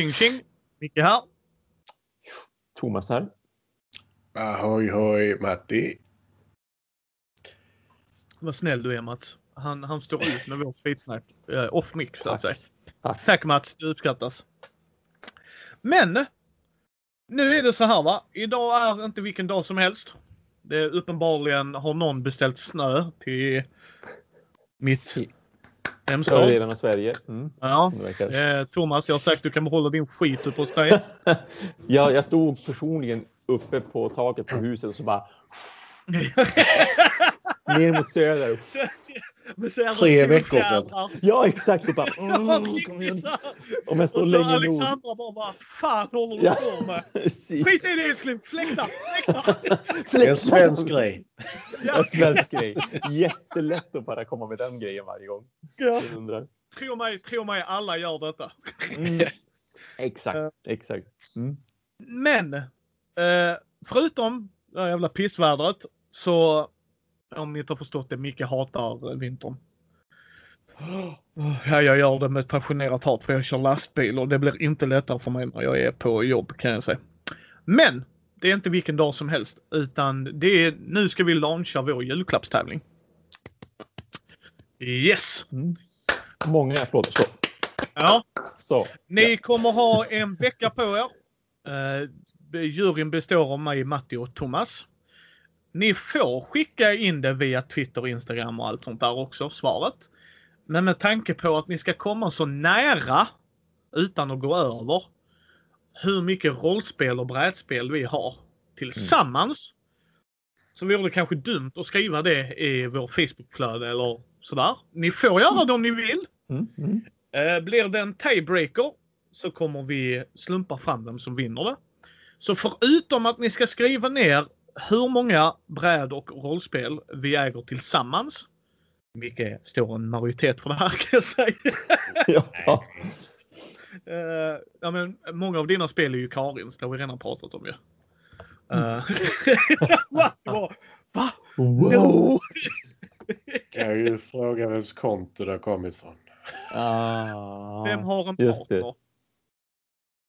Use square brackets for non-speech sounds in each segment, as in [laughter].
Tjing tjing! Micke här. Thomas här. Ahoy hoj Matti. Vad snäll du är Mats. Han, han står ut med vårt skitsnack. Uh, off mic så att säga. Tack. Tack Mats, det uppskattas. Men nu är det så här va. Idag är inte vilken dag som helst. Det är uppenbarligen har någon beställt snö till mitt delen av Sverige. Mm, Ja. Eh, Thomas, jag har sagt att du kan behålla din skit uppe hos dig. [laughs] Ja, jag stod personligen uppe på taket på huset och så bara [laughs] ner mot söder. [laughs] Så Tre veckor sedan. Ja, exakt. Och bara, [laughs] mm, kom igen. så här. Om jag står Och så länge nog. Alexandra bara, vad fan håller du Ja. på med? Skit i det älskling, fläkta, fläkta! [laughs] Det är en svensk grej. Ja, En svensk grej. Jättelätt att bara komma med den grejen varje gång. ja. Tro mig, tro mig, alla gör detta. Mm. Exakt, exakt. Mm. Men eh, förutom det här jävla pissvädret så om ni inte har förstått det, Micke hatar vintern. Ja, jag gör det med ett passionerat hat för jag kör lastbil och det blir inte lättare för mig när jag är på jobb kan jag säga. Men det är inte vilken dag som helst utan det är nu ska vi launcha vår julklappstävling. Yes! Mm. Många applåder. Så. Ja, så. Ni kommer ha en vecka på er. Uh, juryn består av mig, Matti och Thomas. Ni får skicka in det via Twitter, Instagram och allt sånt där också, svaret. Men med tanke på att ni ska komma så nära utan att gå över hur mycket rollspel och brädspel vi har tillsammans. Så vore det kanske dumt att skriva det i vår Facebookflöde eller sådär. Ni får göra det om ni vill. Mm. Mm. Eh, Blir det en tiebreaker så kommer vi slumpa fram vem som vinner det. Så förutom att ni ska skriva ner hur många bräd och rollspel vi äger tillsammans. Vilket står en majoritet för det här kan jag säga. [laughs] Ja. Eh, ja, men många av dina spel är ju Karins, det har vi redan pratat om ju. Uh, [laughs] Va? Va? No! Kan jag ju fråga vems konto det har kommit från. Ah. Vem har en just det. partner?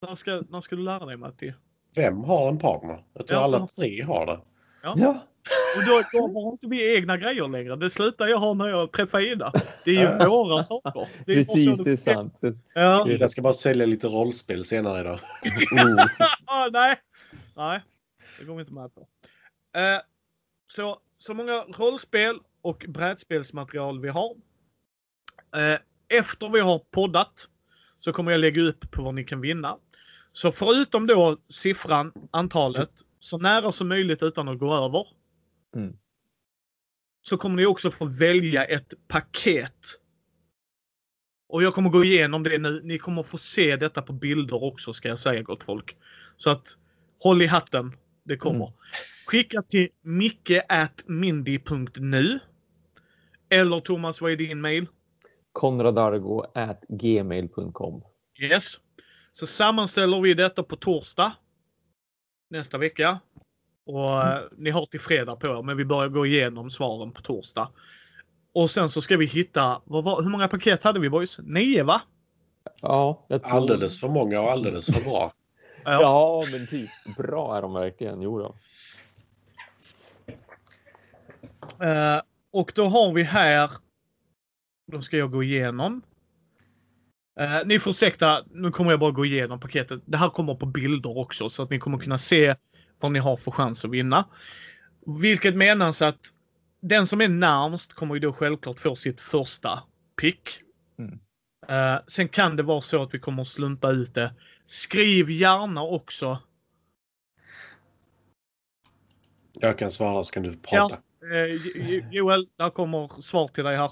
När ska, när ska du lära dig Matti? Vem har en partner? Jag tror Ja. alla tre har det. Ja. Och då, då har inte vi egna grejer längre. Det slutar jag ha när jag träffar Ida. Det är ju våra saker. Det Precis, det är sant. Det... Ja. Jag ska bara sälja lite rollspel senare idag. Ah, [laughs] nej. Nej, det går vi inte med på. Eh, så, så många rollspel och brädspelsmaterial vi har. Eh, efter vi har poddat så kommer jag lägga upp på vad ni kan vinna. Så förutom då siffran, antalet, så nära som möjligt utan att gå över. Mm. Så kommer ni också få välja ett paket. Och jag kommer gå igenom det nu. Ni kommer få se detta på bilder också ska jag säga gott folk. Så att håll i hatten. Det kommer. Mm. Skicka till micke.mindy.nu. Eller Thomas, vad är din mail? Konradargo at gmail.com. Yes. Så sammanställer vi detta på torsdag. Nästa vecka. Och eh, ni har till fredag på er, men vi börjar gå igenom svaren på torsdag. Och sen så ska vi hitta, vad var, hur många paket hade vi boys? Nio va? Ja, jag tror... Alldeles för många och alldeles för bra. [laughs] Ja, men typ. Bra är de verkligen. Jo då. Eh, och då har vi här, då ska jag gå igenom. Eh, ni får ursäkta, nu kommer jag bara gå igenom paketet. Det här kommer på bilder också så att ni kommer kunna se vad ni har för chans att vinna. Vilket menas att den som är närmst kommer ju då självklart få sitt första pick. Mm. Eh, sen kan det vara så att vi kommer att slumpa ut det. Skriv gärna också Jag kan svara så kan du prata. Eh, Jo- Jo- Joel, där kommer svar till dig här.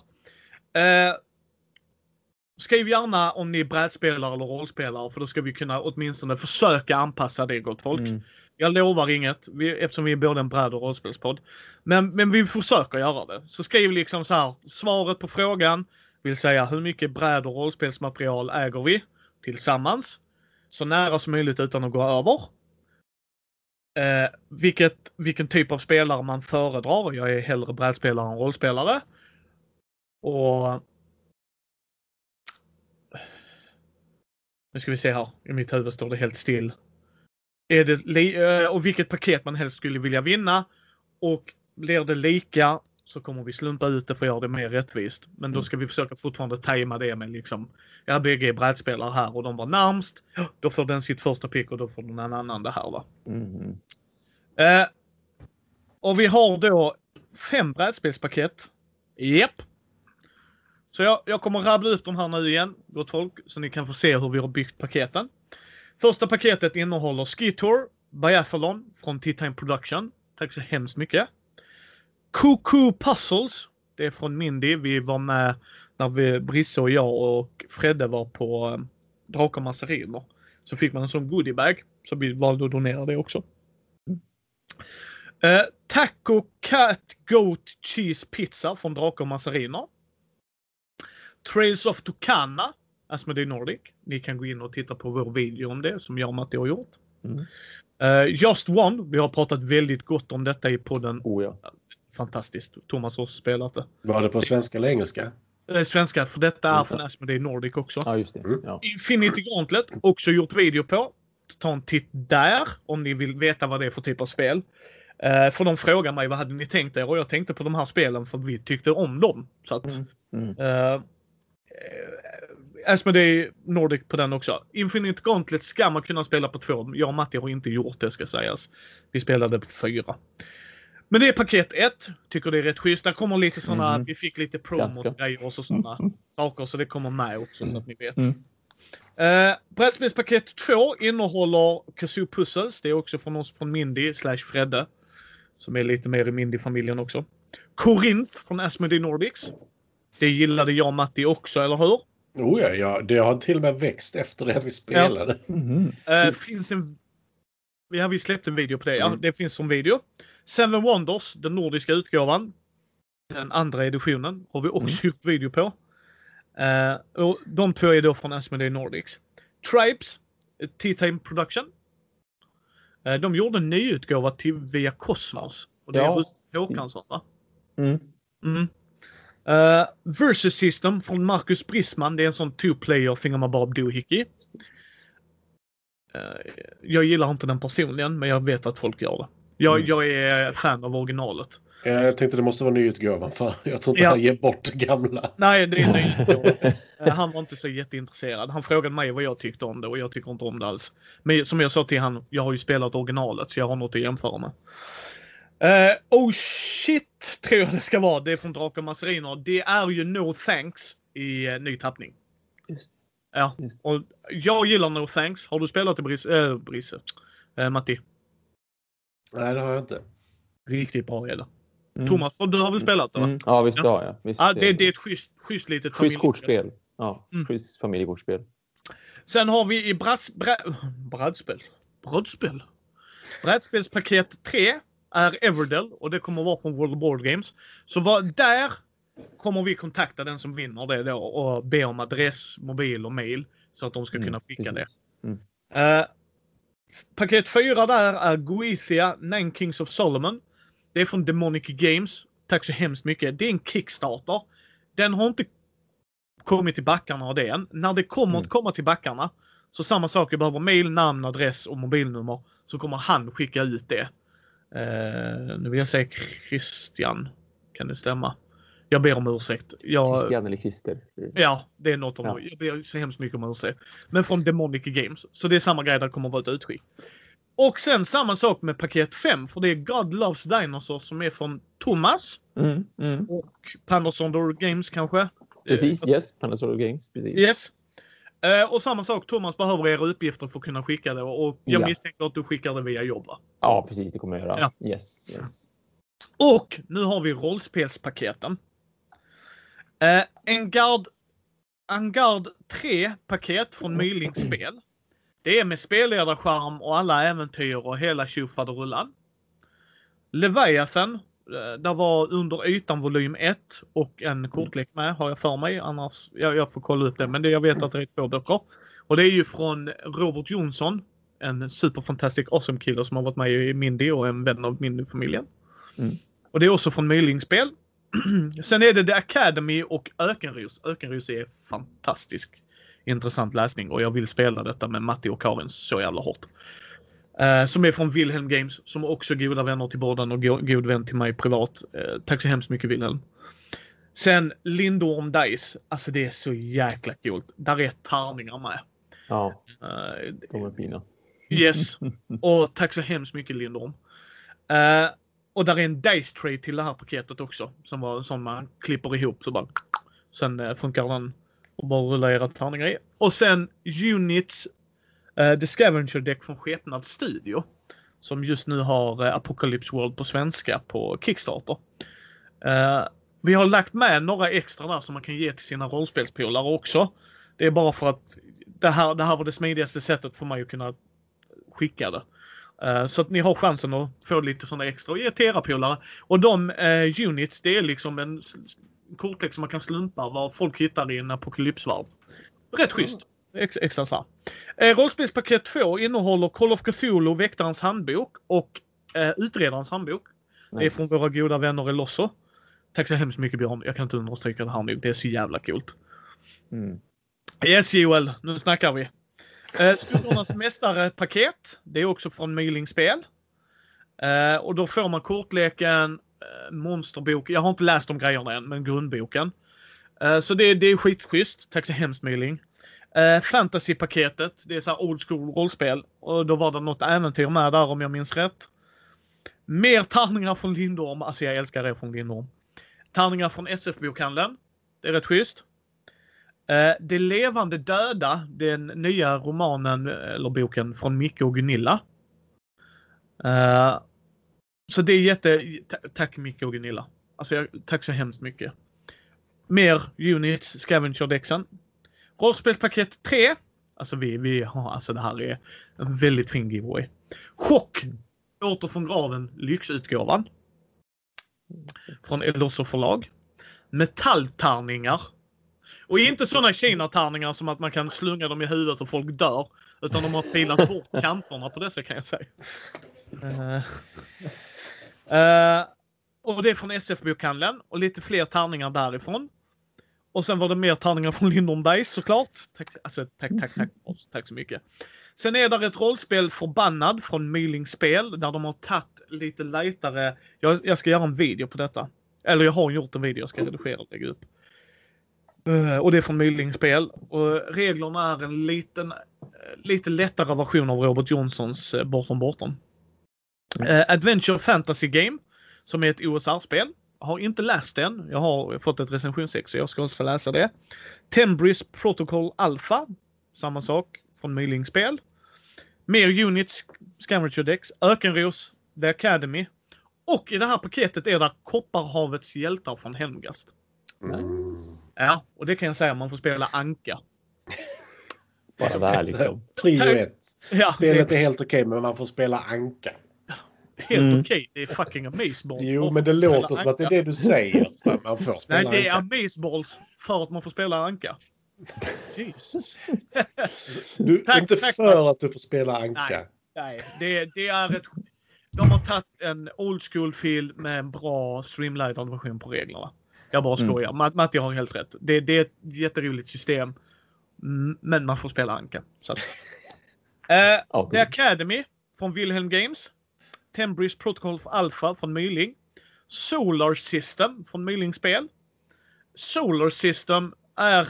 Skriv gärna om ni är brädspelare eller rollspelare för då ska vi kunna åtminstone försöka anpassa det gott folk. Mm. Jag lovar inget vi, eftersom vi är både en bräd och rollspelspodd. Men, men vi försöker göra det. Så skriv liksom så här. Svaret på frågan vill säga hur mycket bräd och rollspelsmaterial äger vi tillsammans? Så nära som möjligt utan att gå över. Eh, vilket, vilken typ av spelare man föredrar. Jag är hellre brädspelare än rollspelare. Och Nu ska vi se här. I mitt huvud står det helt still. Är det eh, och vilket paket man helst skulle vilja vinna. Och blir det lika så kommer vi slumpa ut det för att göra det mer rättvist. Men då Mm. ska vi försöka fortfarande tajma det med liksom, ja bägge är brädspelare här och de var närmst. Då får den sitt första pick och då får någon annan det här va. Mhm. Eh, och vi har då fem brädspelspaket. Japp. Så jag, jag kommer rabbla upp de här nu igen, gott folk, så ni kan få se hur vi har byggt paketen. Första paketet innehåller Ski Tour, Biathlon från T-Time Production. Tack så hemskt mycket. Cuckoo Puzzles. Det är från Mindy. Vi var med när vi, Brisse och jag och Fredde var på eh, Drakar Massariner. Så fick man en sån goodiebag. Så vi valde att donera det också. Uh, taco Cat Goat Cheese Pizza från Drakar och Massariner. Trails of Tucana, Asmodee Nordic. Ni kan gå in och titta på vår video om det som jag och Matti har gjort. Mm. Eh, Just One, vi har pratat väldigt gott om detta i podden. Oh ja. Fantastiskt. Thomas har spelat det. Var det på svenska eller engelska? Eh, svenska, för detta är Mm. från Asmodee Nordic också. Ja, just det. Mm. Ja. Infinity Gauntlet, också gjort video på. Ta en titt där om ni vill veta vad det är för typ av spel. Uh, för de frågar mig vad hade ni tänkt er och jag tänkte på de här spelen för vi tyckte om dem. Så att, Mm. Mm. uh, uh, Asmodee Nordic på den också. Infinite Gauntlet ska man kunna spela på två. Jag och Matti har inte gjort det ska sägas. Vi spelade på fyra. Men det är paket ett. Tycker det är rätt schysst. Där kommer lite sådana, Mhm. vi fick lite promos grejer och så sådana Mm. saker så det kommer med också så att ni vet. Mm. Uh, brädspelspaket 2 innehåller Kazoo Puzzles. Det är också från oss från Mindy slash Fredde. Som är lite mer i Mindy-familjen också. Corinth från Asmodee Nordics. Det gillade jag och Matti också, eller hur? Oh ja, ja, det har till och med växt efter det att vi spelade. Mhm. Uh, finns en... Ja, vi släppte en video på det. Ja, Mm. det finns som video. Seven Wonders, den nordiska utgåvan. Den andra editionen har vi också gjort video på. Eh, och de två är då från Asmodee Nordics. Tribes, eh, T-Time Production. Eh, de gjorde en nyutgåva till via Cosmos. Och det är Ja. Rust Håkansson va? Mm. Uh, Versus System från Marcus Brisman. Det är en sån two-player thingamabob doohickey. Uh, jag gillar inte den personligen, men jag vet att folk gör det. Jag, Mm. jag är fan av originalet. Jag tänkte det måste vara nyutgåvan för jag tror inte Ja. han ger bort det gamla. Nej, det är. [laughs] Eh, han var inte så jätteintresserad. Han frågade mig vad jag tyckte om det och jag tycker inte om det alls. Men som jag sa till han, jag har ju spelat originalet så jag har något att jämföra med. Eh, oh shit, tror jag det ska vara. Det är från Drakar Masseriner. Det är ju No Thanks i uh, ny tappning. Just. Ja, Just. och jag gillar No Thanks. Har du spelat det Brisse? Äh, Brisse. Eh, Matti? Nej, det har jag inte. Riktigt bra är det. Mm. Thomas, du har väl spelat det va? Mm. Ja, visst Ja. har jag. Visst, Ja, det, det är ett schysst, schysst litet Schysst kortspel. Ja, Mm. schysst familjekortspel. Sen har vi i brads, brä, brädspel. Brädspel. Brädspelspaket 3 är Everdell och det kommer vara från World of Board Games. Så vad, där kommer vi kontakta den som vinner det då och be om adress, mobil och mail så att de ska Mm, kunna skicka precis. det. Eh, paket 4 där är Goethia, Nine Kings of Solomon. Det är från Demonic Games. Tack så hemskt mycket. Det är en Kickstarter. Den har inte kommit till backarna av det än. När det kommer Mm. att komma till backarna så samma sak, jag behöver mail, namn, adress och mobilnummer. Så kommer han skicka ut det. Eh, nu vill jag säga Christian. Kan det stämma? Jag ber om ursäkt. Jag, Christian eller Christer. Ja, det är något om Ja. Jag ber så hemskt mycket om ursäkt. Men från Demonic Games. Så det är samma grej, där kommer att vara ett utskick. Och sen samma sak med paket 5, för det är God Loves Dinosaurs som är från Thomas Mm, mm. och Pandasaur Games kanske. Precis, Eh, yes. Panasonic Games. Precis. Yes. Eh, och samma sak, Thomas behöver era uppgifter för att kunna skicka det och jag Ja. misstänker att du skickar det via jobb va? Ja, precis. Det kommer jag göra. Yes, yes. Och nu har vi rollspelspaketen. Eh, en Gard, en Gard 3 paket från Mylings spel. Det är med spelledarskärm och alla äventyr och hela tjofaderullan. Leviathan. Eh, Där var under ytan volym 1 och en kortlek med har jag för mig. Annars, jag, jag får kolla upp det. Men det, jag vet att det är två böcker. Och det är ju från Robert Jonsson. En superfantastic awesome killer som har varit med i Mindy och en vän av Mindy-familjen. Mm. Och det är också från Mylingspel. [clears throat] Sen är det The Academy och Ökenros. Ökenros är fantastisk intressant läsning och jag vill spela detta med Matti och Karin så jävla hårt. Eh, som är från Wilhelm Games, som också är goda vänner till båda och go god vän till mig privat. Eh, tack så hemskt mycket Wilhelm. Sen Lindorm Dice, alltså det är så jäkla coolt. Där är tärningar med. Ja, Eh, de är fina. Yes. [laughs] Och tack så hemskt mycket Lindorm. Eh, och där är en Dice Tray till det här paketet också. Som var som man klipper ihop så bara. [tsk] Sen funkar den och bara rulla era tärningar i. Och sen Units uh, Eh, The Scavenger Deck från Skepnad Studio. Som just nu har eh, Apocalypse World på svenska på Kickstarter. Eh, vi har lagt med några extra där som man kan ge till sina rollspelspolare också. Det är bara för att det här, det här var det smidigaste sättet för mig att kunna skicka det. Så att ni har chansen att få lite sådana extra och ge till era polare. Och de uh, units, det är liksom en kortlek som man kan slumpa vad folk hittar i en apokalypsvarv. Rätt schysst. Ex extra så här. Eh, rollspelspaket 2 innehåller Call of Cthulhu, Väktarens handbok och eh, Utredarens handbok. Det är från våra goda vänner i Losso. Tack så hemskt mycket Björn. Jag kan inte understryka det här nog. Det är så jävla coolt. Mm. Yes Joel, nu snackar vi. Eh, Skuggornas [laughs] mästare-paket. Det är också från Myling Spel. Eh, och då får man kortleken, eh, monsterbok. Jag har inte läst de grejerna än, men grundboken. Eh, så det, det är skitschysst. Tack så hemskt Myling. Eh, Det är så här old school rollspel. Och då var det något äventyr med där om jag minns rätt. Mer tärningar från Lindorm. Alltså jag älskar er från Lindorm. Tärningar från SF-bokhandeln. Det är rätt schysst. Eh, De levande döda, den nya romanen eller boken från Micke och Gunilla. Eh, så det är jätte... Tack Micke och Gunilla. Alltså jag, tack så hemskt mycket. Mer units, Scavenger-dexen. Rollspelspaket 3. Alltså vi, vi har, alltså det här är en väldigt fin giveaway. Chock! Åter från graven, lyxutgåvan. Från Eldorso förlag. Metalltärningar. Och inte sådana kinatärningar som att man kan slunga dem i huvudet och folk dör. Utan de har filat bort kanterna på dessa kan jag säga. Uh, uh, och det är från SF-bokhandeln och lite fler tärningar därifrån. Och sen var det mer tärningar från Lindon Dice såklart. Tack, alltså, tack, tack, tack, tack så mycket. Sen är där ett rollspel Förbannad från Myling Spel där de har tagit lite lightare. Jag, jag ska göra en video på detta. Eller jag har gjort en video, jag ska redigera och lägga upp. Uh, och det är från Myling Spel. Och reglerna är en liten, lite lättare version av Robert Johnsons eh, Bortom Bortom. Uh, Adventure Fantasy Game som är ett OSR-spel. Har inte läst den. Jag har fått ett recensionsex så jag ska också läsa det. Tembris Protocol Alpha. Samma sak från Myling Spel. Mer Units, Scavenger Decks, Ökenros, The Academy. Och i det här paketet är det Kopparhavets hjältar från Helmgast. Nice. Ja, och det kan jag säga, man får spela Anka. Bara där liksom. Prio ett. Ja, Spelet det är helt okej, men man får spela anka. Helt Mm. okej. Det är fucking amazeballs. Jo, men det låter som att det är det du säger. Man får spela Nej, det är amazeballs för att man får spela Anka. Jesus. [laughs] Du, Tack, inte tack, för tack. att du får spela anka. Nej. Nej, det, det är ett... De har tagit en old school film med en bra streamlinad version på reglerna. Jag bara Mm. skojar. Matt, Matti har helt rätt. Det, det är ett jätteroligt system. Mm, Men man får spela Anka. Så att. [laughs] Eh, Ja, The Academy från Wilhelm Games. Tembris Protocol för Alpha från Myling. Solar System från Myling Spel. Solar System är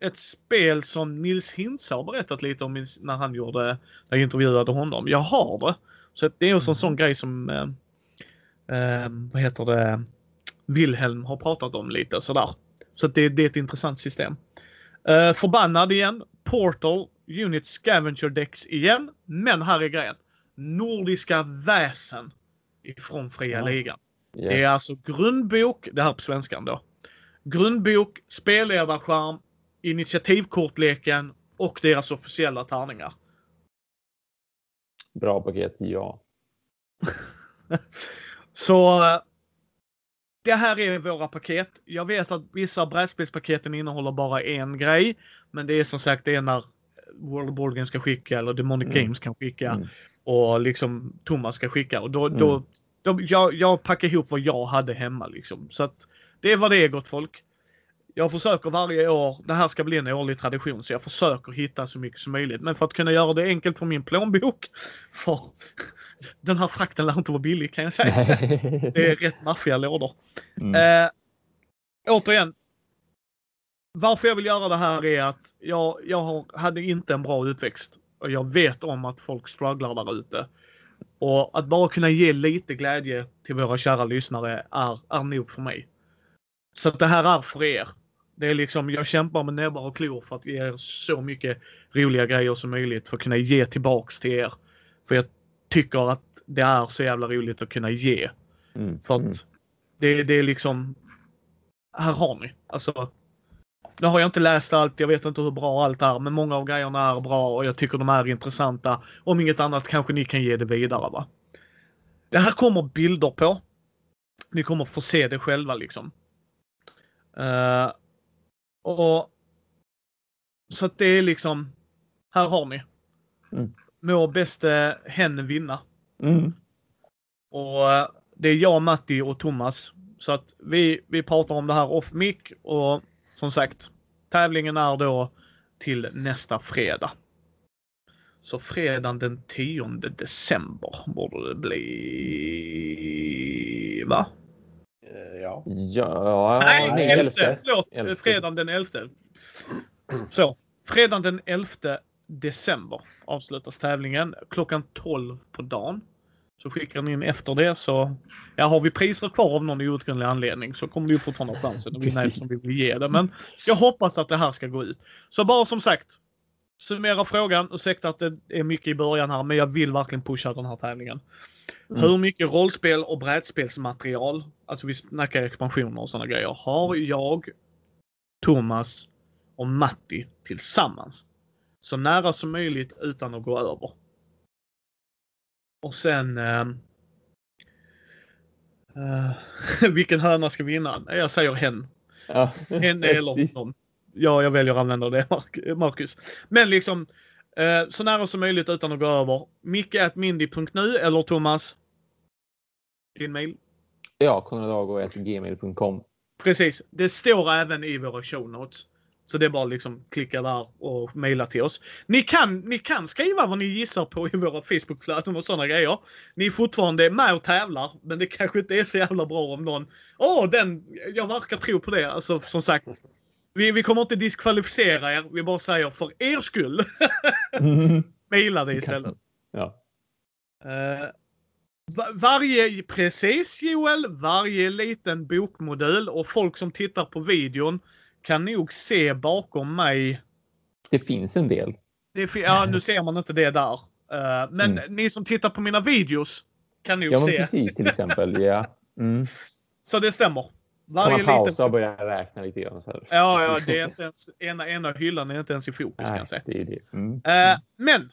ett spel som Nils Hintze har berättat lite om när han gjorde, när jag intervjuade honom. Jag har det. Så det är också en sån grej som, eh, eh, vad heter det, Wilhelm har pratat om lite sådär. Så det, det är ett intressant system. Eh, förbannad igen. Portal, Unit Scavenger Decks igen. Men här är grejen. Nordiska väsen ifrån Fria Ja. Ligan. Ja. Det är alltså grundbok, det här på svenskan då. Grundbok, spelledarskärm, initiativkortleken och deras officiella tärningar. Bra paket, ja. [laughs] Så eh, det här är våra paket. Jag vet att vissa brädspelspaketen innehåller bara en grej. Men det är som sagt det är när World of Board Games ska skicka eller Demonic Mm. Games kan skicka. Mm. Och liksom Thomas ska skicka. Och då, då, Mm. då, jag, jag packar ihop vad jag hade hemma liksom. Så att det är vad det är gott folk. Jag försöker varje år, det här ska bli en årlig tradition, så jag försöker hitta så mycket som möjligt. Men för att kunna göra det enkelt för min plånbok, [laughs] för den här frakten lär inte vara billig kan jag säga. Det är rätt maffiga lådor. Mm. Eh, återigen. Varför jag vill göra det här är att jag, jag hade inte en bra utväxt. Och jag vet om att folk strugglar där ute. Och att bara kunna ge lite glädje till våra kära lyssnare är, är nog för mig. Så att det här är för er. Det är liksom, jag kämpar med näbbar och klor för att ge er så mycket roliga grejer som möjligt för att kunna ge tillbaks till er. För jag tycker att det är så jävla roligt att kunna ge. Mm. För att Mm. det, det är liksom... Här har ni. Alltså, nu har jag inte läst allt, jag vet inte hur bra allt är, men många av grejerna är bra och jag tycker de är intressanta. Om inget annat kanske ni kan ge det vidare. va? Det här kommer bilder på. Ni kommer få se det själva liksom. Eh, och Så att det är liksom, här har ni. Mm. Må bäste hen vinna. Mm. Och eh, det är jag, Matti och Thomas. Så att vi, vi pratar om det här off mic och som sagt, tävlingen är då till nästa fredag. Så fredagen den 10 december borde det bli. Va? Eh, Ja. Ja, Nej, nej, 11. elfte. Förlåt. Elfte. Fredagen den 11. Så, fredagen den 11 december avslutas tävlingen klockan 12 på dagen. Så skickar ni in efter det så ja, har vi priser kvar av någon outgrundlig anledning så kommer vi fortfarande ha chansen att vinna eftersom vi vill ge det. Men jag hoppas att det här ska gå ut. Så bara som sagt. Summera frågan. Ursäkta att det är mycket i början här men jag vill verkligen pusha den här tävlingen. Mm. Hur mycket rollspel och brädspelsmaterial, alltså vi snackar expansioner och sådana grejer, har jag, Thomas och Matti tillsammans? Så nära som möjligt utan att gå över. Och sen... Eh, eh, [laughs] vilken höna ska vinna? Jag säger hen. Ja. Hen eller honom. [laughs] Ja, jag väljer att använda det, Marcus. Men liksom eh, så nära som möjligt utan att gå över. Micke.mindy.nu eller Thomas? Din mail? Ja, konradago.gmail.com. Precis. Det står även i våra show notes. Så det är bara liksom klicka där och mejla till oss. Ni kan, ni kan skriva vad ni gissar på i våra Facebookflöden och sådana grejer. Ni är fortfarande med och tävlar, men det kanske inte är så jävla bra om någon... Åh, den... Jag verkar tro på det. Alltså, som sagt. Vi, vi kommer inte diskvalificera er. Vi bara säger för er skull. Mm. [laughs] Mejla det istället. Ja. Va- varje, precis Joel, varje liten bokmodul och folk som tittar på videon kan nog se bakom mig. Det finns en del. Det, ja, nu ser man inte det där. Eh, men Mm. ni som tittar på mina videos kan nog Ja, se. precis till exempel. Ja. Mm. Så det stämmer. Kan Varje man pausa liten... och börja räkna lite grann så här. Ja, ja, det är inte ens, ena, ena hyllan är inte ens i fokus kan Nej, jag säga. det det. Mm. Eh, men.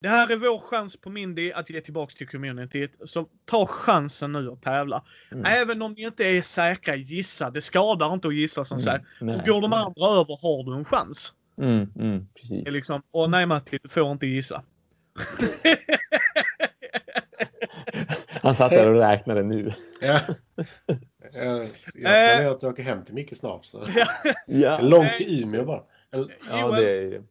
Det här är vår chans på Mindy att ge tillbaks till communityt. Så ta chansen nu att tävla. Mm. Även om ni inte är säkra, gissa. Det skadar inte att gissa som sagt. Mm. Nej. Går de andra över har du en chans. Mm, mm, precis. Det är liksom, och nej Matti, du får inte gissa. [laughs] Han satt där och räknade nu. Ja. Jag, [laughs] jag planerar att åka hem till Micke snart. Så. Ja, Långt till Umeå bara. Ja det är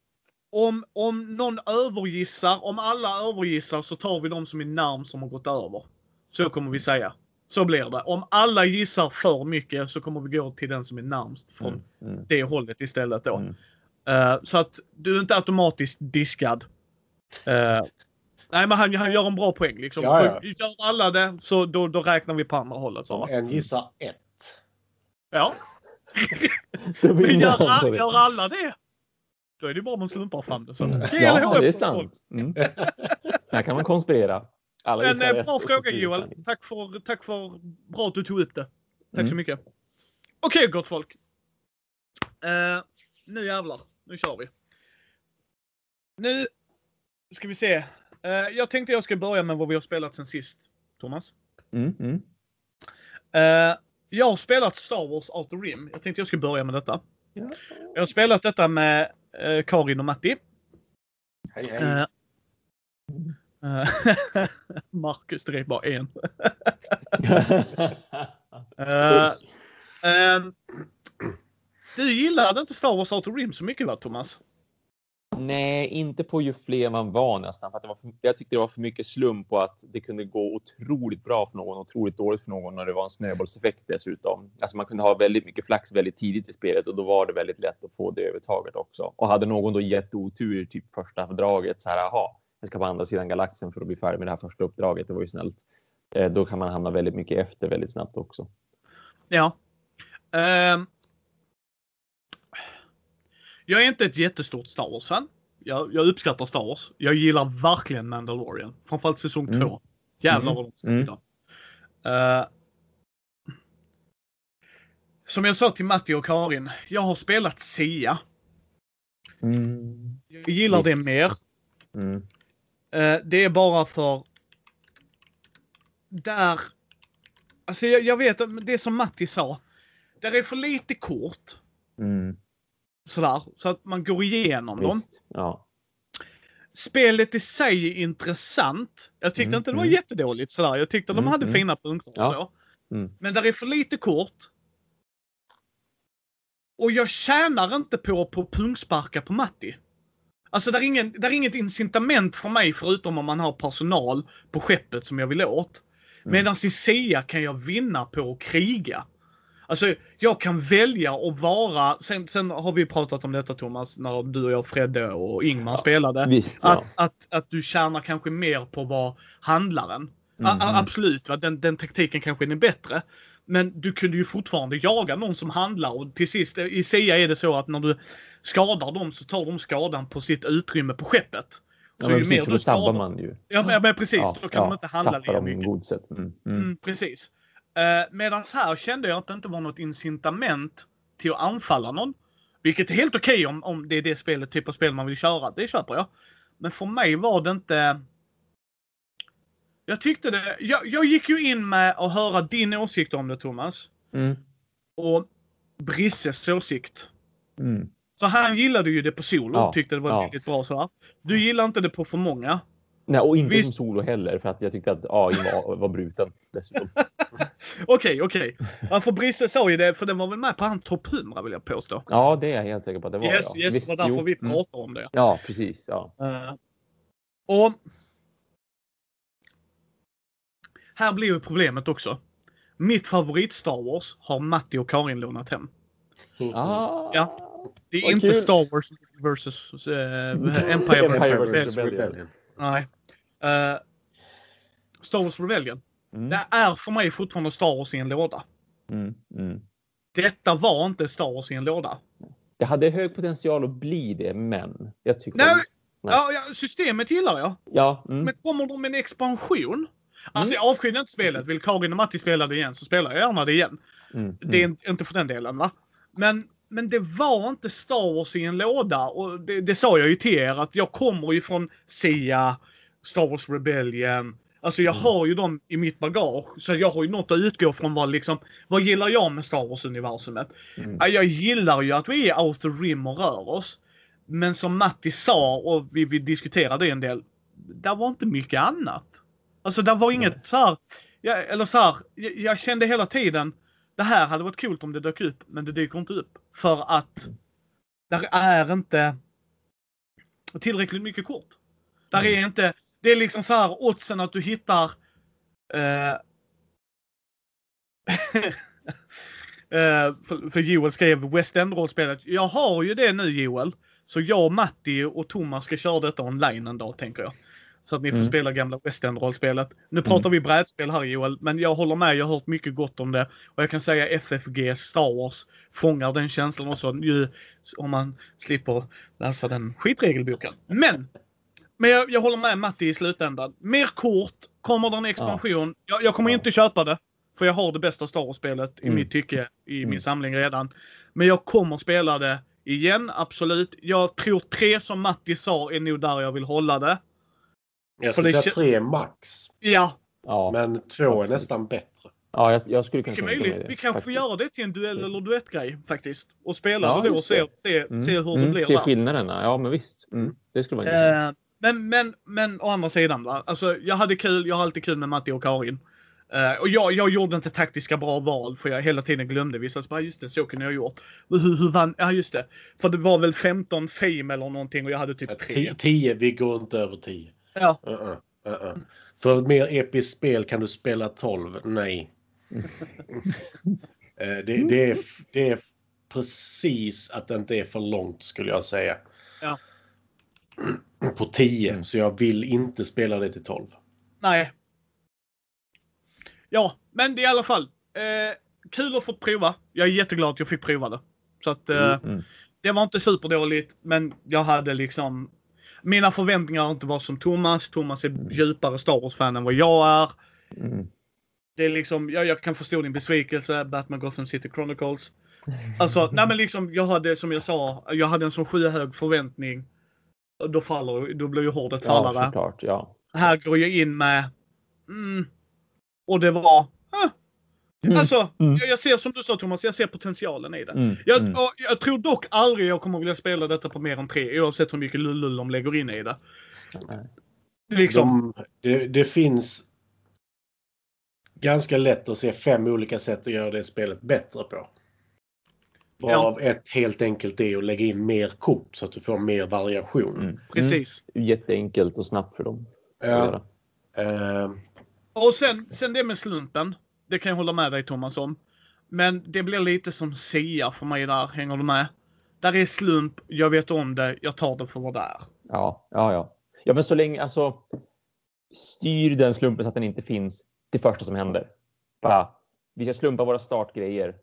om, om någon övergissar, om alla övergissar så tar vi de som är närmst som har gått över. Så kommer vi säga. Så blir det. Om alla gissar för mycket så kommer vi gå till den som är närmst från Mm, mm, det hållet istället då. Mm. Eh, så att du är inte automatiskt diskad. Eh, nej, men han, han gör en bra poäng. Liksom. Ja, ja. Gör alla det så då, då räknar vi på andra hållet. Bara. en gissar ett. Ja. [laughs] Gör, gör alla det? Då är det bara man slumpar fram det. Så. Mm. GLHF Ja, det är sant. Mm. Här kan man konspirera. Alla Men eh, rätt bra så fråga det Joel. Tack för, tack för bra att du tog upp det. Tack så Mm. mycket. Okej gott folk. Eh, nu jävlar. Nu kör vi. Nu ska vi se. Eh, jag tänkte jag ska börja med vad vi har spelat sen sist. Thomas. Mm, mm. Eh, jag har spelat Star Wars Outer Rim. Jag tänkte jag skulle börja med detta. Ja. Jag har spelat detta med eh, Karin och Matti. Hej hej. Eh, eh, [laughs] Marcus, det är bara en. [laughs] Eh, ehm, Du gillade inte Star Wars Outer Rim så mycket va, Thomas? Nej, inte på ju fler man var nästan. För att det var för, jag tyckte det var för mycket slump på att det kunde gå otroligt bra för någon och otroligt dåligt för någon när det var en snöbollseffekt dessutom. Alltså man kunde ha väldigt mycket flax väldigt tidigt i spelet och då var det väldigt lätt att få det övertaget också. Och hade någon då gett otur typ första draget så här, aha, jag ska på andra sidan galaxen för att bli färdig med det här första uppdraget. Det var ju snällt. Eh, då kan man hamna väldigt mycket efter väldigt snabbt också. Ja. Um jag är inte ett jättestort Star Wars-fan. Jag, jag uppskattar Star Wars. Jag gillar verkligen Mandalorian. Framförallt säsong Mm. två. Jävlar Mm. vad de stilar. Eh, som jag sa till Matti och Karin. Jag har spelat Sia. Mm. Jag gillar det mer. Mm. Eh, det är bara för... Där... Alltså jag, jag vet, det som Matti sa. Där är för lite kort. Mm. Sådär. Så att man går igenom dem. Visst. Ja. Spelet i sig är intressant. Jag tyckte Mm, inte det var mm. jättedåligt sådär. Jag tyckte de Mm, hade mm. fina punkter och Ja. så. Mm. Men där är för lite kort. Och jag tjänar inte på på pungsparka på Matti. Alltså där är, ingen, där är inget incitament för mig förutom om man har personal på skeppet som jag vill åt. Mm. Medan i SIA kan jag vinna på att kriga. Alltså jag kan välja att vara, sen, sen har vi pratat om detta Thomas, när du och jag, Fredde och Ingmar spelade. Visst. Ja. Att, att, att du tjänar kanske mer på att vara handlaren. A- Mhm. a- absolut, va? Den, den taktiken kanske är bättre. Men du kunde ju fortfarande jaga någon som handlar och till sist i SIA är det så att när du skadar dem så tar de skadan på sitt utrymme på skeppet. Ja, Så men ju precis, mer du skadar... man ju. Ja men, men precis, Ja, då kan ja, de inte handla lika mycket. Mm. Mm. Mm, precis. Uh, Medan här kände jag att det inte var något incitament till att anfalla någon. Vilket är helt okej om, om det är det spelet, typ av spel man vill köra. Det köper jag. Men för mig var det inte... Jag tyckte det... Jag, jag gick ju in med att höra din åsikt om det Thomas. Mm. Och Brisses åsikt. Mm. Så han gillade ju det på solo. Ja, Tyckte det var ja. väldigt bra sådär. Du gillar inte det på för många. Nej, och inte Visst. som solo heller för att jag tyckte att AI var, var bruten dessutom. [laughs] Okej, okej. Ja, för Brisse sa ju det, för den var väl med på han topp 100 vill jag påstå. Ja, det är jag helt säker på att det var. Yes, ja. yes, Visst, det var därför jo. vi Mm. pratar om det. Ja, precis. Ja. Eh, och här blir ju problemet också. Mitt favorit Star Wars har Matti och Karin lånat hem. Ah, Ja. Det är inte kul. Star Wars versus eh, Empire, Empire versus versus Rebellion. Rebellion. Nej. Eh, Star Wars Rebellion. Mm. Det är för mig fortfarande Star Wars i en låda. Mm. Mm. Detta var inte Star Wars i en låda. Det hade hög potential att bli det, men jag tycker... Nej, Nej. Ja, systemet gillar jag. Ja, mm. Men kommer de med en expansion? Alltså Mm. jag avskyr inte spelet. Vill Karin och Matti spela det igen så spelar jag gärna det igen. Mm. Det är inte- inte för den delen va. Men, men det var inte Star Wars i en låda. Och det, det sa jag ju till er att jag kommer ju från Sia, Star Wars Rebellion. Alltså jag Mm. har ju dem i mitt bagage. Så jag har ju något att utgå från vad liksom, vad gillar jag med Star Wars-universumet? Mm. Ja, Jag gillar ju att vi är outer rim och rör oss. Men som Matti sa och vi, vi diskuterade det en del. Där var inte mycket annat. Alltså där var inget så här. Jag, eller så här. Jag, jag kände hela tiden. Det här hade varit coolt om det dök upp. Men det dyker inte upp. För att. Där är inte. Tillräckligt mycket kort. Där är inte. Det är liksom så här oddsen att du hittar. Eh, [laughs] Eh, för, för Joel skrev West End-rollspelet. Jag har ju det nu Joel. Så jag, Matti och Thomas ska köra detta online en dag tänker jag. Så att ni får Mm. spela gamla West End-rollspelet. Nu pratar vi brädspel här Joel, men jag håller med. Jag har hört mycket gott om det. Och jag kan säga FFG Star Wars fångar den känslan också. Ju, om man slipper läsa den skitregelboken. Men! Men jag, jag håller med Matti i slutändan. Mer kort, kommer det en expansion. Jag, jag kommer Ja. inte köpa det. För jag har det bästa Star Wars-spelet i Mm. mitt tycke i min Mm. samling redan. Men jag kommer spela det igen, absolut. Jag tror tre som Matti sa är nog där jag vill hålla det. Jag skulle säga tre max. Ja, Ja, Men två är nästan bättre. ja jag, jag skulle kunna mycket tänka mig möjligt. det, Vi kanske får faktiskt. göra det till en duell eller duettgrej faktiskt. Och spela Ja, det och se, se, Mm. se hur det Mm, blir Se skillnaderna. Ja, men visst. Mm. Det skulle vara intressant. Men, men, men å andra sidan va. Alltså jag hade kul, jag har alltid kul med Matti och Karin. Uh, och jag, jag gjorde inte taktiska bra val för jag hela tiden glömde vissa. Så bara, just det, så kunde jag ha gjort. Hur, hur vann? Ja, just det. För det var väl 15 fame eller någonting och jag hade typ 3. 10, vi går inte över 10. Ja. Uh -uh, uh för ett mer episkt spel kan du spela 12. Nej. [laughs] Eh, det, det, är, det är precis att det inte är för långt skulle jag säga. Ja. På 10, så jag vill inte spela det till 12. Nej. Ja, men det är i alla fall. Eh, kul att få prova. Jag är jätteglad att jag fick prova det. Så att eh, Mm. det var inte superdåligt, men jag hade liksom mina förväntningar har inte varit som Thomas. Thomas är djupare Star Wars-fan än vad jag är. Mm. Det är liksom, jag, jag kan förstå din besvikelse, Batman Gotham City Chronicles. [laughs] Alltså, nej men liksom, jag hade som jag sa, jag hade en så skyhög förväntning. Då faller, då blir ju hårdet Ja, fallare. såklart. Ja. här går jag in med... Mm, och det var... Mm. Alltså, Mm. jag, jag ser som du sa Thomas, jag ser potentialen i det. Mm. Jag, Mm. och jag tror dock aldrig jag kommer vilja spela detta på mer än tre, oavsett hur mycket lullull de lägger in i det. Liksom, De, det, det finns ganska lätt att se fem olika sätt att göra det spelet bättre på. Varav ett helt enkelt är att lägga in mer kort så att du får mer variation. Mm. precis. Mm. Jätteenkelt och snabbt för dem. att Ja. göra. Eh, Och sen, sen det med slumpen. Det kan jag hålla med dig Thomas om. Men det blir lite som Sia för mig där, hänger du med? Där är slump, jag vet om det, jag tar det för vad det är. Ja, ja, ja. Ja, men så länge, alltså. Styr den slumpen så att den inte finns det första som händer. Bara, vi ska slumpa våra startgrejer.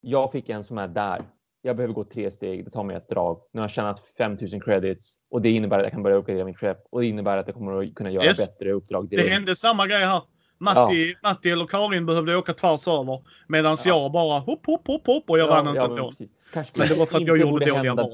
Jag fick en som är där. Jag behöver gå tre steg. Det tar mig ett drag. Nu har jag tjänat 5000 credits och det innebär att jag kan börja uppgradera mitt skepp och det innebär att jag kommer att kunna göra Yes. bättre uppdrag Det direkt. hände samma grej här. Matti, Matti eller Karin behövde åka tvärs över. Medan Ja. jag bara hopp, hopp, hopp, hopp och jag vann inte men ändå. Kanske, Men det var för att jag gjorde dåliga val.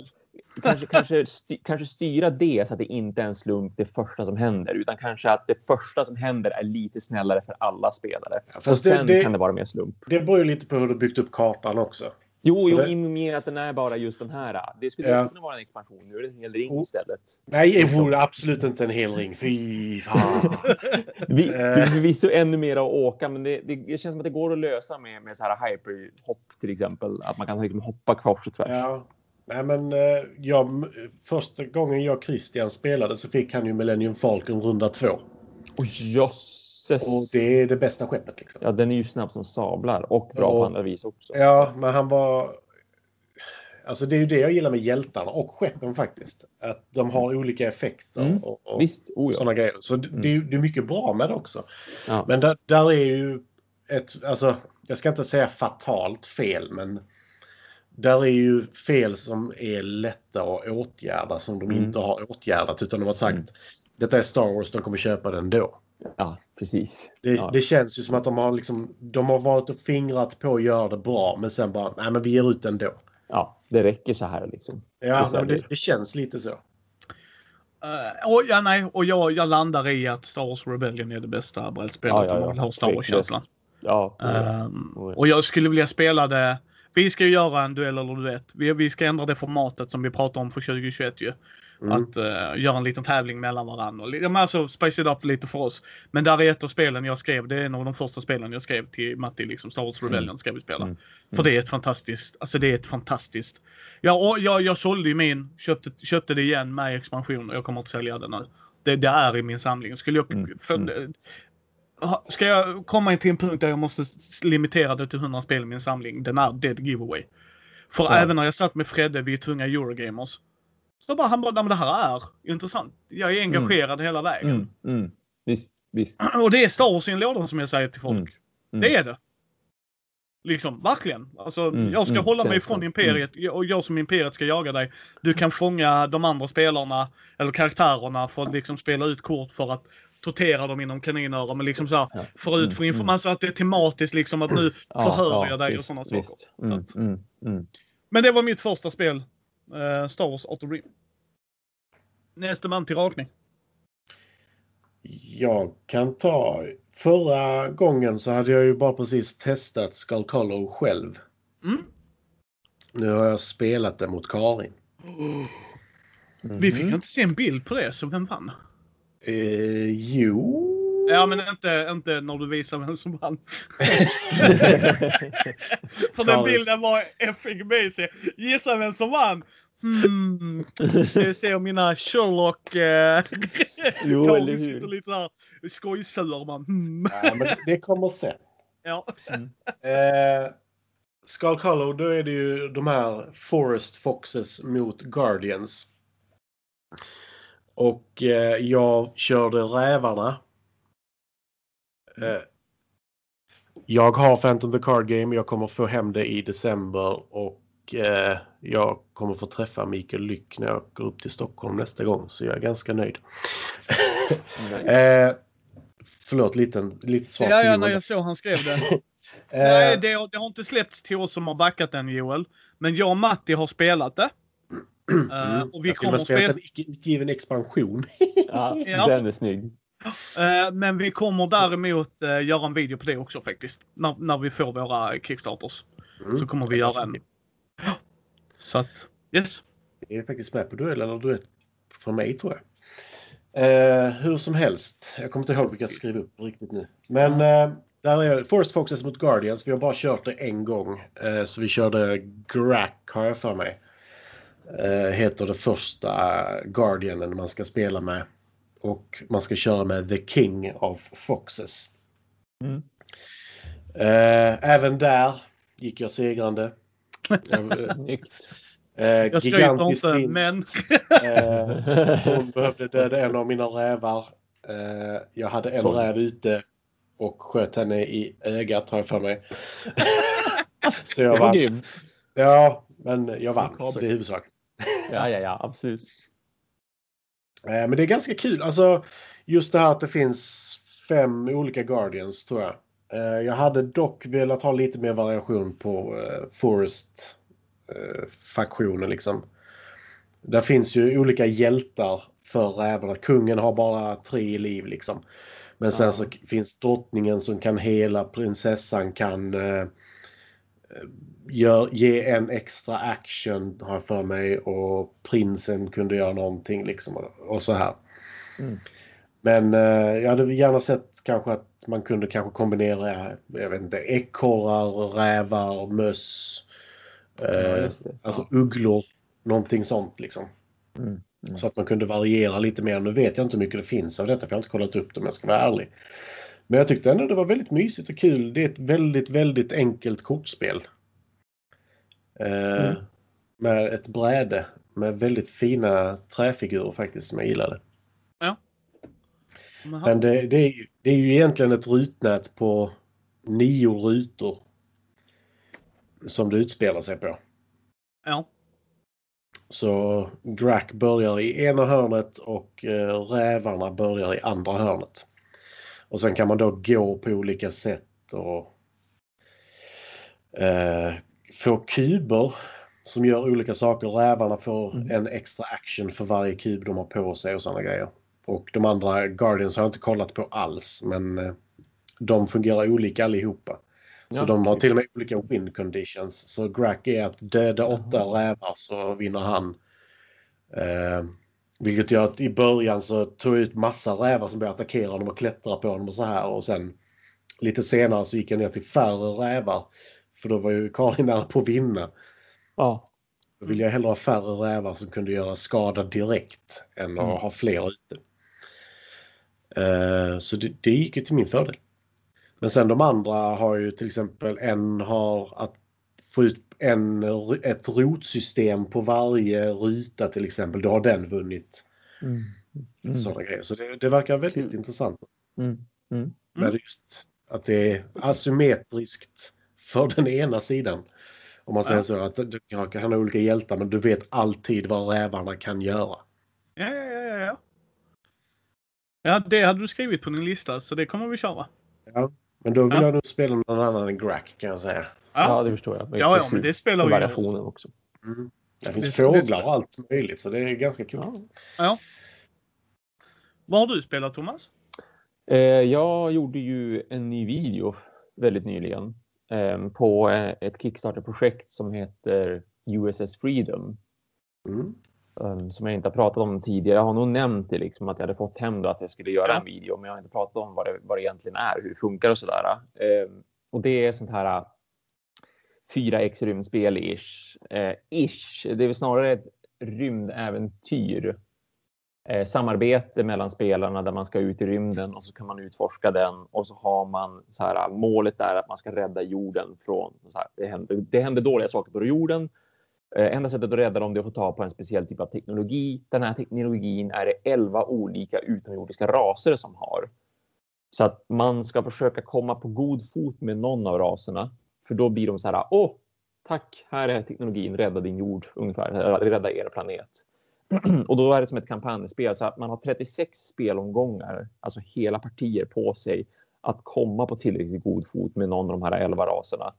Kanske, kanske, sty, kanske styra det så att det inte är en slump det första som händer, utan kanske att det första som händer är lite snällare för alla spelare. fast och det- sen det- kan det vara mer slump. det beror ju lite på hur du byggt upp kartan också. Jo, jo det- i och med att den är bara just den här. Det skulle Ja. kunna vara en expansion. Nu är det en hel ring istället. Nej, det vore absolut inte en hel ring. Fy fan. [laughs] Vi, Eh. vi förvisso ännu mer att åka, men det, det, det känns som att det går att lösa med, med så här hyperhopp till exempel. Att man kan liksom hoppa kors och tvärs. Ja. Nej, men eh, jag, första gången jag och Christian spelade så fick han ju Millennium Falcon runda två. Och jösses! Och det är det bästa skeppet liksom. Ja, den är ju snabb som sablar och bra på Och- andra vis också. Ja, men han var... Alltså det är ju det jag gillar med hjältarna och skeppen faktiskt. Att de har olika effekter Mm. och, och Visst, oh ja. sådana grejer. Så det, det, är, ju- det är mycket bra med det också. Ja. Men där, där är ju ett, alltså jag ska inte säga fatalt fel, men där är ju fel som är lätta att åtgärda som de Mm. inte har åtgärdat utan de har sagt Mm. detta är Star Wars, de kommer köpa den då. ja, precis. Det, Ja. det känns ju som att de har, liksom, de har varit och fingrat på att göra det bra men sen bara, nej men vi ger ut den då. Ja, det räcker så här liksom. Ja, Det men det, det känns lite så. Eh, och, ja, nej, och jag, jag landar i att Star Wars Rebellion är det bästa brädspelet Ja, ja, om ja. man vill ha Star Wars-känslan. Ja, ja. Ja. och jag skulle vilja spela det. Vi ska ju göra en duell eller duett. Vi, vi ska ändra det formatet som vi pratade om för 2021 ju. Mm. Att eh, göra en liten tävling mellan varandra. Men Alltså spice it up lite för oss. Men där är ett av spelen jag skrev. Det är en av de första spelen jag skrev till Matti. Liksom Star Wars Rebellion ska vi spela. Mm. För det är ett fantastiskt. Alltså det är ett fantastiskt. Ja, och jag, jag sålde ju min. Köpte, köpte det igen med expansion och jag kommer att sälja det nu. Det, det är i min samling. Skulle jag... Mm, För, Ha- Ska jag komma till en punkt där jag måste limitera det till 100 spel i min samling, den är dead giveaway. För Ja. även när jag satt med Fredde, vi är tunga Eurogamers. Så bara, han bara, "Nej, men det här är intressant. Jag är engagerad hela vägen. Mm, mm. Visst, visst. [clears throat] Och det är Star Wars i en låda som jag säger till folk. Mm, mm. Det är det. Liksom, verkligen. Alltså, Mm, jag ska mm, hålla mig ifrån. Imperiet och jag som Imperiet ska jaga dig. Du kan fånga de andra spelarna eller karaktärerna för att liksom spela ut kort för att tortera dem inom kaninöron. Men liksom så här, Ja. för ut för Mm, information. Så att det är tematiskt liksom att nu Ja, förhör ja, jag dig och visst, sådana saker. Mm, Så mm, mm. Men det var mitt första spel. Uh, Star Wars Auto Dream. Nästa man till rakning. Jag kan ta... Förra gången så hade jag ju bara precis testat Skull Hollow själv. Mm. Nu har jag spelat det mot Karin. Vi fick Mhm. ju inte se en bild på det, så vem vann? Eh, jo, Ja, men inte, inte när du visar vem som vann. [laughs] För den bilden var effing basic. Gissa vem som vann? Hmm. Ska vi se om mina Sherlock... Eh, [laughs] Jo, eller sitter hur? lite såhär skojsur. Man. Hmm. Ja, men det kommer sen. Ja. Eh, Skull Hollow, då är det ju de här Forest Foxes mot Guardians. Och eh, jag körde rävarna. Eh, jag har Phantom the Card Game. Jag kommer få hem det i december och eh, jag kommer få träffa Mikael Lyck när jag går upp till Stockholm nästa gång. Så jag är ganska nöjd. [laughs] eh, förlåt, liten, lite svagt Ja, ja, när jag såg han skrev det. [laughs] Eh, Nej, det, har- det har inte släppts till oss som har backat den Joel. Men jag och Matti har spelat det. [clears throat] Eh, Mm. och vi jag kommer spelat spela, utgiven expansion. [laughs] Ja, Ja. den är snygg. eh, men vi kommer däremot uh, göra en video på det också faktiskt. När, när vi får våra Kickstarters. Mm. Så kommer vi göra en. Så att, yes. Det är faktiskt med på duell eller duett från mig tror jag. Eh, hur som helst. Jag kommer inte ihåg vilka jag skrev upp riktigt nu. Men eh, där är Forest Foxes mot Guardians. Vi har bara kört det en gång. Eh, så vi körde Grack har jag för mig. Eh, heter det första Guardianen man ska spela med. Och man ska köra med The King of Foxes. Mm. Eh, även där gick jag segrande. [laughs] Jag, eh, Jag skryter inte, vinst. men... Eh, hon behövde döda en av mina rävar. Eh, jag hade en Sorgligt. räv ute och sköt henne i ögat har jag för mig. [laughs] så jag vann. Ja, men jag vann. Makabert. Så det är huvudsak. Ja, ja, ja, absolut. Eh, men det är ganska kul. Alltså, just det här att det finns fem olika Guardians tror jag. Eh, jag hade dock velat ha lite mer variation på eh, Forest-faktionen liksom. Där finns ju olika hjältar för rävarna. Kungen har bara tre i liv liksom. Men sen så finns drottningen som kan hela, prinsessan kan gör, ge en extra action har jag för mig och prinsen kunde göra någonting liksom och, så här. Mm. Men eh, jag hade gärna sett kanske att man kunde kanske kombinera, jag vet inte, ekorrar, rävar, möss, Ja, eh, det. alltså ugglor, någonting sånt liksom. Mm. Mm. Så att man kunde variera lite mer. Nu vet jag inte hur mycket det finns av detta för jag har inte kollat upp det om jag ska vara ärlig. Men jag tyckte ändå det var väldigt mysigt och kul. Det är ett väldigt, väldigt enkelt kortspel. Eh, Mm. Med ett bräde med väldigt fina träfigurer faktiskt som jag gillade. Men det, det, är, ju- det är ju egentligen ett rutnät på nio rutor. Som det utspelar sig på. Ja. Så Grack börjar i ena hörnet och eh, rävarna börjar i andra hörnet. Och sen kan man då gå på olika sätt och eh, få kuber som gör olika saker. Rävarna får Mm. en extra action för varje kub de har på sig och sådana grejer. Och de andra Guardians har jag inte kollat på alls men eh, de fungerar olika allihopa. Så Ja. de har till och med olika win conditions. Så Grack är att döda åtta rävar så vinner han. Eh, vilket gör att i början så tog jag ut massa rävar som började attackera honom och klättra på honom och så här. Och sen lite senare så gick jag ner till färre rävar. För då var ju Karin nära på att vinna. Ja. Då vill jag hellre ha färre rävar som kunde göra skada direkt än att Mm. ha fler ute. Eh, så det, det gick ju till min fördel. Men sen de andra har ju till exempel en har att få ut en, ett rotsystem på varje ruta till exempel. Då har den vunnit Mm. Mm. sådana grejer. Så det, det verkar väldigt Kul. intressant. Mm. Mm. Med just att det är asymmetriskt för den ena sidan. Om man säger Ja. så att du kan ha olika hjältar men du vet alltid vad rävarna kan göra. Ja, ja, ja, ja, ja. Ja, det hade du skrivit på din lista så det kommer vi köra. Men då vill Ja. jag nog spela någon annan än Grack kan jag säga. Ja, Ja, det förstår jag. ja, ja men det spelar ju. variationen också. Mm. Det finns Det- fåglar det- och allt möjligt så det är ganska kul. Ja. Vad har du spelat Thomas? Eh, jag gjorde ju en ny video väldigt nyligen eh, på eh, ett Kickstarter-projekt som heter USS Freedom. Mm. um, som jag inte har pratat om tidigare. Jag har nog nämnt det liksom att jag hade fått hem då att jag skulle göra Ja. en video, men jag har inte pratat om vad det, vad det egentligen är, hur det funkar och sådär. Um, och det är sånt här uh, 4X rymdspel ish. Eh, ish. Det är väl snarare ett rymdäventyr. Eh, samarbete mellan spelarna där man ska ut i rymden och så kan man utforska den och så har man så här ah, målet är att man ska rädda jorden från så här, det händer. Det händer dåliga saker på jorden. Eh, enda sättet att rädda dem är att få ta på en speciell typ av teknologi. Den här teknologin är det 11 olika utomjordiska raser som har. Så att man ska försöka komma på god fot med någon av raserna. För då blir de så här, åh, tack, här är teknologin, rädda din jord ungefär, rädda er planet. [clears throat] Och då är det som ett kampanjspel så att man har 36 spelomgångar, alltså hela partier på sig att komma på tillräckligt god fot med någon av de här 11 raserna.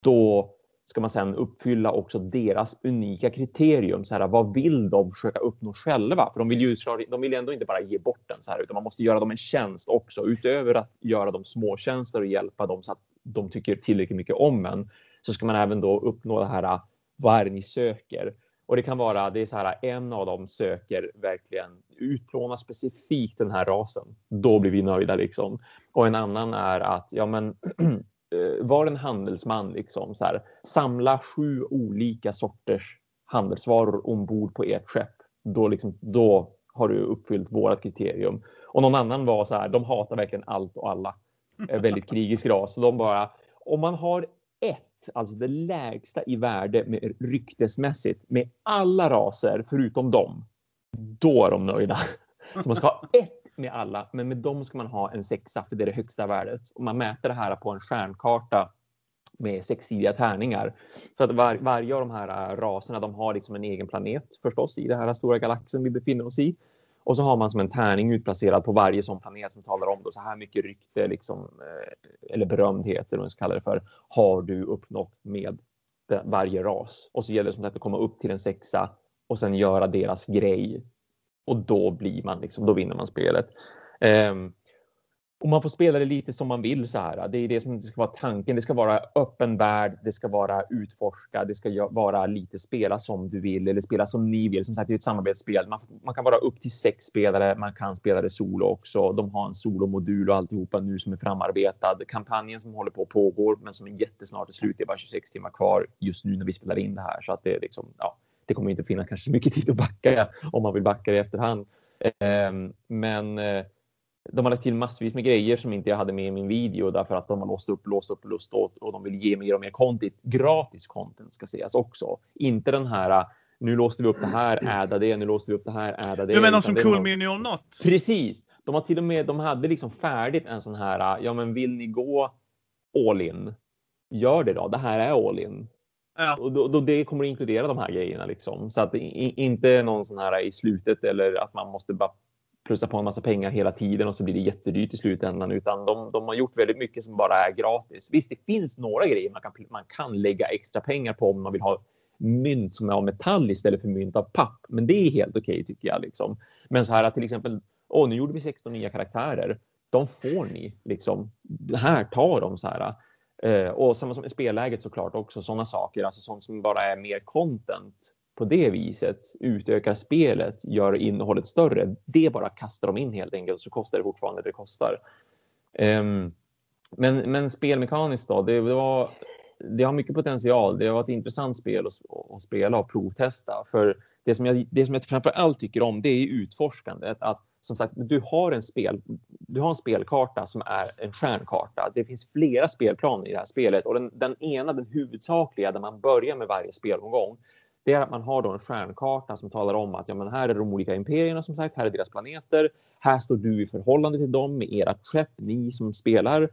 Då ska man sedan uppfylla också deras unika kriterium. Så här, vad vill de försöka uppnå själva? För de vill ju de vill ändå inte bara ge bort den så här, utan man måste göra dem en tjänst också. Utöver att göra dem småtjänster och hjälpa dem så att de tycker tillräckligt mycket om en så ska man även då uppnå det här. Äh, vad är det ni söker? Och det kan vara det är så här äh, en av dem söker verkligen utplåna specifikt den här rasen. Då blir vi nöjda liksom. Och en annan är att ja, men [clears throat] äh, var en handelsman liksom så här. Samla sju olika sorters handelsvaror ombord på ert skepp. Då liksom då har du uppfyllt vårat kriterium. Och någon annan var så här. De hatar verkligen allt och alla. Eh, väldigt krigisk ras. Så de bara om man har ett, alltså det lägsta i värde med ryktesmässigt med alla raser förutom dem. Då är de nöjda. Så man ska ha ett med alla, men med dem ska man ha en sexa för det är det högsta värdet. Och man mäter det här på en stjärnkarta med sexsidiga tärningar. Så att var, varje av de här eh, raserna, de har liksom en egen planet förstås i den här stora galaxen vi befinner oss i. Och så har man som en tärning utplacerad på varje sån planet som talar om då så här mycket rykte liksom, eh, eller berömdheter eller vad man ska kalla det för, har du uppnått med varje ras. Och så gäller det som sagt att komma upp till en sexa och sen göra deras grej. Och då blir man liksom, då vinner man spelet. Um, och man får spela det lite som man vill så här. Det är det som det ska vara tanken. Det ska vara öppen värld. Det ska vara utforska. Det ska vara lite spela som du vill eller spela som ni vill. Som sagt, det är ett samarbetsspel. Man, man kan vara upp till sex spelare. Man kan spela det solo också. De har en solomodul och alltihopa nu som är framarbetad. Kampanjen som håller på pågår, men som är jättesnart är slut. Det är bara 26 timmar kvar just nu när vi spelar in det här, så att det är liksom ja, det kommer inte finnas kanske mycket [laughs] tid att backa om man vill backa i efterhand. Ehm, men eh, de har lagt till massvis med grejer som inte jag hade med i min video därför att de har låst upp, låst upp, låst upp och de vill ge mer och mer content. Gratis content ska sägas också. Inte den här nu låste vi upp det här, äda det, nu låste vi upp det här, äda det. Du menar som Cool. Mini or Not? Precis. De har till och med, de hade liksom färdigt en sån här, ja men vill ni gå all in? Gör det då, det här är all in. Ja. Och då, då, det kommer att inkludera de här grejerna liksom. Så att i, inte någon sån här i slutet eller att man måste bara plussa på en massa pengar hela tiden och så blir det jättedyrt i slutändan, utan de, de har gjort väldigt mycket som bara är gratis. Visst, det finns några grejer man kan, man kan lägga extra pengar på om man vill ha mynt som är av metall istället för mynt av papp, men det är helt okej okay, tycker jag liksom. Men så här att till exempel, åh, nu gjorde vi 16 nya karaktärer. De får ni liksom. Här tar de så här. Eh, och samma som i spelläget såklart också sådana saker, alltså sånt som bara är mer content på det viset utökar spelet, gör innehållet större. Det bara kastar de in helt enkelt så kostar det fortfarande det kostar. Um, men, men spelmekaniskt då, det, det, var, det har mycket potential. Det var ett intressant spel att, att spela och provtesta. För det som, jag, det som jag framför allt tycker om, det är utforskandet. Att som sagt, du har en spel, du har en spelkarta som är en stjärnkarta. Det finns flera spelplaner i det här spelet och den, den ena, den huvudsakliga, där man börjar med varje spelomgång, det är att man har då en stjärnkarta som talar om att ja, men här är de olika imperierna som sagt, här är deras planeter. Här står du i förhållande till dem med ert skepp, ni som spelar.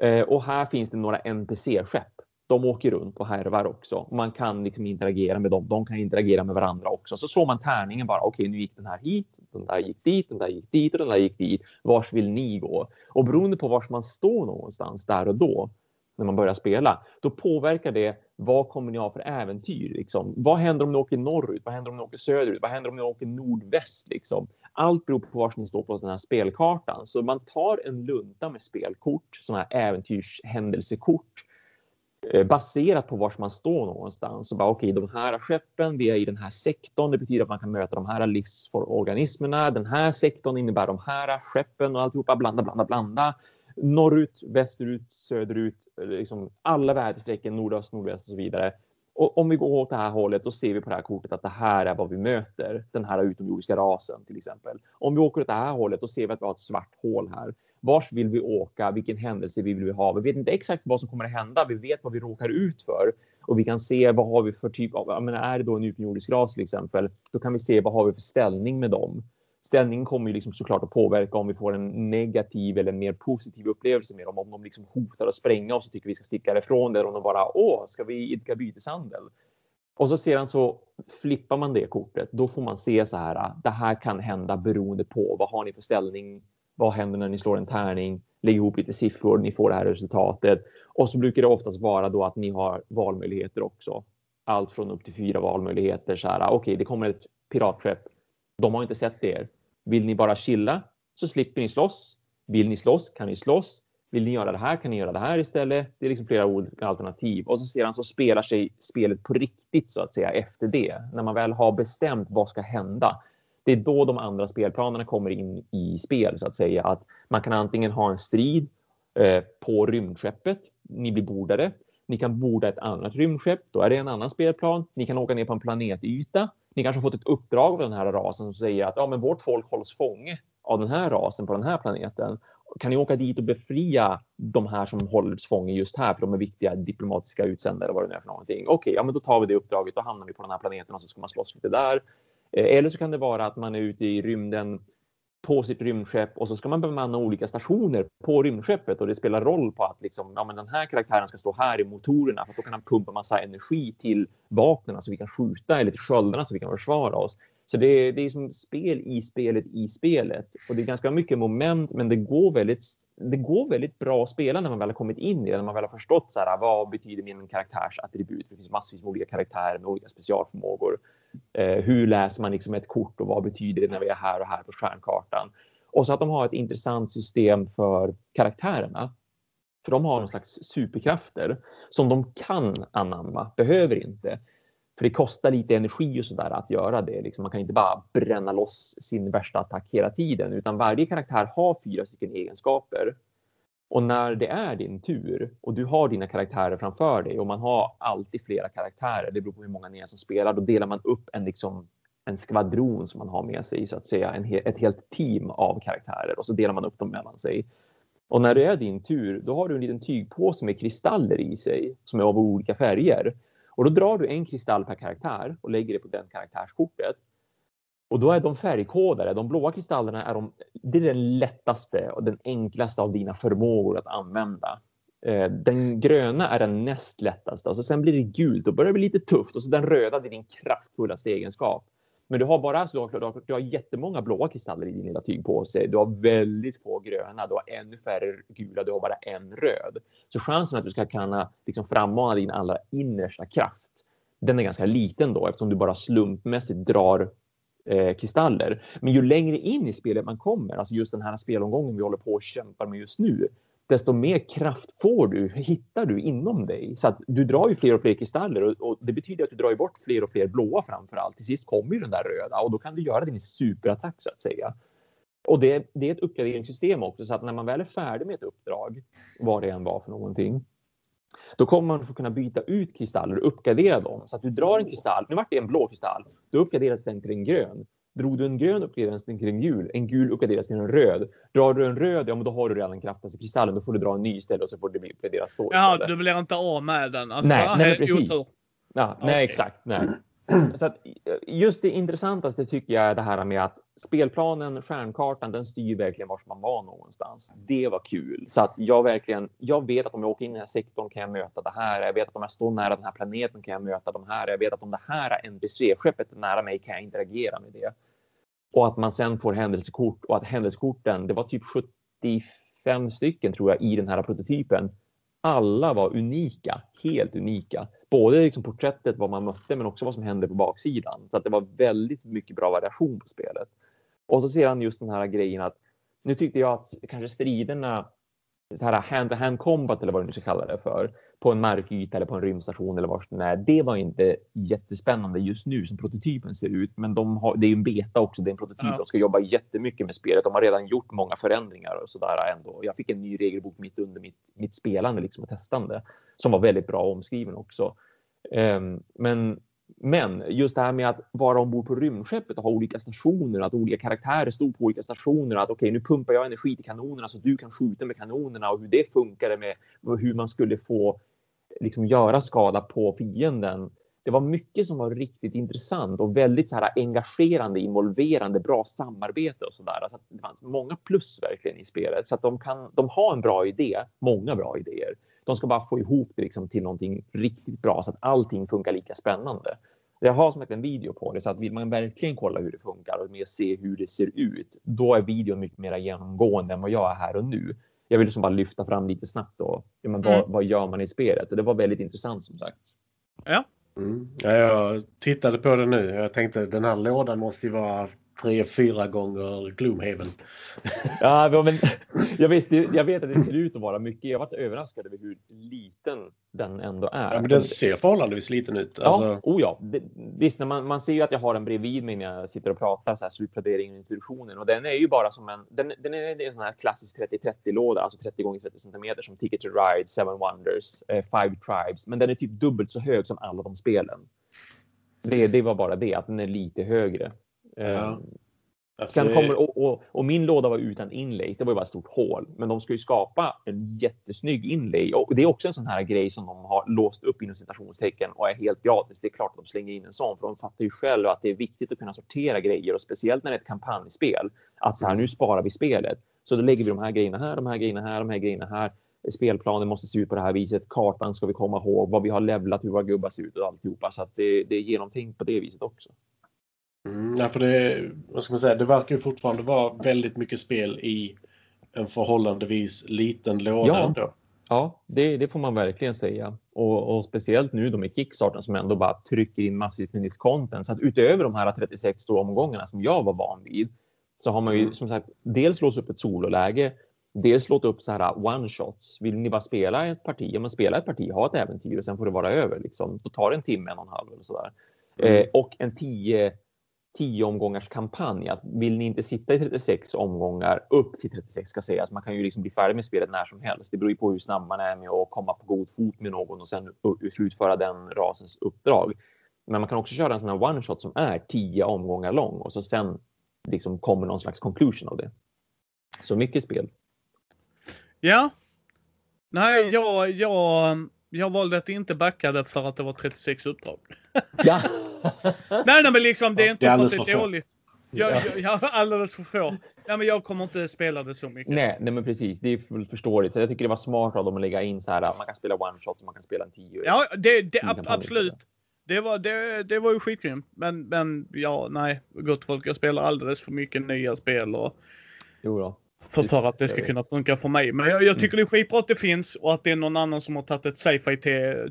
Eh, och här finns det några NPC-skepp. De åker runt och härvar också. Man kan liksom interagera med dem. De kan interagera med varandra också. Så såg man tärningen bara. Okej, nu gick den här hit. Den där gick dit. Den där gick dit och den där gick dit. Vars vill ni gå? Och beroende på var man står någonstans där och då när man börjar spela, då påverkar det vad kommer ni ha för äventyr? Liksom? Vad händer om ni åker norrut? Vad händer om ni åker söderut? Vad händer om ni åker nordväst? Liksom? Allt beror på var ni står på den här spelkartan. Så man tar en lunta med spelkort, sådana här äventyrshändelsekort. Eh, baserat på var man står någonstans. Så bara okej, okay, de här skeppen, vi är i den här sektorn. Det betyder att man kan möta de här livsorganismerna. Den här sektorn innebär de här skeppen och alltihopa. Blanda, blanda, blanda. Norrut, västerut, söderut, liksom alla väderstrecken, nordöst, nordväst och så vidare. Och om vi går åt det här hållet, då ser vi på det här kortet att det här är vad vi möter. Den här utomjordiska rasen till exempel. Om vi åker åt det här hållet, då ser vi att vi har ett svart hål här. Vars vill vi åka? Vilken händelse vill vi ha? Vi vet inte exakt vad som kommer att hända. Vi vet vad vi råkar ut för och vi kan se vad har vi för typ av. Men är det då en utomjordisk ras till exempel? Då kan vi se vad har vi för ställning med dem ställningen kommer ju liksom såklart att påverka om vi får en negativ eller mer positiv upplevelse med dem. Om de liksom hotar att spränga oss och tycker vi ska sticka ifrån där Om de bara åh, ska vi idka byteshandel? Och så sedan så flippar man det kortet. Då får man se så här. Det här kan hända beroende på vad har ni för ställning? Vad händer när ni slår en tärning? Lägg ihop lite siffror. Ni får det här resultatet och så brukar det oftast vara då att ni har valmöjligheter också. Allt från upp till fyra valmöjligheter. Så här. Okej, okay, det kommer ett piratskepp. De har inte sett er. Vill ni bara chilla så slipper ni slåss. Vill ni slåss kan ni slåss. Vill ni göra det här kan ni göra det här istället. Det är liksom flera olika alternativ och så sedan så spelar sig spelet på riktigt så att säga efter det. När man väl har bestämt vad ska hända. Det är då de andra spelplanerna kommer in i spel så att säga. Att man kan antingen ha en strid eh, på rymdskeppet. Ni blir bordade. Ni kan borda ett annat rymdskepp. Då är det en annan spelplan. Ni kan åka ner på en planetyta ni kanske har fått ett uppdrag av den här rasen som säger att ja, men vårt folk hålls fånge av den här rasen på den här planeten. Kan ni åka dit och befria de här som hålls fånge just här för de är viktiga diplomatiska utsändare eller vad det nu är för någonting. Okej, okay, ja, men då tar vi det uppdraget. och hamnar vi på den här planeten och så ska man slåss lite där. Eh, eller så kan det vara att man är ute i rymden på sitt rymdskepp och så ska man bemanna olika stationer på rymdskeppet och det spelar roll på att liksom, ja, men den här karaktären ska stå här i motorerna för då kan han pumpa massa energi till vapnen så vi kan skjuta eller till sköldarna så vi kan försvara oss. Så det, det är som spel i spelet i spelet och det är ganska mycket moment men det går väldigt det går väldigt bra att spela när man väl har kommit in i det, när man väl har förstått så här, vad betyder min karaktärs attribut? Det finns massvis med olika karaktärer med olika specialförmågor. Eh, hur läser man liksom ett kort och vad betyder det när vi är här och här på stjärnkartan? Och så att de har ett intressant system för karaktärerna. För de har någon slags superkrafter som de kan anamma, behöver inte. För det kostar lite energi och sådär att göra det. Liksom man kan inte bara bränna loss sin värsta attack hela tiden, utan varje karaktär har fyra stycken egenskaper och när det är din tur och du har dina karaktärer framför dig och man har alltid flera karaktärer, det beror på hur många ni är som spelar, då delar man upp en, liksom, en skvadron som man har med sig, så att säga, en, ett helt team av karaktärer och så delar man upp dem mellan sig. Och när det är din tur, då har du en liten tygpåse med kristaller i sig som är av olika färger. Och då drar du en kristall per karaktär och lägger det på den karaktärskortet. Och då är de färgkodade. De blåa kristallerna är, de, det är den lättaste och den enklaste av dina förmågor att använda. Eh, den gröna är den näst lättaste och så sen blir det gult. och börjar bli lite tufft och så den röda är din kraftfullaste egenskap. Men du har bara alltså, du har, du har jättemånga blåa kristaller i din lilla tygpåse. Du har väldigt få gröna, du har ännu färre gula, du har bara en röd. Så chansen att du ska kunna liksom frammana din allra innersta kraft, den är ganska liten då eftersom du bara slumpmässigt drar eh, kristaller. Men ju längre in i spelet man kommer, alltså just den här spelomgången vi håller på och kämpar med just nu, desto mer kraft får du, hittar du inom dig. Så att du drar ju fler och fler kristaller och, och det betyder att du drar ju bort fler och fler blåa framför allt. Till sist kommer ju den där röda och då kan du göra din superattack så att säga. Och det, det är ett uppgraderingssystem också så att när man väl är färdig med ett uppdrag, vad det än var för någonting, då kommer man få kunna byta ut kristaller och uppgradera dem. Så att du drar en kristall, nu vart det en blå kristall, då uppgraderas den till en grön. Drog du en grön uppgraderas den till en gul, en gul uppgraderas till en röd. Drar du en röd, ja men då har du redan den kraftigaste kristallen, då får du dra en ny istället och så får det bli uppgraderat så. Ja, du blir inte av med den. Alltså, nej, nej precis. Ja, nej, okay. exakt. Nej. [clears throat] Så att eh, just det intressantaste tycker jag är det här med att spelplanen, stjärnkartan, den styr verkligen var man var någonstans. Det var kul. Så att jag verkligen, jag vet att om jag åker in i den här sektorn kan jag möta det här. Jag vet att om jag står nära den här planeten kan jag möta de här. Jag vet att om det här NPC-skeppet är nära mig kan jag interagera med det. Och att man sen får händelsekort och att händelsekorten, det var typ 75 stycken tror jag i den här prototypen. Alla var unika, helt unika både liksom porträttet, vad man mötte, men också vad som hände på baksidan. Så att det var väldigt mycket bra variation på spelet. Och så ser han just den här grejen att nu tyckte jag att kanske striderna så här hand-to-hand combat eller vad du nu ska kalla det för på en markyta eller på en rymdstation eller var det är. Det var inte jättespännande just nu som prototypen ser ut, men de har, det är ju en beta också. Det är en prototyp. Ja. De ska jobba jättemycket med spelet. De har redan gjort många förändringar och så där ändå. Jag fick en ny regelbok mitt under mitt, mitt spelande liksom och testande som var väldigt bra omskriven också. Um, men men just det här med att vara ombord på rymdskeppet och ha olika stationer, att olika karaktärer stod på olika stationer, att okej, okay, nu pumpar jag energi till kanonerna så att du kan skjuta med kanonerna och hur det funkade med hur man skulle få liksom göra skada på fienden. Det var mycket som var riktigt intressant och väldigt så här engagerande, involverande, bra samarbete och så där. Alltså det fanns många plus verkligen i spelet så att de kan. De har en bra idé, många bra idéer. De ska bara få ihop det liksom till någonting riktigt bra så att allting funkar lika spännande. Jag har som sagt en video på det så att vill man verkligen kolla hur det funkar och mer se hur det ser ut, då är videon mycket mer genomgående än vad jag är här och nu. Jag vill liksom bara lyfta fram lite snabbt då. Ja, men vad, mm. vad gör man i spelet? Och det var väldigt intressant som sagt. Ja. Mm. ja. Jag tittade på det nu. Jag tänkte den här lådan måste ju vara tre, fyra gånger Gloomhaven. ja, men jag, visste, jag vet att det ser ut att vara mycket. Jag varit överraskad över hur liten den ändå är. Ja, men den ser förhållandevis liten ut. Ja, alltså... oh ja. Det, visst, när man, man ser ju att jag har den bredvid mig när jag sitter och pratar så här slutpläderingen och introduktionen och den är ju bara som en. Den, den är en sån här klassisk 30-30 låda, alltså 30 gånger 30 centimeter som Ticket to Ride, Seven Wonders, eh, Five Tribes, men den är typ dubbelt så hög som alla de spelen. Det, det var bara det att den är lite högre. Ja. Ehm, alltså, Sen kommer, och, och, och, min låda var utan inlays, det var ju bara ett stort hål. Men de ska ju skapa en jättesnygg inlay. Och det är också en sån här grej som de har låst upp inom citationstecken och är helt gratis. Det är klart att de slänger in en sån, för de fattar ju själva att det är viktigt att kunna sortera grejer och speciellt när det är ett kampanjspel. Att så här, nu sparar vi spelet. Så då lägger vi de här grejerna här, de här grejerna här, de här grejerna här. Spelplanen måste se ut på det här viset. Kartan ska vi komma ihåg, vad vi har levlat, hur våra gubbar ser ut och alltihopa. Så att det, det är genomtänkt på det viset också. Mm, ja, för det, vad ska man säga, det verkar ju fortfarande vara väldigt mycket spel i en förhållandevis liten låda ja. ändå. Ja, det, det, får man verkligen säga. Och, och, speciellt nu då med Kickstarten som ändå bara trycker in massivt med nytt content. Så att utöver de här 36 omgångarna som jag var van vid så har man ju mm. som sagt dels låst upp ett sololäge, dels låt upp så här one shots. Vill ni bara spela ett parti? Ja, men spela ett parti, ha ett äventyr och sen får det vara över. Liksom. Då tar det en timme, en och en halv eller så där. Mm. Eh, och en tio tio omgångars kampanj. Att vill ni inte sitta i 36 omgångar upp till 36 ska sägas. Man kan ju liksom bli färdig med spelet när som helst. Det beror ju på hur snabb man är med att komma på god fot med någon och sen slutföra den rasens uppdrag. Men man kan också köra en sån här one shot som är tio omgångar lång och så sen liksom kommer någon slags conclusion av det. Så mycket spel. Ja. Nej, jag, jag, jag valde att inte backa det för att det var 36 uppdrag. Ja. [laughs] [laughs] nej, nej, men liksom det är inte det är för att det är dåligt. Jag, jag, jag har alldeles för få. Nej, men jag kommer inte spela det så mycket. Nej, nej men precis. Det är fullt förståeligt. Så jag tycker det var smart av dem att lägga in så här. Man kan spela one shot och man kan spela en tio. Ja, det, det ab absolut. Det var, det, det var ju skitgrymt. Men, men ja, nej, gott folk. Jag spelar alldeles för mycket nya spel och. Jo då. För, för att det ska kunna funka för mig. Men jag, jag tycker mm. det är skitbra att det finns och att det är någon annan som har tagit ett sci-fi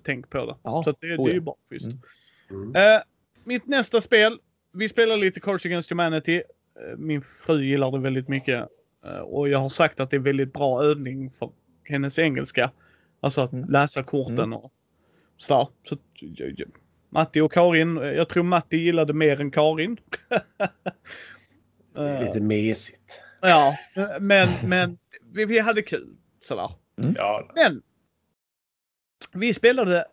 tänk på det. Aha, så det, det är ju bra. Just. Mm. Mm. Uh, mitt nästa spel. Vi spelar lite Cards Against Humanity. Uh, min fru gillar det väldigt mycket. Uh, och jag har sagt att det är väldigt bra övning för hennes engelska. Alltså att mm. läsa korten mm. och sådär. Så, Matti och Karin. Jag tror Matti gillade mer än Karin. [laughs] lite mesigt. Ja, men, men vi, vi hade kul. Sådär. Mm. Ja. Men vi spelade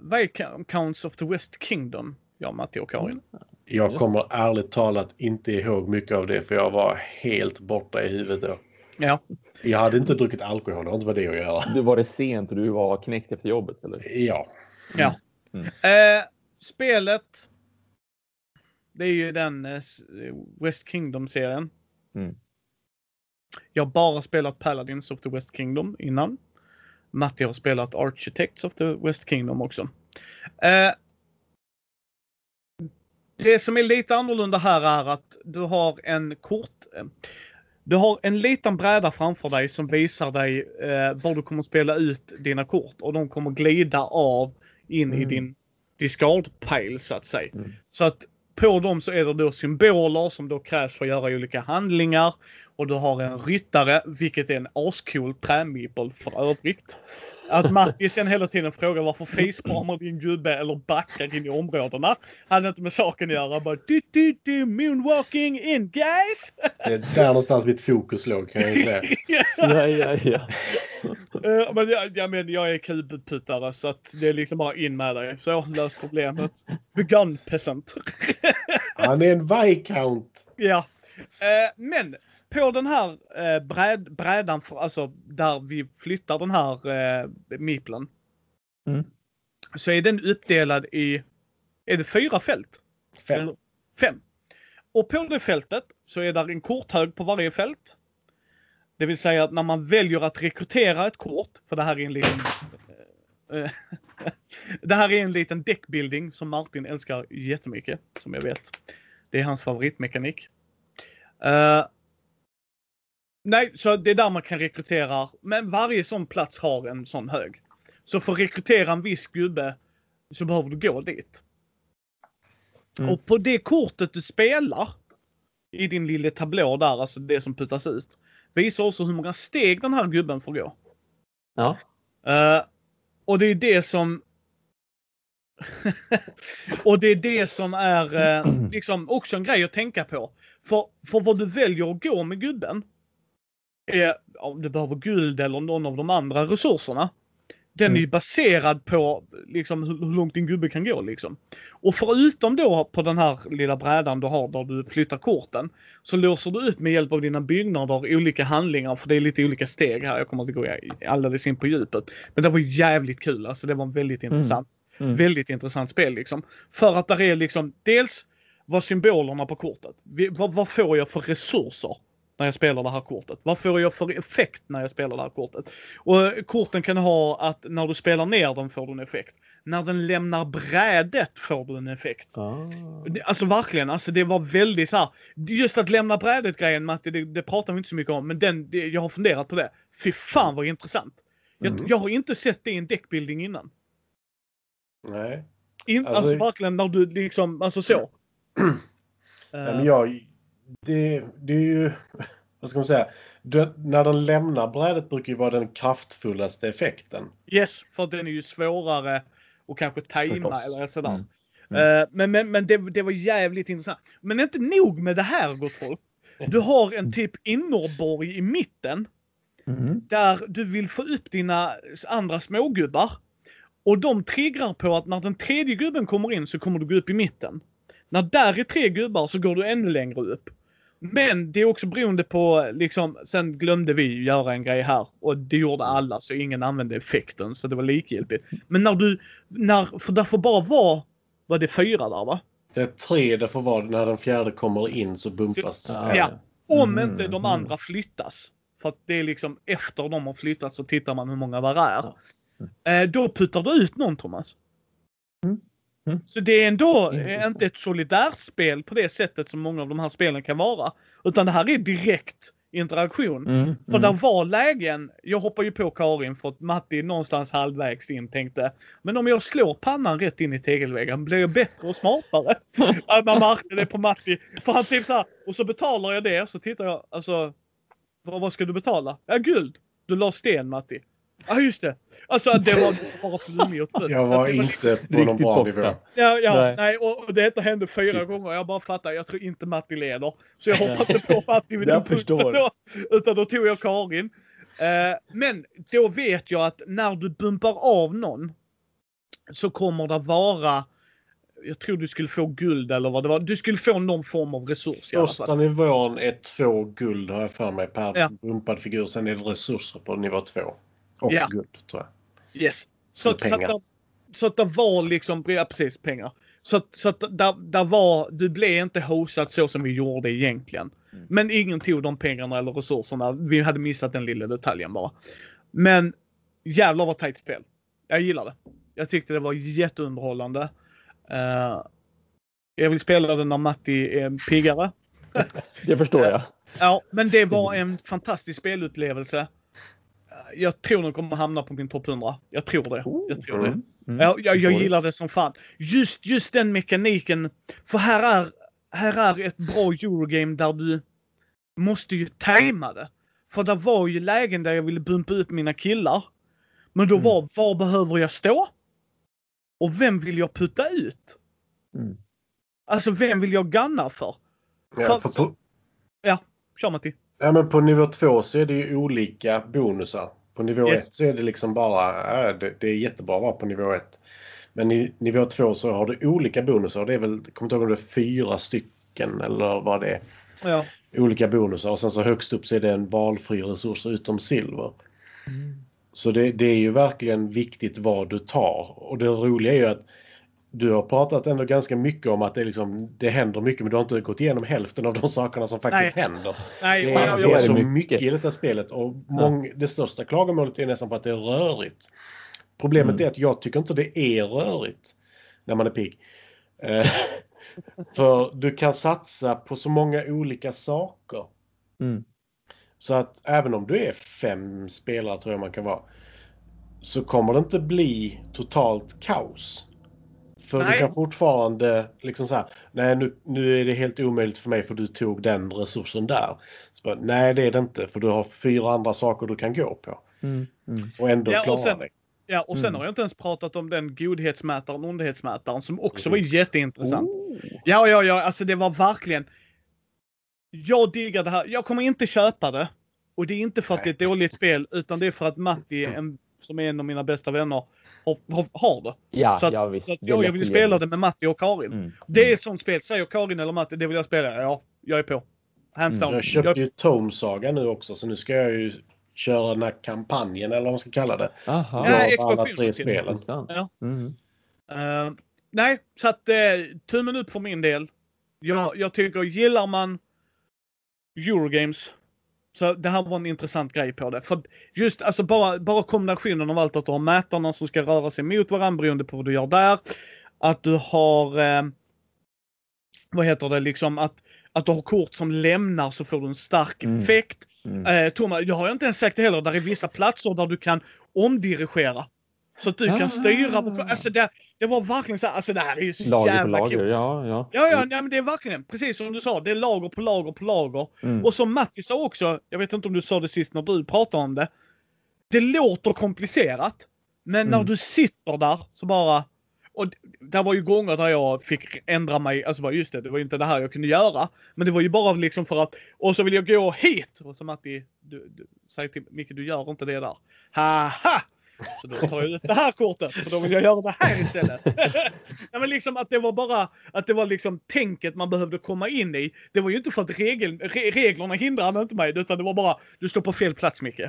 Viscounts of the West Kingdom, jag, Matti och Karin. Jag kommer ärligt talat inte ihåg mycket av det för jag var helt borta i huvudet då. Ja. Jag hade inte druckit alkohol, det har inte med det att göra. Du var det sent och du var knäckt efter jobbet eller? Ja. Ja. Mm. Eh, spelet. Det är ju den eh, West Kingdom-serien. Mm. Jag har bara spelat Paladins of the West Kingdom innan. Matti har spelat Architects of the West Kingdom också. Eh, det som är lite annorlunda här är att du har en kort... Eh, du har en liten bräda framför dig som visar dig eh, var du kommer spela ut dina kort och de kommer glida av in mm. i din discard pile så att säga. Mm. Så att på dem så är det då symboler som då krävs för att göra olika handlingar. Och du har en ryttare, vilket är en ascool trämeeple för övrigt. Att Matti sen hela tiden frågar varför facepalmar din gubbe eller backar in i områdena. Hade inte med saken att göra. Bara du, du, du, moonwalking in guys! Det är där någonstans mitt fokus låg kan jag ju säga. [laughs] Ja, ja, ja. Eh, men jag, jag, men jag är kubputtare så att det är liksom bara in med dig. Så lös problemet. Begun peasant. Han är en viscount. ja. Eh, men på den här eh, bräd, brädan, för, alltså där vi flyttar den här eh, miplen. Mm. Så är den uppdelad i, är det fyra fält? Fem. Fem. Och på det fältet så är där en korthög på varje fält. Det vill säga att när man väljer att rekrytera ett kort, för det här är en liten... eh, [laughs] det här är en liten deckbuilding som Martin älskar jättemycket, som jag vet. Det är hans favoritmekanik. Eh, nej, så det är där man kan rekrytera, men varje sån plats har en sån hög. Så för att rekrytera en viss gubbe så behöver du gå dit. Mm. Och på det kortet du spelar i din lilla tablå där, alltså det som puttas ut, visar också hur många steg den här gubben får gå. Ja. Eh, och det är det som... [laughs] och det är det som är eh, [clears throat] liksom också en grej att tänka på. För, för vad du väljer att gå med gubben är om du behöver guld eller någon av de andra resurserna. Den är ju baserad på liksom, hur, långt din gubbe kan gå. Liksom. Och förutom då på den här lilla brädan du har där du flyttar korten så låser du upp med hjälp av dina byggnader olika handlingar för det är lite olika steg här. Jag kommer inte gå alldeles in på djupet. Men det var jävligt kul. Alltså det var väldigt intressant. Mm. Väldigt intressant spel liksom. För att där är liksom dels vad symbolerna på kortet. Vad, vad får jag för resurser när jag spelar det här kortet? Vad får jag för effekt när jag spelar det här kortet? Och eh, korten kan ha att när du spelar ner den får du en effekt. När den lämnar brädet får du en effekt. Ah. Alltså verkligen, alltså det var väldigt så här. Just att lämna brädet grejen Matti, det, det pratar vi inte så mycket om. Men den, det, jag har funderat på det. Fy fan vad intressant. Jag, Mm. jag har inte sett det i en deckbuilding innan. Nej. In, alltså, Alltså- verkligen när du liksom, alltså så. [clears throat] Nej, men jag, det, det är ju... [laughs] Vad ska man säga? Det, när den lämnar brädet brukar ju vara den kraftfullaste effekten. yes, för den är ju svårare och kanske tajma Förstås. eller sådär. Mm. Mm. Eh, men men, men det, det var jävligt intressant. Men inte nog med det här gott folk. Du har en typ innerborg i mitten Mm. där du vill få upp dina andra smågubbar. Och de triggar på att när den tredje gubben kommer in så kommer du gå upp i mitten. När där är tre gubbar så går du ännu längre upp. Men det är också beroende på, liksom, sen glömde vi göra en grej här och det gjorde alla så ingen använde effekten så det var likgiltigt. Men när du, när, för där får bara vara, var det fyra där va? Det är tre, det får vara när den fjärde kommer in så bumpas. Ja. Ja. Om Mm, inte de mm. andra flyttas. För att det är liksom efter de har flyttat så tittar man hur många var är. Eh, då puttar du ut någon Thomas. Mm. Mm. Så det är ändå eh, Intressant. inte ett solitärt spel på det sättet som många av de här spelen kan vara. Utan det här är direkt interaktion. Mm. För där var lägen, jag hoppar ju på Karin för att Matti någonstans halvvägs in tänkte men om jag slår pannan rätt in i tegelväggen blir jag bättre och smartare. Att man märkte det på Matti. För han typ så här, och så betalar jag det så tittar jag, alltså vad, vad ska du betala? Ja guld. Du la sten Matti. Ja just det. Alltså det var bara flummig och trött. Jag var inte på någon bra nivå. Ja, ja nej. Nej. och, och det hände fyra Shit. gånger. Jag bara fattar, jag tror inte Matti leder. Så jag hoppade inte på Matti vid den punkten då. Utan då tog jag Karin. Eh, men då vet jag att när du bumpar av någon så kommer det vara jag tror du skulle få guld eller vad det var. Du skulle få någon form av resurs Första nivån är två guld har jag för mig per Ja. bumpad figur. Sen är det resurser på nivå två. Och Ja. guld tror jag. Yes. Så, så, att så att det var liksom, ja precis pengar. Så att, så att där, där var, du blev inte hostad så som vi gjorde egentligen. Mm. Men ingen tog de pengarna eller resurserna. Vi hade missat den lilla detaljen bara. Men jävlar vad tajt spel. Jag gillar det. Jag tyckte det var jätteunderhållande. Eh, jag vill spela den när Matti är piggare. [laughs] Det förstår jag. Ja, men det var en fantastisk spelupplevelse. Jag tror den kommer hamna på min topp 100. Jag tror det. Jag tror det. Mm. Mm. Ja, jag, jag Förstår gillar det som fan. Just, just den mekaniken. För här är, här är ett bra Eurogame där du... måste ju tajma det. För det var ju lägen där jag ville bumpa upp mina killar. Men då Mm. var, var behöver jag stå? Och vem vill jag putta ut? Mm. Alltså vem vill jag ganna för? Ja, För- för på, Kör Matti. ja, men på nivå två så är det ju olika bonusar. På nivå Yes. ett så är det liksom bara, ja, det, det är jättebra att vara på nivå ett. Men i nivå två så har du olika bonusar. Det är väl, jag kommer inte ihåg om det är fyra stycken eller vad det är. Ja. Olika bonusar och sen så högst upp så är det en valfri resurs utom silver. Så det, det är ju verkligen viktigt vad du tar. Och det roliga är ju att du har pratat ändå ganska mycket om att det, liksom, det händer mycket men du har inte gått igenom hälften av de sakerna som faktiskt Nej. händer. Nej, Det är, det är så mycket. mycket i detta spelet och mång, det största klagomålet är nästan på att det är rörigt. Problemet Mm. är att jag tycker inte det är rörigt när man är pigg. Eh, [laughs] För du kan satsa på så många olika saker. Mm. Så att även om du är fem spelare tror jag man kan vara. Så kommer det inte bli totalt kaos. För Nej. du kan fortfarande liksom så här. Nej nu, nu är det helt omöjligt för mig för du tog den resursen där. Så bara, nej det är det inte för du har fyra andra saker du kan gå på. Mm. Mm. Och ändå Ja, och klara sen- dig. ja, och sen Mm. har jag inte ens pratat om den godhetsmätaren, ondhetsmätaren som också Precis. var jätteintressant. Oh. Ja, ja, ja, alltså det var verkligen. Jag diggar det här. Jag kommer inte köpa det. Och det är inte för att det är ett dåligt spel, utan det är för att Matti, en, som är en av mina bästa vänner, har, har, det. Ja, Så att, ja visst. så att är jag, vill spela det med Matti och Karin. Mm. Det är ett sånt spel. Säger Karin eller Matti, det vill jag spela. Ja, jag är på. Hands Mm. down. Jag köpte Jag, ju Tome Saga nu också så nu ska jag ju köra den här kampanjen eller vad man ska kalla det. Aha. Så Ja, jag alla tre spelen. Ja. Mm. Eh, nej, så att uh, tummen upp för min del. Jag, jag tycker, gillar man Eurogames så det här var en intressant grej på det. För just alltså bara, bara kombinationen av allt att du har mätarna som ska röra sig mot varandra beroende på vad du gör där. Att du har, eh, vad heter det, liksom att, att du har kort som lämnar så får du en stark Mm. effekt. Mm. Eh, Thomas, jag har inte ens sagt det heller, där är vissa platser där du kan omdirigera. Så att du Ah. kan styra. Alltså det, det var verkligen så här, alltså det här är ju så Lager på jävla lager, coolt. ja. ja. Ja, ja, nej, men det är verkligen precis som du sa. Det är lager på lager på lager. Mm. Och som Matti sa också, jag vet inte om du sa det sist när du pratade om det. Det låter komplicerat. Men när Mm. du sitter där så bara... Och det var ju gånger där jag fick ändra mig. Alltså bara just det, det var ju inte det här jag kunde göra. Men det var ju bara liksom för att... Och så vill jag gå hit! Och så Matti, du, du säger till Micke, du gör inte det där. Haha! Så då tar jag ut det här kortet för då vill jag göra det här istället. [laughs] ja, men liksom att det var bara att det var liksom tänket man behövde komma in i. Det var ju inte för att regel, re, reglerna hindrade inte mig utan det var bara du står på fel plats Micke.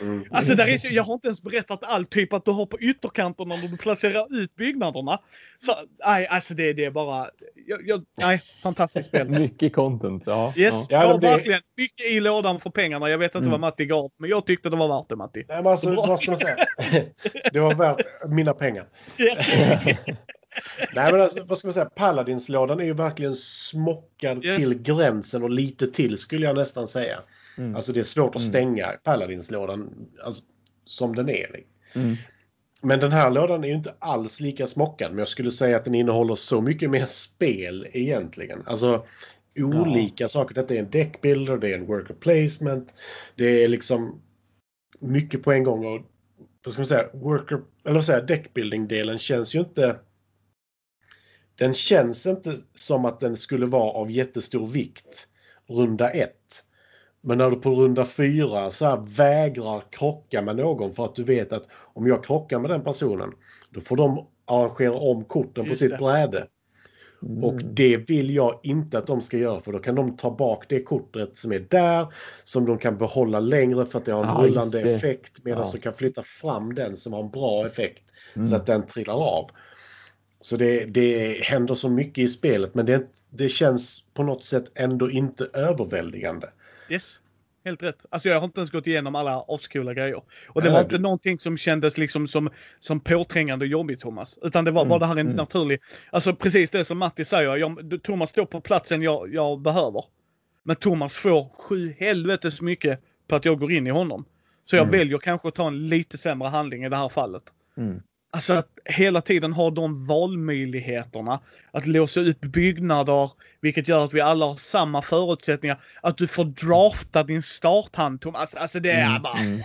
Mm. Alltså där är jag har inte ens berättat allt, typ att du har på ytterkanterna när du placerar ut byggnaderna. Så nej, alltså det, det är bara, jag, jag, nej, fantastiskt spel. [laughs] Mycket content, ja. Yes, Ja, men det- verkligen mycket i lådan för pengarna. Jag vet inte Mm. vad Matti gav, men jag tyckte det var värt det Matti. Nej, men alltså, vad ska man säga? [laughs] [laughs] Det var värt mina pengar. Yes. [laughs] Nej, men alltså, vad ska man säga? Paladinslådan är ju verkligen smockad Yes. till gränsen och lite till skulle jag nästan säga. Mm. Alltså det är svårt att Mm. stänga Paladinslådan alltså, som den är. Mm. Men den här lådan är ju inte alls lika smockad. Men jag skulle säga att den innehåller så mycket mer spel egentligen. Alltså olika saker. Detta är en deckbuilder, det är en worker placement. Det är liksom mycket på en gång. Och vad ska man säga? Worker, eller jag, deckbuilding-delen känns ju inte... Den känns inte som att den skulle vara av jättestor vikt runda ett. Men när du på runda fyra så här vägrar krocka med någon för att du vet att om jag krockar med den personen då får de arrangera om korten på Just sitt det. bräde. Mm. Och det vill jag inte att de ska göra för då kan de ta bak det kortet som är där som de kan behålla längre för att det har en just rullande effekt medan Ja. de kan flytta fram den som har en bra effekt Mm. så att den trillar av. Så det, det händer så mycket i spelet men det, det känns på något sätt ändå inte överväldigande. Yes. Helt rätt. Alltså jag har inte ens gått igenom alla ascoola grejer. Och det var inte någonting som kändes liksom som, som påträngande och jobbigt Thomas. Utan det var Mm, bara det här en mm. naturlig... Alltså precis det som Matti säger. Jag, Thomas står på platsen jag, jag behöver. Men Thomas får sju helvetes mycket på att jag går in i honom. Så jag Mm. väljer kanske att ta en lite sämre handling i det här fallet. Mm. Alltså att hela tiden ha de valmöjligheterna. Att låsa upp byggnader, vilket gör att vi alla har samma förutsättningar. Att du får drafta din starthand, Thomas. Alltså det är Mm, bara... mm.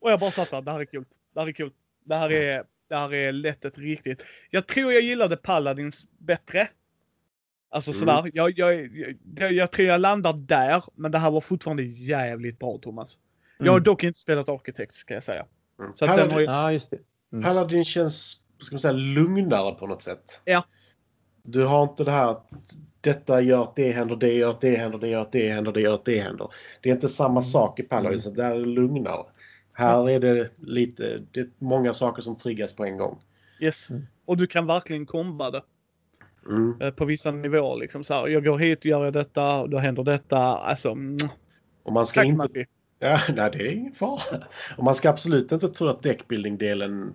Och jag bara satt där, det här är kul. Det här är kul. Det här är, det här är lätt ett riktigt. Jag tror jag gillade Paladins bättre. Alltså Mm. sådär. Jag, jag, jag, jag tror jag landar där, men det här var fortfarande jävligt bra Thomas. Jag har Mm. dock inte spelat Architect ska jag säga. Mm. Så att den har ju, Ja, just det. Mm. Paladin känns ska man säga, lugnare på något sätt. Ja. Du har inte det här att detta gör att det händer, det gör att det händer, det gör att det händer, det gör att det händer. Det är inte samma sak i Paladin, så där är det lugnare. Här är det lite, det är många saker som triggas på en gång. yes. Mm. Och du kan verkligen komba det Mm. eh, på vissa nivåer. Liksom så här, jag går hit och gör jag detta och då händer detta. Alltså, mm, Och man ska inte... Ja, [laughs] nej, det är ingen fara. Och man ska absolut inte tro att deckbuilding-delen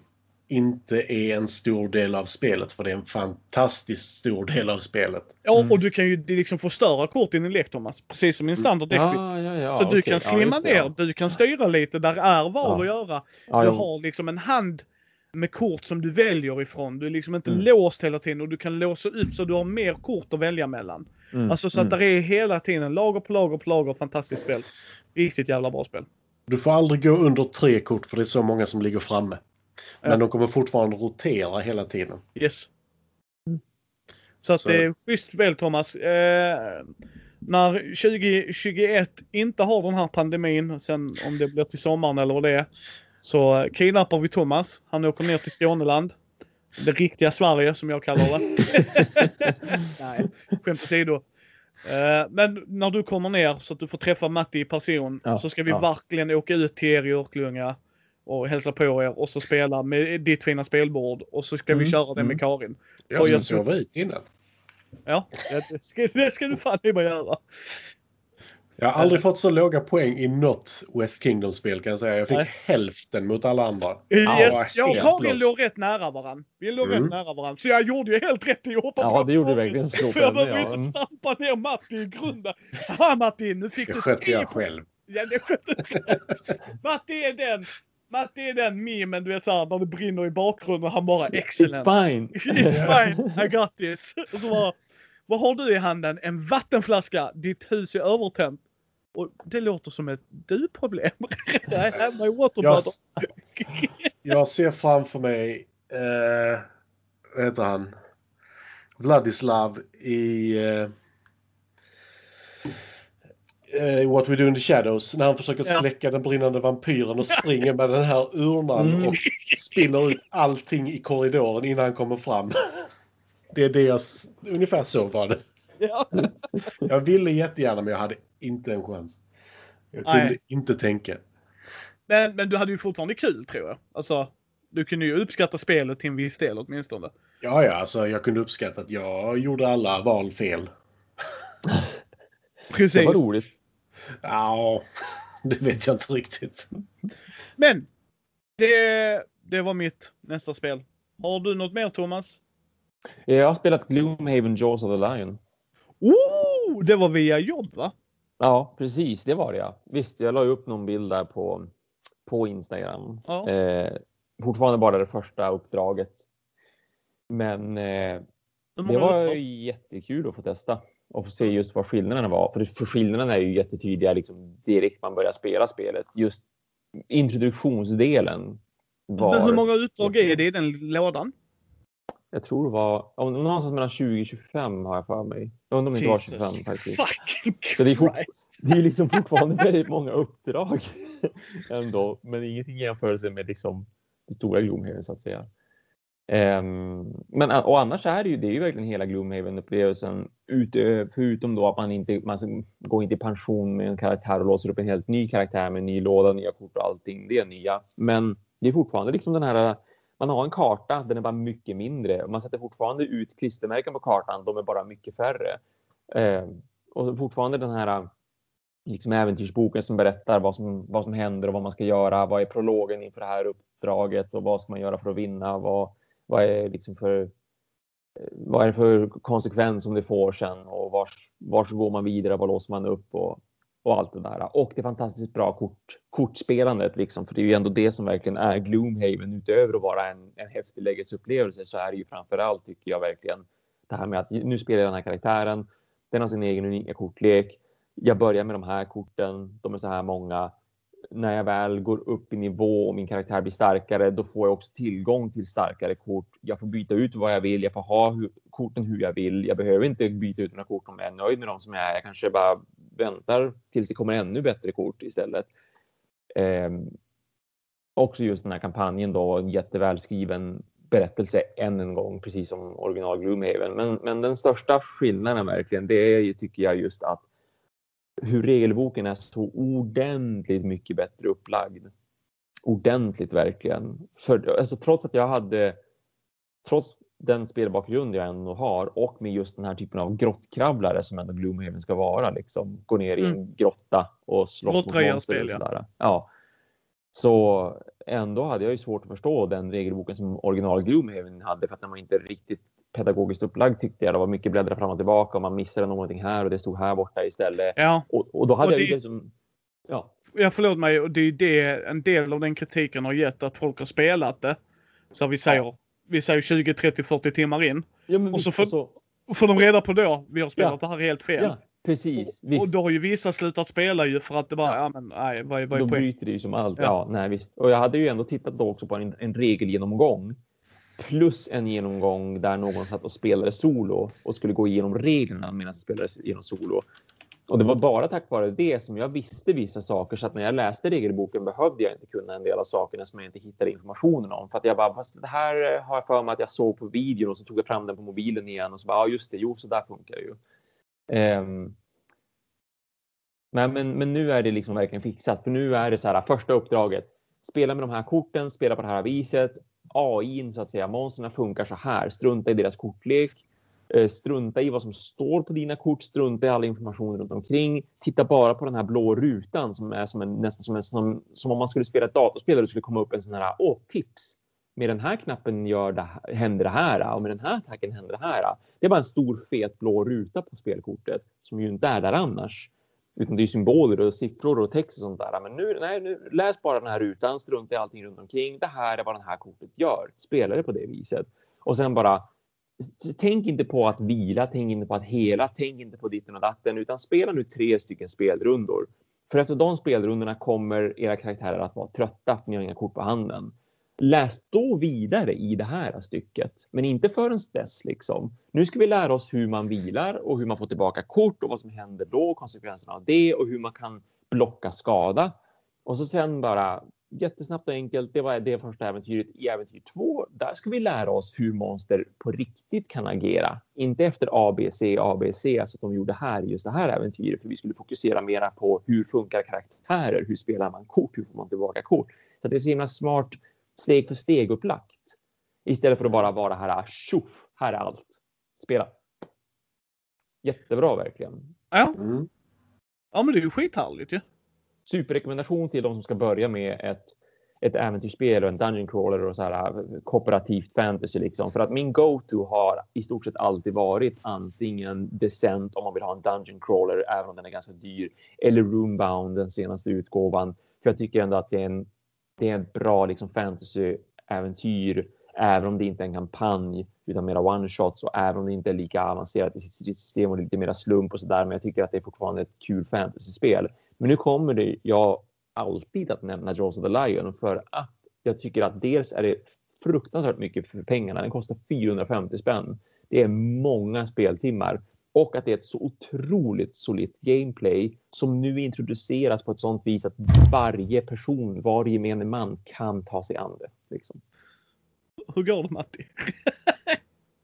inte är en stor del av spelet, för det är en fantastiskt stor del av spelet. Ja, Mm. och du kan ju liksom förstöra kort i din lek Thomas. Precis som i en standard deckbuild. Ja, ja, ja. Så du okej. kan slimma ner, ja. du kan styra lite, där är val Ja. att göra. Ja, du har liksom en hand med kort som du väljer ifrån. Du är liksom inte Mm. låst hela tiden och du kan låsa upp så du har mer kort att välja mellan. Mm, Alltså så att mm. det är hela tiden lager på lager på lager. Fantastiskt spel. Riktigt jävla bra spel. Du får aldrig gå under tre kort, för det är så många som ligger framme. Men Ja. de kommer fortfarande rotera hela tiden. Yes. Så att Så- det är schysst spel Thomas. Eh, när 2021 inte har den här pandemin, sen om det blir till sommaren eller vad det är, så kidnappar vi Thomas. Han åker ner till Skåneland. Det riktiga Sverige som jag kallar det. [laughs] Nej, skämt åsido. Eh, Men när du kommer ner så att du får träffa Matti i person Ja, så ska vi ja. verkligen åka ut till er i Örkelljunga och hälsa på er och så spela med ditt fina spelbord och så ska vi Mm, köra det med mm. Karin. Jag ska jag- sova ut innan. Ja, det ska, det ska du fan i mig göra. Jag har aldrig fått så låga poäng i något West Kingdom-spel kan jag säga. Jag fick Nej. hälften mot alla andra. Yes, vad jag och Karin låg rätt nära varann. Vi låg Mm. rätt nära varann. Så jag gjorde ju helt rätt i att hoppa Ja, på det gjorde du verkligen. För jag behöver ja. inte stampa ner Matti i grunden. Ja Matti, nu fick Det du skötte tio jag själv. Ja, det skötte du själv. Matti är den. Matti är den memen, du vet såhär när det brinner i bakgrunden och han bara excellent. [laughs] It's fine. It's fine, I got this. Och så bara, vad har du i handen? En vattenflaska. Ditt hus är övertänt. Och det låter som ett du-problem. I [laughs] have my water Jag, jag ser framför mig, eh, vad heter han? Vladislav i eh, eh, What We Do In The Shadows. När han försöker Ja. släcka den brinnande vampyren och springer med den här urnan Mm. och spiller ut allting i korridoren innan han kommer fram. Det är det jag... Ungefär så var det. Ja. Jag ville jättegärna men jag hade inte en chans. Jag kunde Nej. inte tänka. Men, men du hade ju fortfarande kul tror jag. Alltså, du kunde ju uppskatta spelet till en viss del åtminstone. Ja, ja, alltså jag kunde uppskatta att jag gjorde alla val fel. [laughs] Precis. Det var roligt. Ja, [laughs] det vet jag inte riktigt. Men det, det var mitt nästa spel. Har du något mer Thomas? Jag har spelat Gloomhaven Jaws of the Lion. Oh, det var via jobb va? Ja, precis. Det var det ja. Visst, jag la upp någon bild där på, på Instagram. Ja. Eh, fortfarande bara det första uppdraget. Men eh, det var uppdrag? jättekul att få testa och få se just vad skillnaderna var. För, för skillnaderna är ju jättetydliga liksom, direkt man börjar spela spelet. Just introduktionsdelen var... Men hur många uppdrag är det i den lådan? Jag tror det var om, någonstans mellan 20 och 25 har jag för mig. Jag undrar om det inte var 25 faktiskt. Så det är fort-. Det är liksom fortfarande väldigt många uppdrag [laughs] ändå, men ingenting i jämförelse med liksom det stora Gloomhaven så att säga. Ehm, men eh, och annars är det ju, det är ju verkligen hela Gloomhaven-upplevelsen förutom då att man inte man går inte i pension med en karaktär och låser upp en helt ny karaktär med en ny låda, nya kort och allting. Det är nya, men det är fortfarande liksom den här. Man har en karta, den är bara mycket mindre och man sätter fortfarande ut klistermärken på kartan. De är bara mycket färre Ehm, och fortfarande den här liksom äventyrsboken som berättar vad som, vad som händer och vad man ska göra. Vad är prologen inför det här uppdraget och vad ska man göra för att vinna? Vad, vad är liksom för eh, vad är det för konsekvens som det får sen och vars, vars går man vidare? Vad låser man upp och, och allt det där. Och det fantastiskt bra kort, kortspelandet liksom, för det är ju ändå det som verkligen är Gloomhaven utöver att vara en, en häftig lägesupplevelse så är det ju framför allt tycker jag verkligen det här med att nu spelar jag den här karaktären. Den har sin egen unika kortlek. Jag börjar med de här korten. De är så här många. När jag väl går upp i nivå och min karaktär blir starkare, då får jag också tillgång till starkare kort. Jag får byta ut vad jag vill. Jag får ha korten hur jag vill. Jag behöver inte byta ut några kort om jag är nöjd med dem som jag är. Jag kanske bara väntar tills det kommer ännu bättre kort istället. Eh, också just den här kampanjen då, en jättevälskriven berättelse än en gång, precis som original Gloomhaven. Men, men den största skillnaden verkligen, det är tycker jag just att hur regelboken är så ordentligt mycket bättre upplagd. Ordentligt verkligen. För, alltså, trots att jag hade, trots den spelbakgrund jag ändå har och med just den här typen av grottkravlare som ändå Gloomhaven ska vara, liksom gå ner i en mm. grotta och slåss mot monster. Och sådär. Ja. Så ändå hade jag ju svårt att förstå den regelboken som original Gloomhaven hade för att den var inte riktigt pedagogiskt upplagd tyckte jag. Det var mycket bläddra fram och tillbaka och man missade någonting här och det stod här borta istället. Ja. Och, och då hade och jag det... liksom Ja. ja, förlåt mig. Och det är det en del av den kritiken har gett att folk har spelat det. Så vi säger, ja. vi säger 20, 30, 40 timmar in. Ja, och så får, så... får de reda på då, vi har spelat ja. det här helt fel. Ja. Precis. Och, och då har ju vissa slutat spela ju för att det bara, ja, ja men nej, vad, vad är De bryter det ju som allt. Ja. ja. nej visst. Och jag hade ju ändå tittat då också på en, en regelgenomgång. Plus en genomgång där någon satt och spelade solo och skulle gå igenom reglerna medan de spelade genom solo. Och det var bara tack vare det som jag visste vissa saker så att när jag läste regelboken behövde jag inte kunna en del av sakerna som jag inte hittade informationen om. För att jag bara, fast det här eh, har jag för mig att jag såg på videon och så tog jag fram den på mobilen igen och så bara, ja just det, jo så där funkar det ju. Ehm, um, men, men, men nu är det liksom verkligen fixat, för nu är det så här första uppdraget. Spela med de här korten, spela på det här viset. AI, så att säga, monstren funkar så här. Strunta i deras kortlek. Eh, strunta i vad som står på dina kort, strunta i all information runt omkring. Titta bara på den här blå rutan som är som en, nästan som, en, som, som om man skulle spela ett datorspel och det skulle komma upp en sån här, åh, tips. Med den här knappen gör det, händer det här och med den här attacken händer det här. Det är bara en stor fet blå ruta på spelkortet som ju inte är där annars. Utan det är symboler och siffror och text och sånt där. Men nu, nej, nu läs bara den här rutan, strunta i allting runt omkring. Det här är vad det här kortet gör. Spela det på det viset. Och sen bara tänk inte på att vila, tänk inte på att hela, tänk inte på ditten och datten, utan spela nu tre stycken spelrundor. För efter de spelrundorna kommer era karaktärer att vara trötta, för ni har inga kort på handen läs då vidare i det här stycket, men inte förrän dess liksom. Nu ska vi lära oss hur man vilar och hur man får tillbaka kort och vad som händer då, konsekvenserna av det och hur man kan blocka skada. Och så sen bara jättesnabbt och enkelt. Det var det första äventyret. I äventyr två, där ska vi lära oss hur monster på riktigt kan agera. Inte efter ABC, ABC, alltså att de gjorde här i just det här äventyret, för vi skulle fokusera mera på hur funkar karaktärer? Hur spelar man kort? Hur får man tillbaka kort? Så det är så himla smart steg för steg upplagt. Istället för att bara vara här, tjoff, här är allt. Spela. Jättebra verkligen. Ja. Mm. Ja, men det är ju skithärligt ju. Ja. Superrekommendation till de som ska börja med ett, ett äventyrsspel och en dungeon crawler och så här kooperativt fantasy liksom. För att min go-to har i stort sett alltid varit antingen Descent om man vill ha en dungeon crawler, även om den är ganska dyr, eller Roombound, den senaste utgåvan. För jag tycker ändå att det är en det är ett bra liksom, fantasy-äventyr, även om det inte är en kampanj utan mera one shots och även om det inte är lika avancerat i sitt system och lite mera slump och så där. Men jag tycker att det är fortfarande ett kul fantasy-spel. Men nu kommer det jag alltid att nämna Jaws of the Lion för att jag tycker att dels är det fruktansvärt mycket för pengarna. Den kostar 450 spänn. Det är många speltimmar och att det är ett så otroligt solitt gameplay som nu introduceras på ett sånt vis att varje person, varje gemene man kan ta sig an det. Liksom. Hur går det Matti?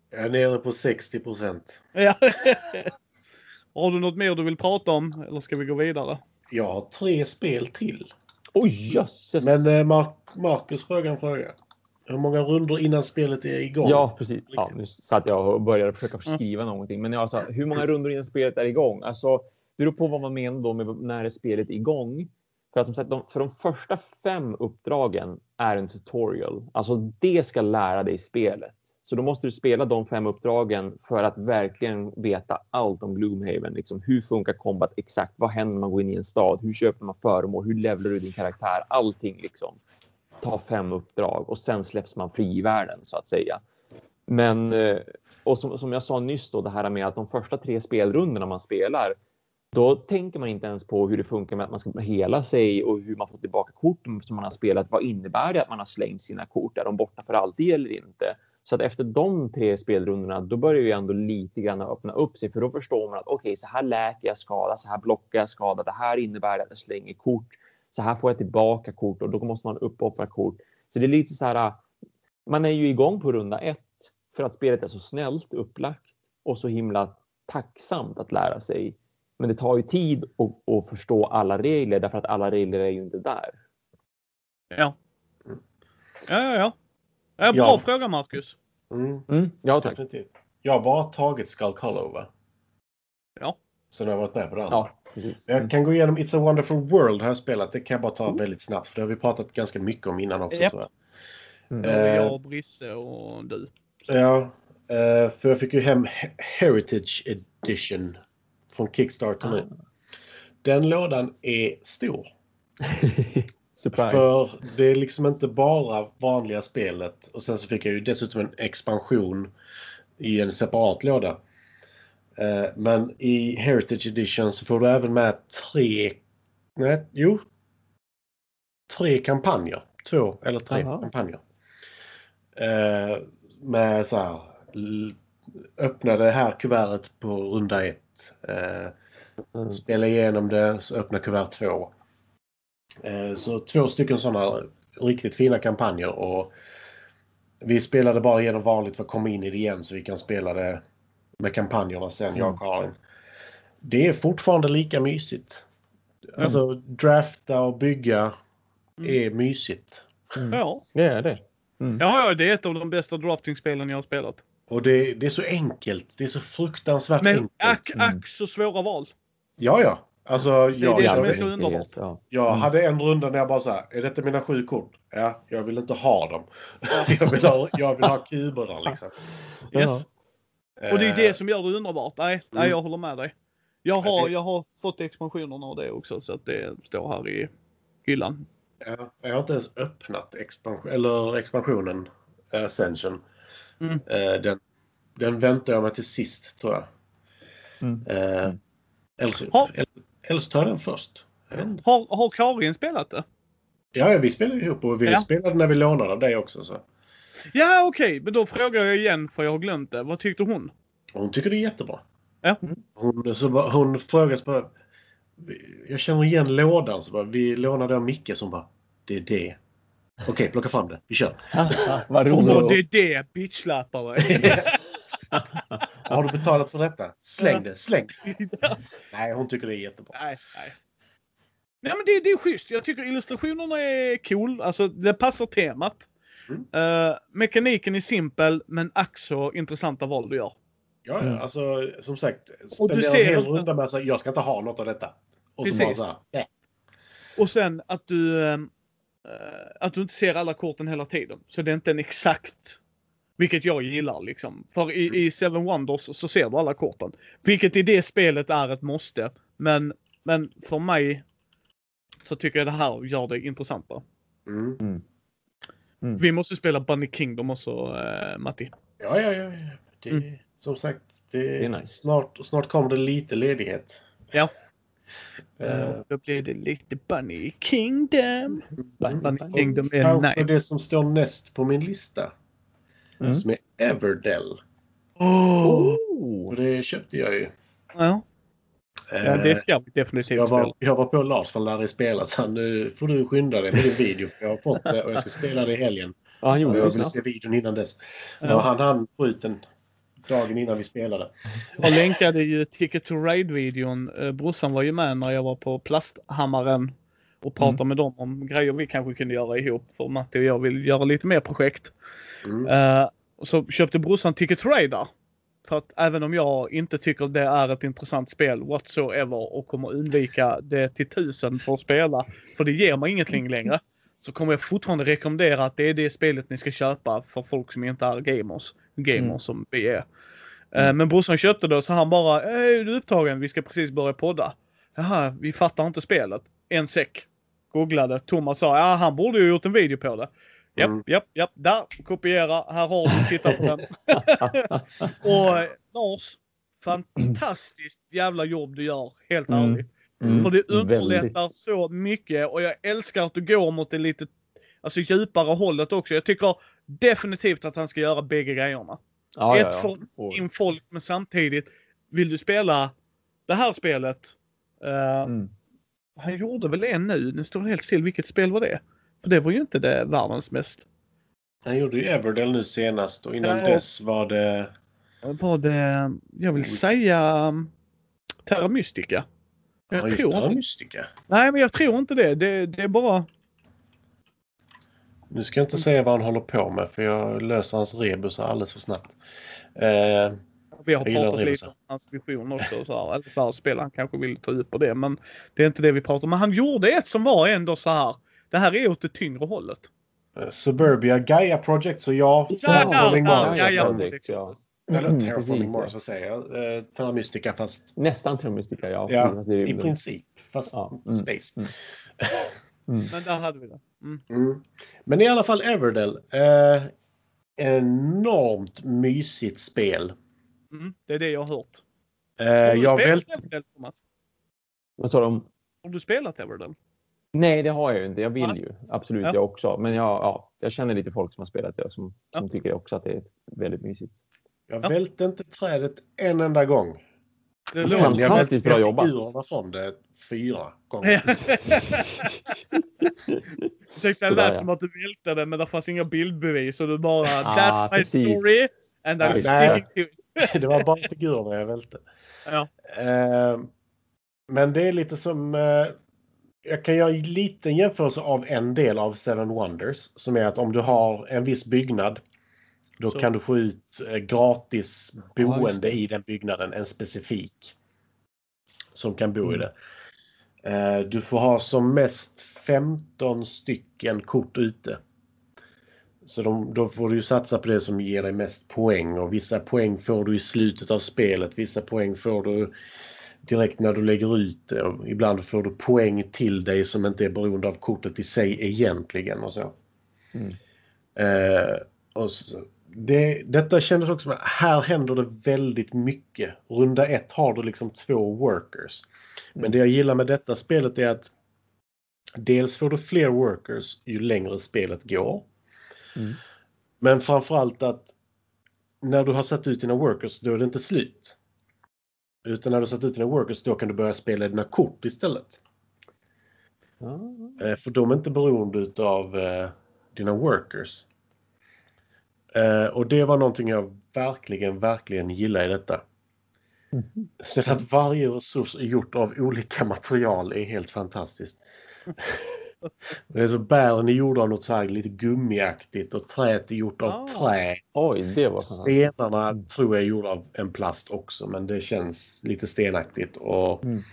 Jag är nere på 60 procent. Ja. [laughs] Har du något mer du vill prata om eller ska vi gå vidare? Jag har tre spel till. Oj jösses! Men eh, Marcus frågar en fråga. Hur många runder innan spelet är igång? Ja, precis. Ja, nu satt jag och började försöka skriva mm. någonting. Men jag sa, hur många runder innan spelet är igång? Alltså, det beror på vad man menar då med när är spelet igång. För att som sagt, de, för de första fem uppdragen är en tutorial. Alltså det ska lära dig spelet. Så då måste du spela de fem uppdragen för att verkligen veta allt om Gloomhaven. Liksom, hur funkar combat exakt? Vad händer när man går in i en stad? Hur köper man föremål? Hur levlar du din karaktär? Allting liksom. Ta fem uppdrag och sen släpps man fri i världen så att säga. Men eh, och som, som jag sa nyss då det här med att de första tre spelrundorna man spelar då tänker man inte ens på hur det funkar med att man ska hela sig och hur man får tillbaka korten som man har spelat. Vad innebär det att man har slängt sina kort? Är de borta för alltid eller inte? Så att efter de tre spelrundorna, då börjar ju ändå lite grann öppna upp sig, för då förstår man att okej, okay, så här läker jag skada, så här blockar jag skada, det här innebär att jag slänger kort, så här får jag tillbaka kort och då måste man uppoffra kort. Så det är lite så här, man är ju igång på runda ett för att spelet är så snällt upplagt och så himla tacksamt att lära sig. Men det tar ju tid att, att förstå alla regler därför att alla regler är ju inte där. Ja. Ja, ja, ja. Ja, bra Ja. fråga Marcus. Mm, Mm, ja, tack. definitivt. Jag har bara tagit Skull Hollow va? Ja. Så nu har jag varit med på det andra. Ja, precis. Jag Mm. kan gå igenom It's a wonderful world har jag spelat. Det kan jag bara ta väldigt snabbt för det har vi pratat ganska mycket om innan också Japp. tror jag. Mm. Eh. Jag, Brisse och du. Ja, eh, för jag fick ju hem He- Heritage Edition från Kickstarter nu. Den lådan är stor. [laughs] Surprise. För det är liksom inte bara vanliga spelet. Och sen så fick jag ju dessutom en expansion i en separat låda. Eh, Men i Heritage Edition så får du även med tre... Nej, jo. Tre kampanjer. Två eller tre Jaha. kampanjer. Eh, Med så här... Öppna det här kuvertet på runda ett. Eh, Mm. Spela igenom det, så öppna kuvert två. Så två stycken sådana riktigt fina kampanjer och vi spelade bara igenom vanligt för att komma in i det igen så vi kan spela det med kampanjerna sen, jag och Karin. Det är fortfarande lika mysigt. Alltså drafta och bygga är mysigt. Mm. Ja. Det är det. ja, ja, det är ett av de bästa draftingspelen jag har spelat. Och det, det är så enkelt. Det är så fruktansvärt Men enkelt. ack, Mm. ack så svåra val. Ja, ja. Alltså, jag, det I som all är så underbart. Ja. Jag Mm. hade en runda när jag bara så här, är detta mina sju kort? Ja, jag vill inte ha dem. [laughs] jag, vill ha, jag vill ha kuberna liksom. Yes. Och det är Eh, det som gör det underbart. Nej, nej Mm. jag håller med dig. Jag Ja, har, det- jag har fått expansionerna och det också så att det står här i hyllan. Ja, jag har inte ens öppnat expansion, eller expansionen eh, Ascension. Mm. Eh, den, den väntar jag med till sist tror jag. Mm. Eh, eller, så, tar jag den först. Har, har Karin spelat det? Ja, ja, vi spelade ihop och vi Ja. spelade när vi lånade av dig också. Så. Ja, okej, men då frågar jag igen för jag har glömt det. Vad tyckte hon? Hon tycker det är jättebra. Ja. Hon, så bara, hon frågar så bara, jag känner igen lådan. Så bara, vi lånade av Micke som bara, det är det. Okej, plocka fram det. Vi kör. Vad roligt. det är det, bitchlappare. [laughs] Har du betalat för detta? Släng det, släng det. [laughs] Nej, hon tycker det är jättebra. nej, nej. Nej, men det, det är schysst. Jag tycker illustrationerna är cool. Alltså, det passar temat. Mm. Eh, mekaniken är simpel, men ack intressanta val du gör. Ja, Mm. ja, alltså som sagt. Och du spendera ser en hel att- runda med att säga jag ska inte ha något av detta. Och så Precis. bara så här. Och sen att du, eh, att du inte ser alla korten hela tiden. Så det är inte en exakt, vilket jag gillar liksom. För i, i Seven Wonders så ser du alla korten. Vilket i det spelet är ett måste. Men, men för mig så tycker jag det här gör det intressantare. Mm. Mm. Vi måste spela Bunny Kingdom också, eh, Matti. Ja, ja, ja. ja. Det, Mm. Som sagt, det, Det är nice. snart, snart kommer det lite ledighet. Ja. Eh, Då blir det lite Bunny Kingdom. Bunny Bunny och Kingdom är kanske nice. det som står näst på min lista. Mm. Som är Everdell. Oh. Och det köpte jag ju. Ja, ja, det Eh, ska vi definitivt jag, spela. var, jag var på Lars från Larry Spela så nu får du skynda dig med din video. För jag har fått det och jag ska spela det i helgen. Ja, han Och gjorde jag vill se videon innan dess. Ja. Han hann få den dagen innan vi spelade. Jag länkade ju Ticket to Ride-videon. Eh, Brorsan var ju med när jag var på Plasthammaren och pratade med dem om grejer vi kanske kunde göra ihop. För Matti och jag vill göra lite mer projekt. Mm. Eh, och så köpte brorsan Ticket to Ride där. För att även om jag inte tycker det är ett intressant spel whatsoever och kommer undvika det till tusen för att spela, för det ger mig ingenting längre, så kommer jag fortfarande rekommendera att det är det spelet ni ska köpa för folk som inte är gamers. gamer Mm. som vi är. Eh, Men brorsan köpte det så han bara, "Eh, är du upptagen? Vi ska precis börja podda. Jaha, vi fattar inte spelet. En säck. Googlade. Thomas sa, ja han borde ju gjort en video på det. Japp, Mm. japp, japp. Där, kopiera. Här har du, titta på den. Och eh, Lars, fantastiskt jävla jobb du gör. Helt Mm. ärligt. Mm, För det väldigt. underlättar så mycket och jag älskar att du går mot det lite alltså, djupare hållet också. Jag tycker definitivt att han ska göra bägge grejerna. Ja, ja, Ett ja. för Och- in folk men samtidigt vill du spela det här spelet. eh, Mm. Han gjorde väl en nu. Nu står det helt still. Vilket spel var det? För det var ju inte det världens mest. Han gjorde ju Everdell nu senast och innan Ja. dess var det... Var det, jag vill säga um, Terra Mystica. Jag Han tror gjorde inte, Mystica. nej men jag tror inte det. Det, det är bara Nu ska jag inte säga vad han håller på med för jag löser hans rebusar alldeles för snabbt. Eh, Vi har pratat lite om hans vision också. Och så här, eller så här spel han kanske vill ta upp på det. Men det är inte det vi pratar om. Men han gjorde ett som var ändå så här. Det här är åt det tyngre hållet. Suburbia Gaia Project så ja. Ja, Terraforming Mars. ja, ja, Project, ja. Eller Terraforming Mars, ja. vad säger jag? Eh, Terra Mystica fast... Nästan trummistika, ja. Ja, är i princip. Fast Ja, mm, space. mm. Mm. Men där hade vi det. Mm. Mm. Men i alla fall Everdell. Eh, enormt mysigt spel. Mm. Det är det jag har hört. Eh, Har du jag spelat vält... Everdell, Thomas? Vad sa de? Har du spelat Everdell? Nej, det har jag ju inte. Jag vill Ja. ju. Absolut, Ja. jag också. Men jag, ja, jag känner lite folk som har spelat det och som, Ja. som tycker också att det är väldigt mysigt. Jag Ja. välte inte trädet en enda gång. Det låter- jag Fantastiskt bra jobbat. figurerna från det fyra gånger. [laughs] Jag tyckte det lät som att du välte det men det fanns inga bildbevis och du bara Ah, That's my precis. story and I'm sticking to it. [laughs] det var bara figurerna jag välte. Ja. Eh, men det är lite som... Eh, jag kan göra en liten jämförelse av en del av Seven Wonders. Som är att om du har en viss byggnad då Så. kan du få ut eh, gratis boende det. i den byggnaden, en specifik. Som kan bo i Mm. det. Eh, du får ha som mest 15 stycken kort ute. Så de, då får du satsa på det som ger dig mest poäng och vissa poäng får du i slutet av spelet. Vissa poäng får du direkt när du lägger ut det och ibland får du poäng till dig som inte är beroende av kortet i sig egentligen och så. Mm. Eh, och så det, detta kändes också som att här händer det väldigt mycket. Runda ett har du liksom två workers. Men Mm. det jag gillar med detta spelet är att dels får du fler workers ju längre spelet går. Mm. Men framförallt att när du har satt ut dina workers då är det inte slut. Utan när du satt ut dina workers då kan du börja spela dina kort istället. Eh, För de är inte beroende av eh, dina workers. Eh, och det var någonting jag verkligen, verkligen gillar i detta. Mhm. Sen att varje resurs är gjort av olika material är helt fantastiskt. [laughs] det är så bären är gjorda av något så här lite gummiaktigt och träet är gjort av Ah. trä. Oj, det var. Stenarna tror jag är gjorda av en plast också men det känns lite stenaktigt och Mm.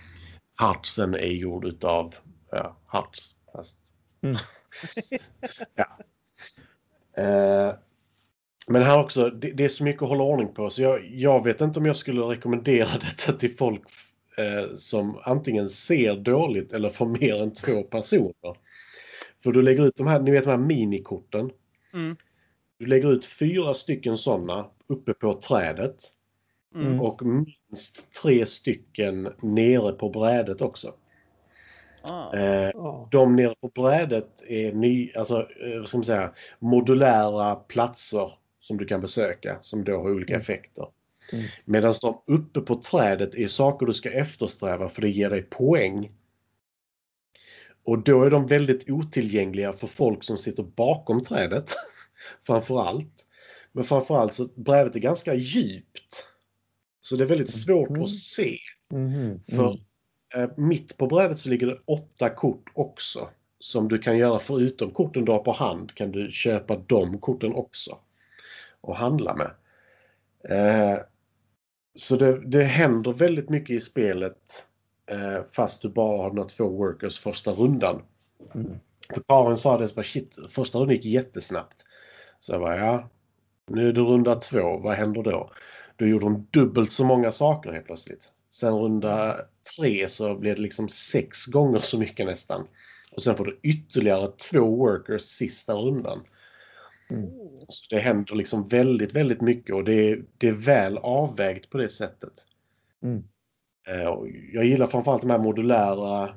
hartsen är gjord utav ja, harts. Fast... Mm. [laughs] ja. Eh, men här också, det, det är så mycket att hålla ordning på så jag, jag vet inte om jag skulle rekommendera [laughs] detta till folk eh, som antingen ser dåligt eller får mer än två personer. För du lägger ut de här, ni vet de här minikorten. Mm. Du lägger ut fyra stycken sådana uppe på trädet. Mm. Och minst tre stycken nere på brädet också. Ah. Eh, Ja. de nere på brädet är ny, alltså, eh, vad ska man säga, modulära platser som du kan besöka som då har olika Mm. effekter. Mm. Medan de uppe på trädet är saker du ska eftersträva för det ger dig poäng. Och då är de väldigt otillgängliga för folk som sitter bakom trädet. [laughs] framförallt. Men framförallt så brädet är ganska djupt. Så det är väldigt svårt Mhm. att se. Mhm. För Mm. eh, mitt på brädet så ligger det åtta kort också. Som du kan göra förutom korten du har på hand kan du köpa de korten också. Och handla med. Eh, så det, det händer väldigt mycket i spelet. Eh, fast du bara har dina två workers första rundan. Mm. För Karin sa det så bara shit, första rundan gick jättesnabbt. Så jag bara ja. Nu är det runda två. Vad händer då? Då gjorde de dubbelt så många saker helt plötsligt. Sen runda tre så blev det liksom sex gånger så mycket nästan. Och sen får du ytterligare två workers sista rundan. Mm. Så det händer liksom väldigt, väldigt mycket och det är, det är väl avvägt på det sättet. Mm. Eh, Jag gillar framförallt de här modulära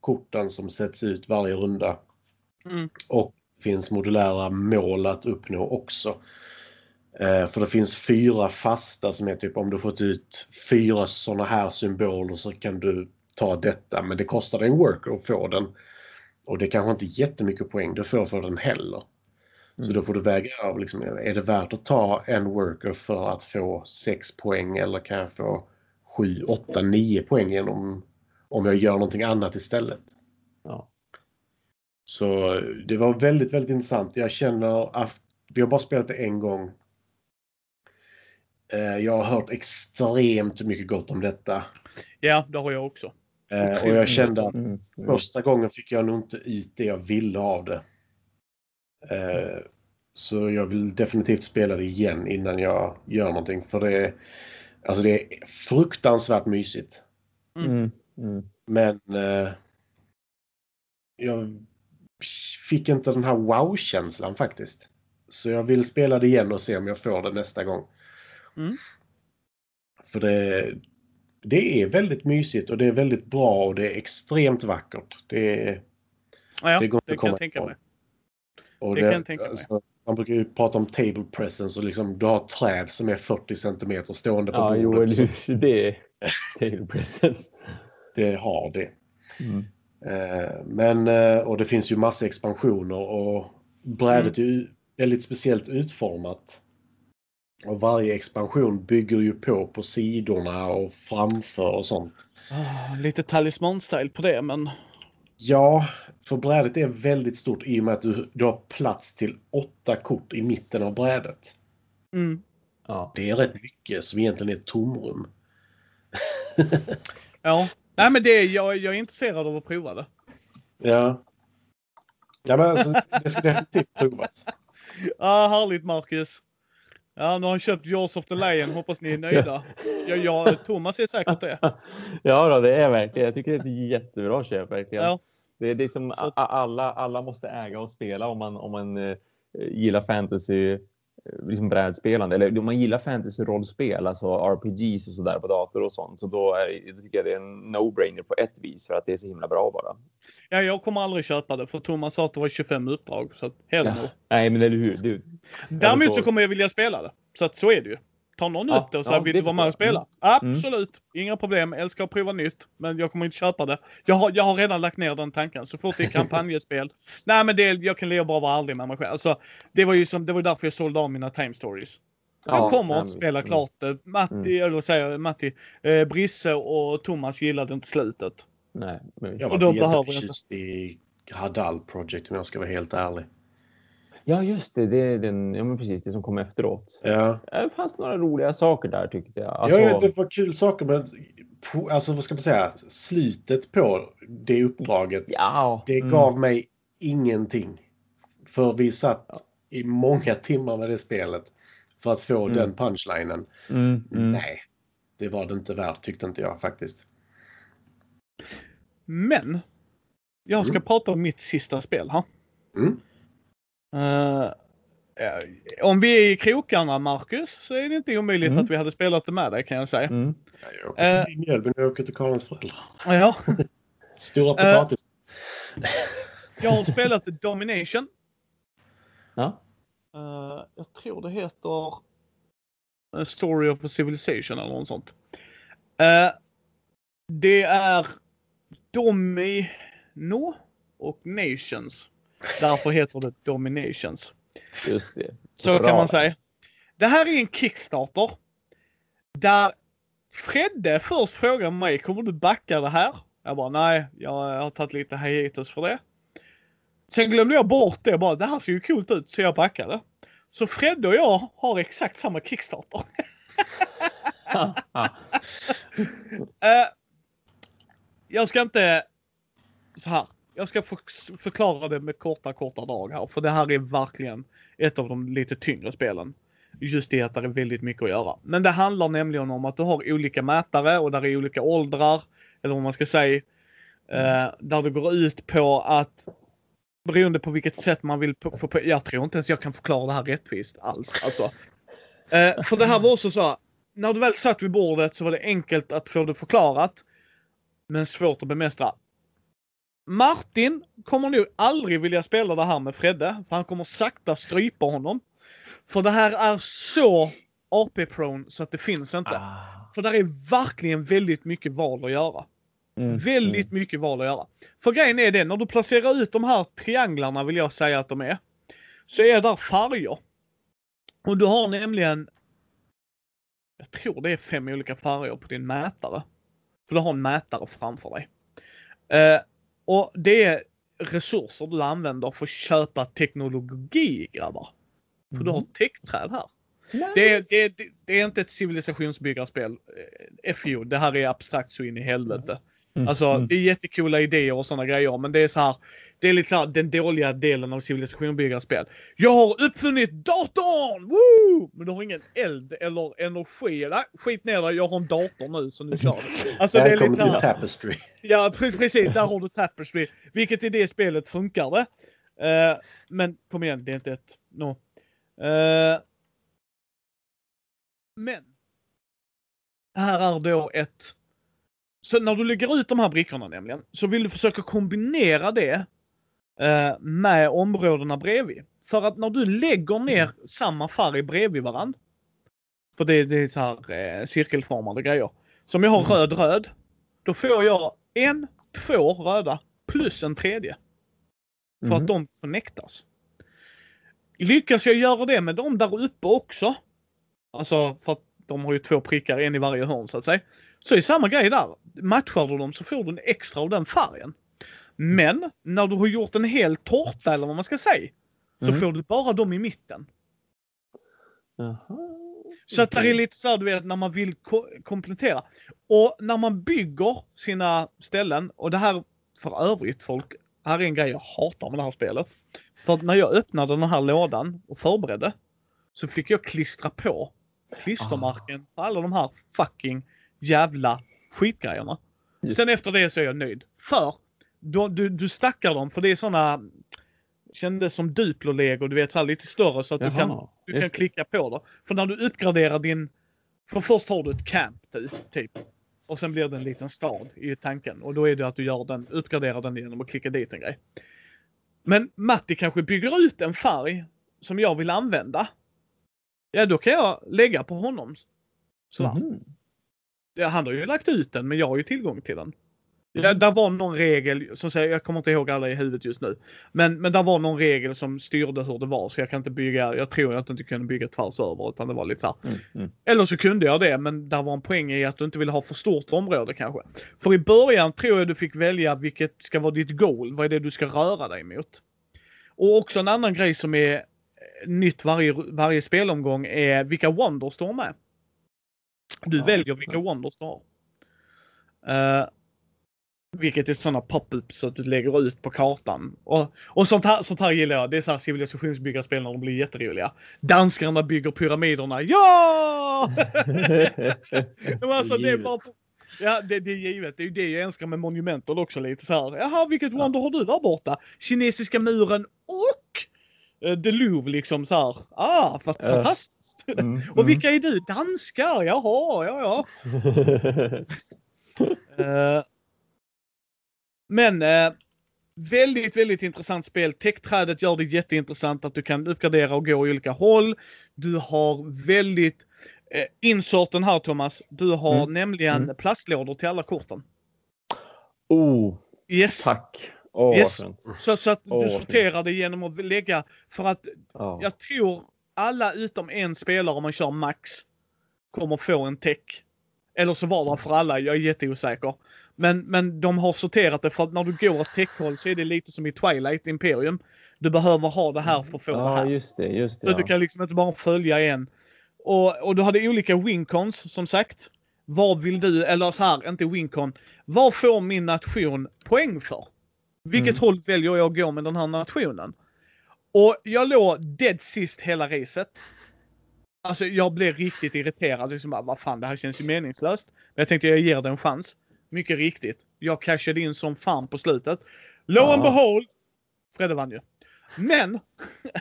korten som sätts ut varje runda. Mm. Och det finns modulära mål att uppnå också. Eh, För det finns fyra fasta som är typ om du fått ut fyra sådana här symboler så kan du ta detta. Men det kostar dig en worker att få den. Och det är kanske inte jättemycket poäng du får för den heller. Så Mm. då får du väga av, liksom, är det värt att ta en worker för att få 6 poäng eller kan jag få 7, 8, 9 poäng genom om jag gör någonting annat istället. Ja. Så det var väldigt, väldigt intressant. Jag känner att vi har bara spelat det en gång. Eh, Jag har hört extremt mycket gott om detta. Ja, det har jag också. Eh, Och jag kände att Mm. Första gången fick jag nog inte ut det jag ville av det. Eh, Så jag vill definitivt spela det igen innan jag gör någonting. För det är, alltså det är fruktansvärt mysigt. Mm. Mm. Men eh, jag fick inte den här wow-känslan faktiskt. Så jag vill spela det igen och se om jag får det nästa gång. Mm. För det, det är väldigt mysigt och det är väldigt bra och det är extremt vackert. Det är, Ja, ja Det går inte att kan komma jag tänka ifrån. Mig. och Det kan jag tänka mig. alltså, man brukar ju prata om table presence och liksom du har träd som är 40 centimeter stående på Ja, bordet. jo, så. Det är table presence. [laughs] det har det. Mm. Eh, Men, eh, och det finns ju massa expansioner och brädet är ju väldigt speciellt utformat. Och varje expansion bygger ju på på sidorna och framför och sånt. Ah, lite talisman-style på det, men Ja, för brädet är väldigt stort i och med att du, du har plats till åtta kort i mitten av brädet. mm. Ja. Det är rätt mycket som egentligen är ett tomrum. [laughs] ja. Nej, men det är, jag, jag är intresserad av att prova det. Ja. Ja, men alltså, det ska definitivt provas. Ah, härligt Marcus. Ja, nu har han köpt Jaws of the Lion. Hoppas ni är nöjda. Ja, ja, Thomas är säkert det. [laughs] ja, då, det är verkligen. Jag tycker det är ett jättebra köp verkligen. Ja. Det, är- det är som Så att- alla, alla måste äga och spela om man, om man eh, gillar fantasy eh, liksom brädspelande eller om man gillar fantasy-rollspel, alltså RPGs och sådär på dator och sånt. Så då, är, då tycker jag det är en no-brainer på ett vis för att det är så himla bra bara. Ja, jag kommer aldrig köpa det för Thomas sa att det var 25 uppdrag. Så att, hell no. Nej, men eller hur? Du, Däremot så kommer jag vilja spela det. Så att så är det ju. Tar någon Ja, upp det och säger ja, vill du vara med och förstår jag. spela? Absolut. Inga problem. Älskar att prova nytt. Men jag kommer inte köpa det. Jag har, jag har redan lagt ner den tanken. Så fort det är [laughs] kampanjespel. Nej men det, jag kan leva bara vara ärlig med mig själv. Alltså, det var ju som, det var därför jag sålde av mina time stories. Jag Ja, kommer att spela mm. klart det. Matti, Mm. eller säger Matti, eh, Brisse och Thomas gillade inte slutet. Nej, men, Jag Och var då inte behöver jag jätteförtjust i Hadal Project om jag ska vara helt ärlig. Ja, just det. Det är den, ja, men precis det som kom efteråt. Ja, Det fanns några roliga saker där tyckte jag. Alltså, ja det var kul saker men på, alltså vad ska man säga, slutet på det uppdraget, ja, det mm. gav mig ingenting. För vi satt i många timmar med det spelet för att få Mm. den punchlinen. Mm, mm. Nej, det var det inte värt tyckte inte jag faktiskt. Men. Jag ska Mm. prata om mitt sista spel här. Mm. Eh, om vi är i krokarna, Marcus, så är det inte omöjligt Mm. att vi hade spelat det med dig kan jag säga. Mm. Ja, Jag åker förbi Mjölby när jag åker till Karins föräldrar. Ja, [laughs] Stora Eh. potatis. jag har spelat Domination. Ja. Eh, jag tror det heter A Story of a Civilization eller något sånt. Eh, det är Domino och Nations. Därför heter det Dominations. Just det. Så Bra. kan man säga. Det här är en Kickstarter. Där Fredde först frågade mig, kommer du backa det här? Jag bara, nej, jag har tagit lite hiatus för det. Sen glömde jag bort det bara, det här ser ju coolt ut, så jag backade. Så Fredde och jag har exakt samma Kickstarter. [laughs] [laughs] Eh, jag ska inte... Så här. Jag ska förklara det med korta, korta drag här. För det här är verkligen ett av de lite tyngre spelen. Just i att det är väldigt mycket att göra. Men det handlar nämligen om att du har olika mätare och där är olika åldrar. Eller vad man ska säga. Eh, där det går ut på att beroende på vilket sätt man vill få på. Jag tror inte ens jag kan förklara det här rättvist alls. Alltså. Eh, för det här var också så. När du väl satt vid bordet så var det enkelt att få det förklarat. Men svårt att bemästra. Martin kommer nog aldrig vilja spela det här med Fredde. För han kommer sakta strypa honom. För det här är så AP-prone så att det finns inte. Ah. För där är verkligen väldigt mycket val att göra. Mm, Väldigt mycket val att göra. För grejen är det, när du placerar ut de här trianglarna vill jag säga att de är. Så är där färger. Och du har nämligen, jag tror det är fem olika färger på din mätare. För du har en mätare framför dig. Eh, och det är resurser du använder för att köpa teknologi grabbar. För du har techträd här. Det, är- det, är- det är inte ett civilisationsbyggarspel. Eh, FU, det här är abstrakt så in i helvete. Mm, Alltså mm. det är jättekola idéer och sådana grejer men det är så här. Det är lite så här den dåliga delen av civilisationsbyggarspel. Jag har uppfunnit datorn! Woo! Men du har ingen eld eller energi. Nej, skit ner dig, jag har en dator nu så nu kör vi. Alltså det är Välkommen lite så till här. Tapestry. Ja pre- precis, där har du Tapestry. Vilket i det spelet funkar det. Eh, men kom igen, det är inte ett... No. Eh, men. Här är då ett... Så när du lägger ut de här brickorna nämligen, så vill du försöka kombinera det eh, med områdena bredvid. För att när du lägger ner samma färg bredvid varandra. För det, det är så här eh, cirkelformade grejer. Som jag har röd röd. Då får jag en, två röda plus en tredje. För Mhm. att de connectas. Lyckas jag göra det med dem där uppe också. Alltså för att de har ju två prickar, en i varje hörn så att säga. Så är samma grej där. Matchar du dem så får du en extra av den färgen. Men när du har gjort en hel tårta eller vad man ska säga. Så Mm. får du bara dem i mitten. Jaha. Så att det är lite så här, du vet, när man vill ko- komplettera. Och när man bygger sina ställen, och det här för övrigt folk, här är en grej jag hatar med det här spelet. För att när jag öppnade den här lådan och förberedde, så fick jag klistra på klistermärken på alla de här fucking jävla skitgrejerna. Just. Sen efter det så är jag nöjd. För du, du, du stackar dem, för det är såna kändes som Duplo-lego, du vet så här lite större så att du kan Jaha, du kan just det. klicka på det. För när du uppgraderar din... För först har du ett camp typ. Och sen blir det en liten stad i tanken. Och då är det att du gör den, uppgraderar den genom att klicka dit en grej. Men Matti kanske bygger ut en färg som jag vill använda. Ja, då kan jag lägga på honom. Sådär. Mhm. Han har ju lagt ut den, men jag har ju tillgång till den. Ja, där var någon regel, som säger, jag kommer inte ihåg alla i huvudet just nu. Men, men där var någon regel som styrde hur det var, så jag kan inte bygga, jag tror jag att jag inte kunde bygga tvärs över, utan det var lite så. Mm, mm. Eller så kunde jag det, men där var en poäng i att du inte ville ha för stort område kanske. För i början tror jag du fick välja vilket ska vara ditt goal, vad är det du ska röra dig mot. Och också en annan grej som är nytt varje, varje spelomgång är vilka wonders du har med. Du Ja. väljer vilka wonders du har. Eh, vilket är sådana pop-ups att du lägger ut på kartan. Och, och sånt, här, sånt här gillar jag. Det är så här civilisationsbyggarspel när de blir jätteroliga. Danskarna bygger pyramiderna. Ja! [laughs] Men alltså, det är bara ja, det, det är givet. Det är ju det jag älskar med monumenten också lite så här. Jaha, vilket wonder har du där borta? Kinesiska muren och eh, The Louvre liksom så här. Ah, vad Ja. fantastiskt. Mm, [laughs] Och vilka är du? Danskar? Jaha, ja, ja. mm. [laughs] Eh, men eh, väldigt, väldigt intressant spel. Techträdet gör det jätteintressant att du kan uppgradera och gå i olika håll. Du har väldigt eh, inserten här Thomas. Du har Mm. nämligen Mm. plastlådor till alla korten. oh, Yes. tack. Åh, Yes. Så, så att Åh, du sorterar det genom att lägga för att Ja. jag tror alla utom en spelare om man kör max kommer få en tech. Eller så var det för alla, jag är jätteosäker. Men, men de har sorterat det för att när du går åt techhåll så är det lite som i Twilight Imperium. Du behöver ha det här för att få det Ja, här. just det. Just det Så ja. du kan liksom inte bara följa en. Och, och du hade olika wincons som sagt. Vad vill du, eller så här, inte wincon. Vad får min nation poäng för? Vilket Mm. håll väljer jag att gå med den här nationen? Och jag låg dead sist hela racet. Alltså jag blev riktigt irriterad. Liksom bara, vad fan, det här känns ju meningslöst. Men jag tänkte jag ger det en chans. Mycket riktigt. Jag cashade in som fan på slutet. Lo and Ja. behold, Fredde vann ju. Men,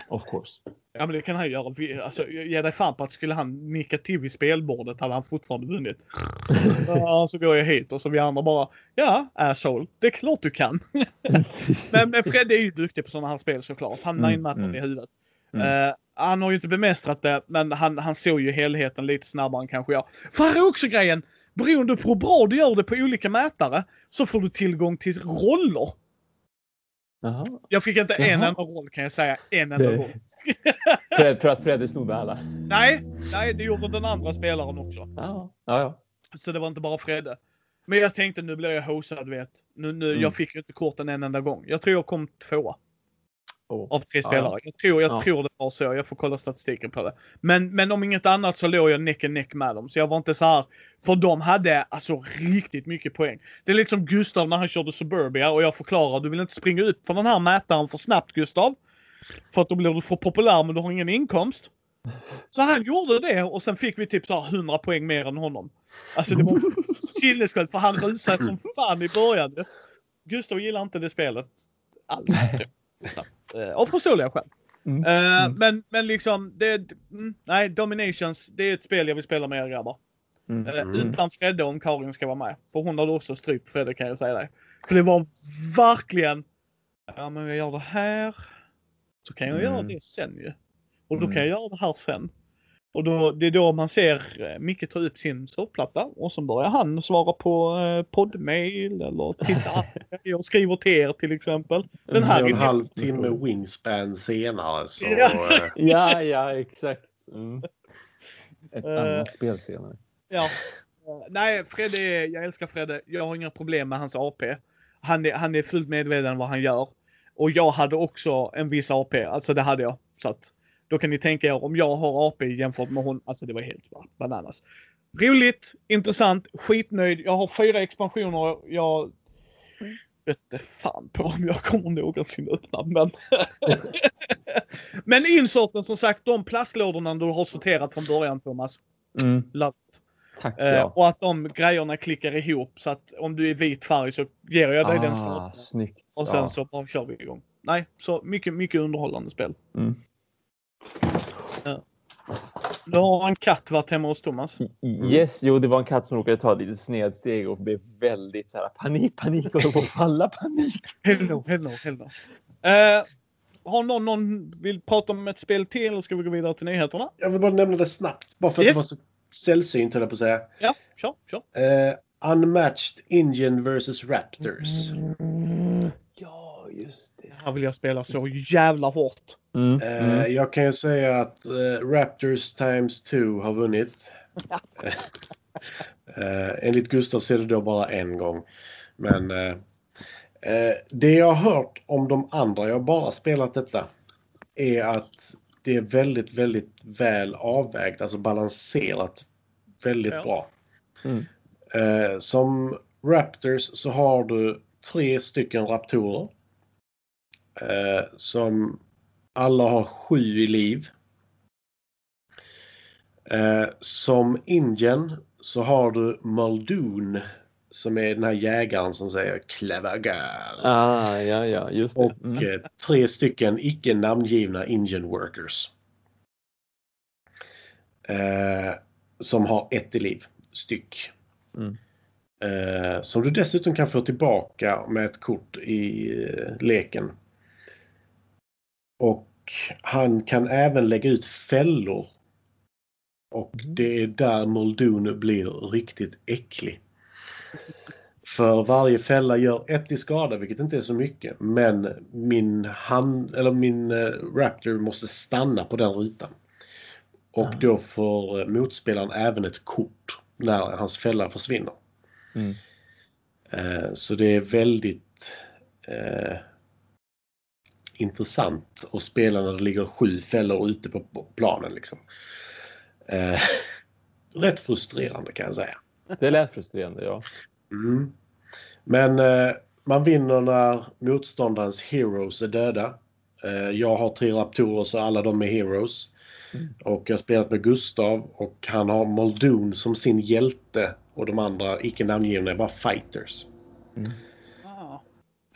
Of course. ja men det kan han göra. Alltså, ge dig fan på att skulle han nicka till vid spelbordet hade han fortfarande vunnit. [laughs] Ja, så går jag hit och så vi andra bara, ja, asshole, det är klart du kan. [laughs] men, men Fredde är ju duktig på sådana här spel såklart. Han Mm, mindmappar mm. i huvudet. Mm. Eh, han har ju inte bemästrat det, men han, han såg ju helheten lite snabbare än kanske jag. För här är också grejen. Beroende på hur bra du gör det på olika mätare så får du tillgång till roller. Jaha. Jag fick inte en Jaha. enda roll kan jag säga. En enda Det- roll. [laughs] För att Fredde snodde alla. Nej, nej, det gjorde den andra spelaren också. Ja, ja. ja. Så det var inte bara Fredde. Men jag tänkte nu blir jag hosad vet. Nu, nu, Mm. Jag fick ju inte korten en enda gång. Jag tror jag kom tvåa. Av tre spelare. Jag, tror, jag Ja. tror det var så. Jag får kolla statistiken på det. Men, men om inget annat så låg jag neck and neck med dem. Så jag var inte så här. För de hade alltså riktigt mycket poäng. Det är liksom Gustav när han körde Suburbia och jag förklarar. Du vill inte springa upp för den här mätaren för snabbt Gustav. För att då blir du för populär men du har ingen inkomst. Så han gjorde det och sen fick vi typ så här 100 poäng mer än honom. Alltså det var [laughs] sinnessjukt för han rusade som fan i början. Gustav gillar inte det spelet alls. Eh, Av förståeliga skäl. Mm. Eh, Mm. Men, men liksom, det, mm, nej, Dominations, det är ett spel jag vill spela med er grabbar. Mm. Eh, Mm. Utan Fredde om Karin ska vara med. För hon hade också strypt Fredde kan jag säga dig. För det var verkligen, ja men jag gör det här. Så kan jag göra Mm. det sen ju. Och då kan jag göra det här sen. Och då, det är då man ser eh, Micke ta upp sin surfplatta och så börjar han svara på eh, poddmail eller titta [laughs] och skriver till er till exempel. Den här En och vill en jag- halv timme wingspan senare så... Ja, eh, [laughs] Ja, ja, exakt. Mm. Ett Eh. annat spel senare. Ja. Nej, Fredde, jag älskar Fredde. Jag har inga problem med hans AP. Han är, han är fullt medveten om vad han gör. Och jag hade också en viss AP. Alltså det hade jag. Så att då kan ni tänka er om jag har AP jämfört med hon. Alltså det var helt bananas. Roligt, intressant, skitnöjd. Jag har fyra expansioner. Jag vet inte fan på om jag kommer någonsin öppna. Men, [laughs] men insorten som sagt, de plastlådorna du har sorterat från början Thomas. Mm. Love Tack. Eh, Ja. Och att de grejerna klickar ihop så att om du är vit färg så ger jag dig den Ah, starten. snyggt. Och sen Ja. så bara kör vi igång. Nej, så mycket, mycket underhållande spel. Mm. Du har en katt varit hemma hos Thomas. Yes, jo, det var en katt som råkade ta ett litet snedsteg och blev väldigt så här panik, panik och på att falla, panik. Hello, hello, hello. Eh, har någon, någon vill prata om ett spel till eller ska vi gå vidare till nyheterna? Jag vill bara nämna det snabbt. Bara för att Yes. det var så sällsynt höll jag på att säga. Ja, kör, kör. Eh, Unmatched Indian vs Raptors. Ja, just det. Här vill jag spela så jävla hårt. Mm. Eh, Mm. Jag kan ju säga att eh, Raptors times 2 har vunnit. [laughs] eh, enligt Gustav ser det då bara en gång. Men eh, det jag har hört om de andra, jag har bara spelat detta, är att det är väldigt, väldigt väl avvägt, alltså balanserat väldigt Ja. bra. Mm. Som Raptors så har du tre stycken raptorer. Eh, som alla har sju i liv. Eh, som Indien så har du Muldoon som är den här jägaren som säger clever girl. Ah, ja, ja, just det. Och Mm. eh, tre stycken icke namngivna Indian workers. Eh, som har ett i liv styck. Mm. Eh, som du dessutom kan få tillbaka med ett kort i eh, leken. Och han kan även lägga ut fällor. Och Mm. det är där Muldoon blir riktigt äcklig. För varje fälla gör ett i skada, vilket inte är så mycket. Men min, hand, eller min eh, Raptor måste stanna på den rutan. Och Ah. då får eh, motspelaren även ett kort när hans fälla försvinner. Mm. Eh, så det är väldigt eh, intressant att spela när det ligger sju fällor ute på planen. Liksom. Eh, [laughs] rätt frustrerande kan jag säga. Det lät frustrerande, ja. Mm. Men eh, man vinner när motståndarens heroes är döda. Eh, jag har tre Raptorer så alla de är Heroes. Mm. Och jag har spelat med Gustav och han har Muldoon som sin hjälte och de andra icke namngivna är bara fighters. Ah.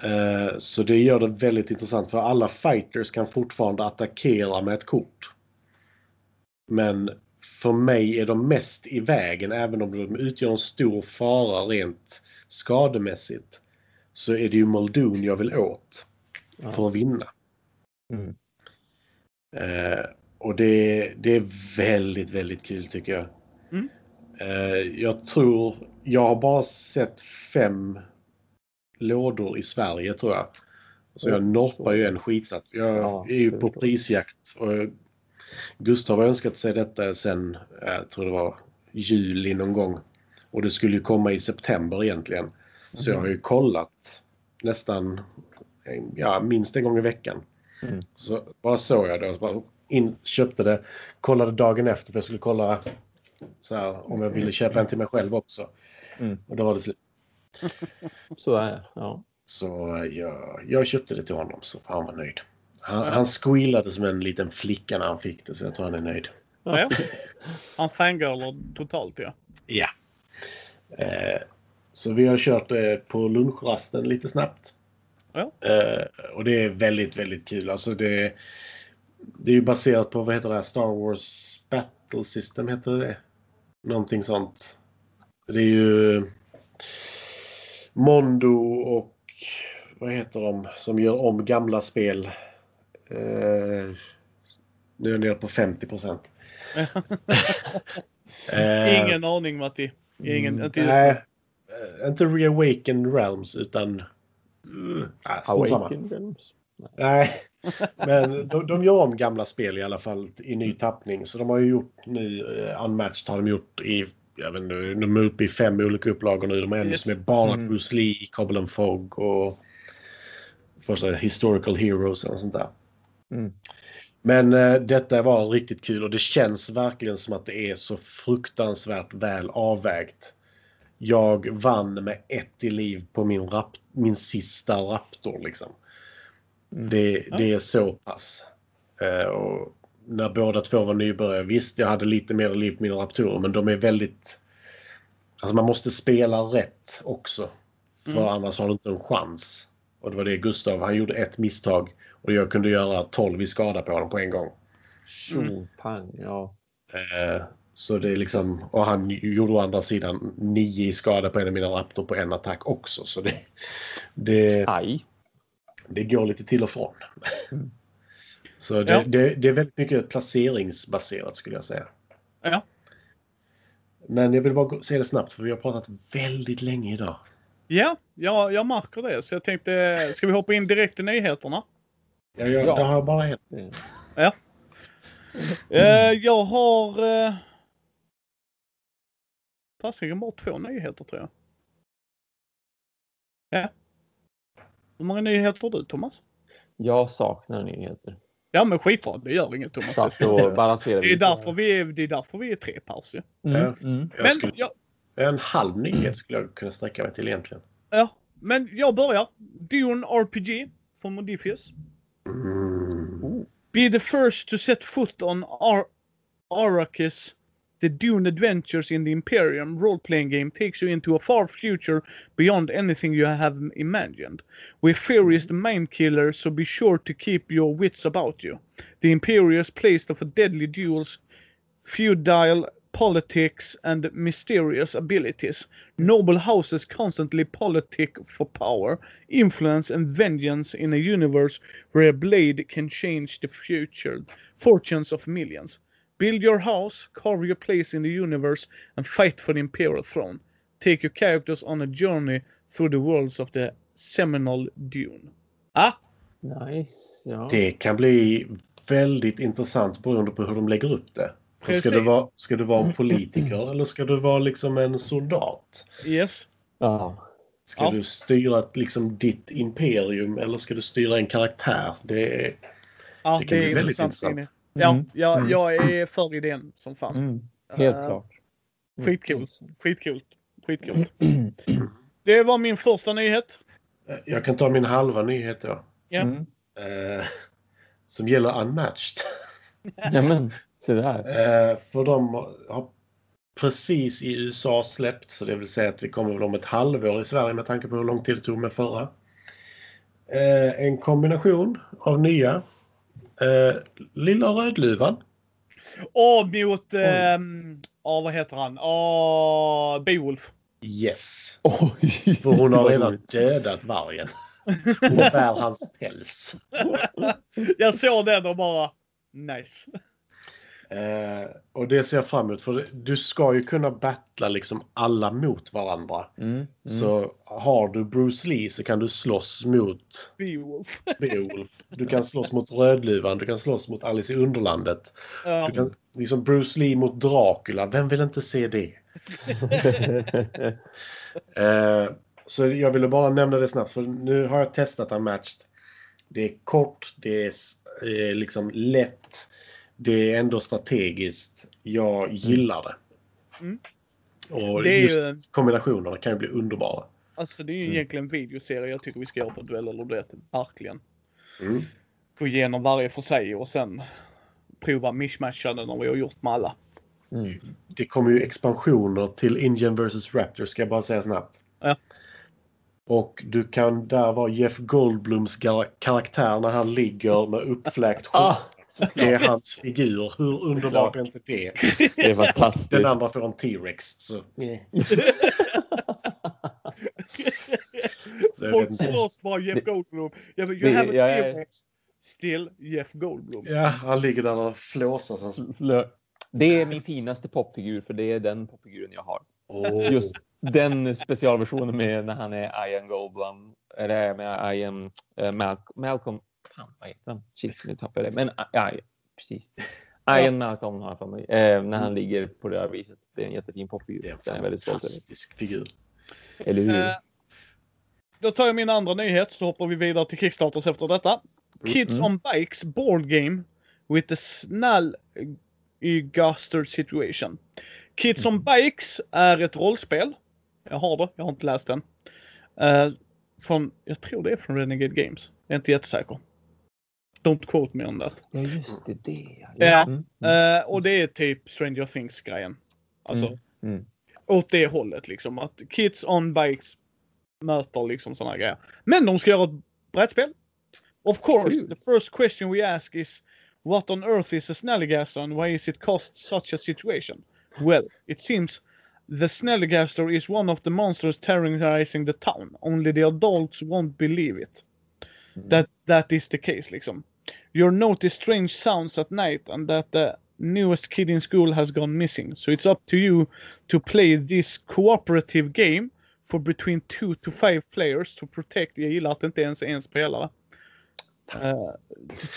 Eh, Så det gör det väldigt intressant för alla fighters kan fortfarande attackera med ett kort. Men för mig är de mest i vägen, även om de utgör en stor fara rent skademässigt. Så är det ju Muldoon jag vill åt Ja. för att vinna. Mm. Eh, och det, det är väldigt, väldigt kul tycker jag. Mm. Eh, jag tror, jag har bara sett fem lådor i Sverige tror jag. Så jag norpar ju en skitsnatt. Jag Ja, är ju på prisjakt. Och Gustav har önskat sig detta sen, eh, jag tror det var juli någon gång. Och det skulle ju komma i september egentligen. Så jag har ju kollat nästan, ja minst en gång i veckan. Mm. Så bara såg jag det och bara in, köpte det. Kollade dagen efter för jag skulle kolla så här, om jag ville köpa en till mig själv också. Mm. Och då var det slut. [laughs] Sådär, ja. Så jag, jag köpte det till honom så han var nöjd. Han, han squealade som en liten flicka när han fick det så jag tror han är nöjd. Ja. Han fangirlar totalt ja. Ja. Eh, så vi har kört eh, på lunchrasten lite snabbt. Ja. Eh, och det är väldigt, väldigt kul. Alltså det, det är ju baserat på, vad heter det här, Star Wars Battle System, heter det Någonting sånt. Det är ju Mondo och vad heter de som gör om gamla spel. Eh, nu är jag nere på 50 procent. [laughs] Eh, Ingen aning Matti. Ingen, inte just Nej, eh, inte Reawaken Realms utan... Strunt samma. Awaken Realms. Nej, [laughs] men de, de gör om gamla spel i alla fall i ny tappning. Så de har ju gjort nu, uh, Unmatched har de gjort i, jag vet inte, de är uppe i fem olika upplagor nu. De har en Yes. som är bara Mm. Bruce Lee, Cobble and Fog och första Historical Heroes och sånt där. Mm. Men eh, detta var riktigt kul och det känns verkligen som att det är så fruktansvärt väl avvägt. Jag vann med ett i liv på min, rap min sista Raptor liksom. Mm. Det, det är så pass. Eh, och när båda två var nybörjare, visst jag hade lite mer liv på mina Raptorer men de är väldigt... Alltså man måste spela rätt också. För Mm. annars har du inte en chans. Och det var det Gustav, han gjorde ett misstag och jag kunde göra 12 i skada på honom på en gång. Tjo, pang, ja. Eh, så det är liksom, och han gjorde å andra sidan 9 i skada på en av mina Raptor på en attack också. Så det, det, Aj. Det går lite till och från. Mm. Så det, Ja. det, det är väldigt mycket placeringsbaserat skulle jag säga. Ja. Men jag vill bara säga det snabbt för vi har pratat väldigt länge idag. Ja, ja, jag märker det. Så jag tänkte, ska vi hoppa in direkt till nyheterna? Jag, jag, Ja. jag har bara en. Det- Eh, jag har... Fasiken bara två nyheter tror jag. Ja. Hur många nyheter har du Thomas? Jag saknar nyheter. Ja men skitbra, det gör inget Thomas. Så att då balanserar Det vi. är därför vi är, det är, därför vi är tre pers ju. Mm, mm. Jag Men, skulle, jag, En halv nyhet skulle jag kunna sträcka mig till egentligen. ja, men jag börjar. Dune RPG från Modifius. Mm. Be the first to set foot on Ar Arrakis. The Dune Adventures in the Imperium role-playing game takes you into a far future beyond anything you have imagined. We fear is the main killer, so be sure to keep your wits about you. The Imperius placed of deadly duels, feudal politics, and mysterious abilities. Noble houses constantly politic for power, influence, and vengeance in a universe where a blade can change the future fortunes of millions. Build your house, carve your place in the universe, and fight for the imperial throne. Take your characters on a journey through the worlds of the seminal Dune. Ah, Nice. Ja. Det kan bli väldigt intressant beroende på hur de lägger upp det. För Ska, du Precis. vara, ska du vara en [clears throat] politiker eller ska du vara liksom en soldat? yes. Ja. Ska Ja. du styra liksom ditt imperium eller ska du styra en karaktär? Det är, Ja, Det kan bli väldigt intressant. intressant. Ja, Mm. jag, Mm. jag är för idén som fan. Mm. Helt Eh, klart. Skitkul. Skitcoolt. Skitcoolt. Det var min första nyhet. jag kan ta min halva nyhet då. Ja. Mm. Eh, som gäller Unmatched. [laughs] Ja, men se där. Eh, för de har precis i USA släppt, så det vill säga att vi kommer väl om ett halvår i Sverige med tanke på hur lång tid det tog med förra. Eh, en kombination av nya eh, Lilla Rödluvan. Och mot... Ehm, ja, vad heter han? Åh, Beowulf. Yes. Oj! För hon har redan dödat vargen. Hon bär hans päls. [laughs] Jag såg den och bara... Nice. Eh, och det ser jag fram emot. För du ska ju kunna battla liksom alla mot varandra. Mm, mm. Så har du Bruce Lee så kan du slåss mot Beowulf. [laughs] Beowulf. Du kan slåss mot Rödluvan. Du kan slåss mot Alice i Underlandet. Ja. Du kan, liksom Bruce Lee mot Dracula. Vem vill inte se det? [laughs] Eh, så jag ville bara nämna det snabbt. För nu har jag testat Unmatched. Det är kort. Det är eh, liksom lätt. Det är ändå strategiskt. Jag gillar det. Mm. Och Det är just ju... kombinationerna kan ju bli underbara. Alltså det är ju Mm. egentligen en videoserie jag tycker vi ska göra på Duell eller Duett. Verkligen. Mm. Gå igenom varje för sig och sen prova mishmasha den när vi har gjort med alla. Mm. Det kommer ju expansioner till Indian vs Raptor ska jag bara säga snabbt. Ja. Och du kan där vara Jeff Goldblums karaktär när han ligger med uppfläkt hår. Det är hans figur. Hur underbart är inte det? det är fantastiskt. Den andra får en T-Rex. Så. Så Folk slåss bara Jeff Goldblum. Jag vill, det- you have a T-Rex. Still Jeff Goldblum. Ja, han ligger där och flåsar. Hans... Det är min finaste popfigur, för det är den popfiguren jag har. Oh. Just den specialversionen med när han är Ian Goldblum. Eller med Ian uh, Mal Malcolm. Fan, vad heter han? Shit, nu tappade jag det. Men ja, precis. Ian Malcolm har jag för mig. Eh, när han ligger på det här viset. Det är en jättefin popfigur. Det är en Den är jag väldigt stolt fantastisk figur. Eller hur? Eh, då tar jag min andra nyhet så hoppar vi vidare till Kickstarters efter detta. Kids Mm. on Bikes board game with a snall Guster situation. Kids on Bikes är ett rollspel. Jag har det, jag har inte läst den. Eh, från, jag tror det är från Renegade Games. Jag är inte jättesäker. Don't quote me on that. Ja, just det. det Ja. Mm. Eh, och det är typ Stranger Things-grejen. Alltså, Mm, mm. åt det hållet liksom. Att kids on bikes möter liksom sådana grejer. Men de ska göra ett brädspel. Of course, Kul. the first question we ask is What on earth is a Snallygaster and why is it cost such a situation? Well, it seems the Snallygaster is one of the monsters terrorizing the town. Only the adults won't believe it. Mm. That, that is the case liksom. You notice strange sounds at night and that the newest kid in school has gone missing. So it's up to you to play this cooperative game for between two to five players to protect, jag gillar att det inte ens är en spelare. Uh,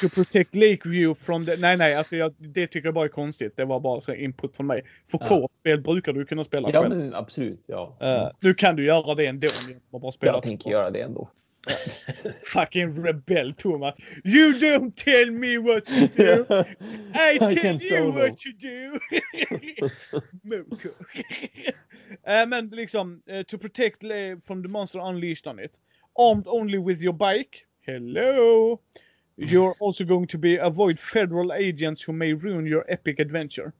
to protect Lakeview from the, nej nej, alltså jag, det tycker jag bara är konstigt. Det var bara så input från mig. För Ja. co-op-spel brukar du kunna spela Ja, själv. men absolut. Ja. Uh, nu kan du göra det ändå. att bara spela jag tänker göra det ändå. [laughs] Fucking rebell Thomas. You don't tell me what to do. [laughs] I tell can you solo. what to do. [laughs] Eh, men liksom, eh, to protect from the monster unleashed on it. Armed only with your bike. Hello. You're also going to be avoid federal agents who may ruin your epic adventure.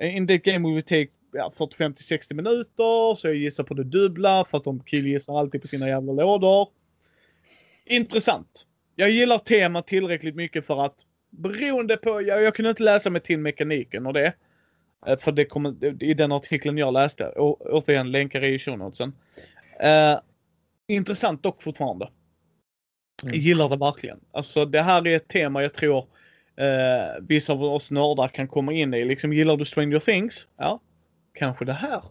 Eh, In that game we will take ja, 45 till 60 minuter, så jag gissar på det dubbla för att de killgissar alltid på sina jävla lådor. Intressant. Jag gillar temat tillräckligt mycket för att beroende på, jag, jag kunde inte läsa mig till mekaniken och det. Eh, För det kommer, i den artikeln jag läste, och återigen länkar i show notesen. Eh, intressant dock fortfarande. Jag Mm. gillar det verkligen. Alltså det här är ett tema jag tror eh, vissa av oss nördar kan komma in i. Liksom gillar du Stranger Things? Ja, kanske det här.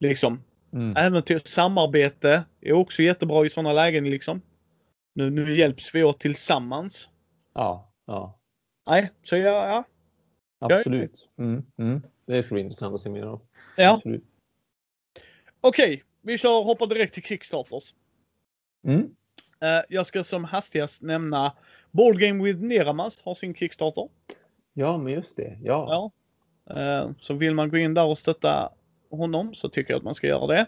Liksom. Mm. Äventyr, samarbete är också jättebra i sådana lägen liksom. Nu, nu hjälps vi åt tillsammans. Ja, ja, Nej, så ja, ja. absolut. Mm. Mm. Det ska bli intressant att se mer av. ja. Absolut. Okej, vi kör, hoppar direkt till Kickstarters. Mm. Eh, jag ska som hastigast nämna Board Game with Neramas har sin Kickstarter. Ja, men just det. Ja. Ja. Eh, så vill man gå in där och stötta honom så tycker jag att man ska göra det.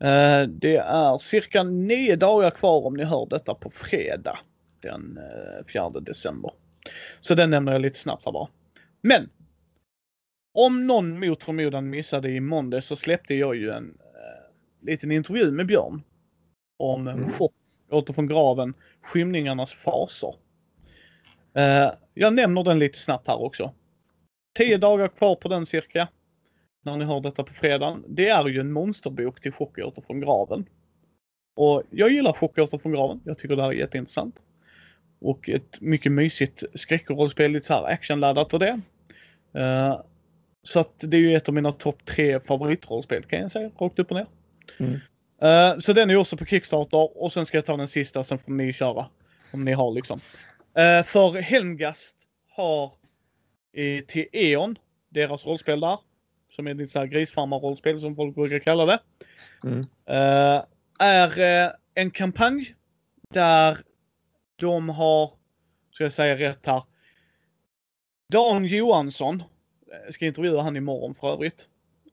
Eh, det är cirka nio dagar kvar om ni hör detta på fredag. den 4 december. Så den nämner jag lite snabbt här bara. Men! Om någon mot förmodan missade i måndag så släppte jag ju en eh, liten intervju med Björn. Om mm. chock, åter från graven, skymningarnas faser. Eh, jag nämner den lite snabbt här också. Tio dagar kvar på den cirka. När ni hör detta på fredagen. Det är ju en monsterbok till Chock åter från graven. Och jag gillar Chock åter från graven. Jag tycker det här är jätteintressant. Och ett mycket mysigt skräckrollspel, lite så här actionladdat och det. Uh, så att det är ju ett av mina topp tre favoritrollspel kan jag säga, rakt upp och ner. Mm. Uh, så den är också på Kickstarter och sen ska jag ta den sista, sen får ni köra. Om ni har liksom. Uh, för Helmgast har till E.ON, deras rollspel där, som är lite såhär grisfarmar-rollspel som folk brukar kalla det. Mm. Uh, är en kampanj där de har, ska jag säga rätt här, Dan Johansson, jag ska intervjua han imorgon för övrigt.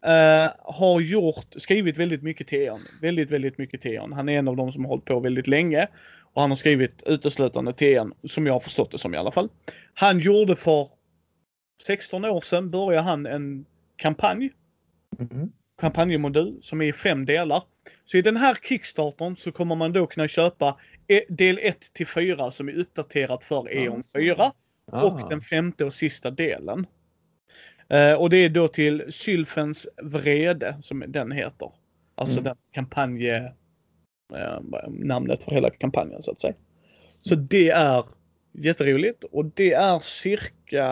Uh, har gjort, skrivit väldigt mycket till Eon. Väldigt, väldigt mycket till Eon. Han är en av de som har hållit på väldigt länge. Och han har skrivit uteslutande till Eon, som jag har förstått det som i alla fall. Han gjorde för 16 år sedan började han en kampanj. Mm. Kampanjmodul som är i fem delar. Så i den här Kickstartern så kommer man då kunna köpa e- del 1 till 4 som är uppdaterat för E.ON 4. Ah. Och den femte och sista delen. Uh, och det är då till Sylfens vrede som den heter. Alltså mm. den kampanj... Namnet för hela kampanjen så att säga. Så det är jätteroligt och det är cirka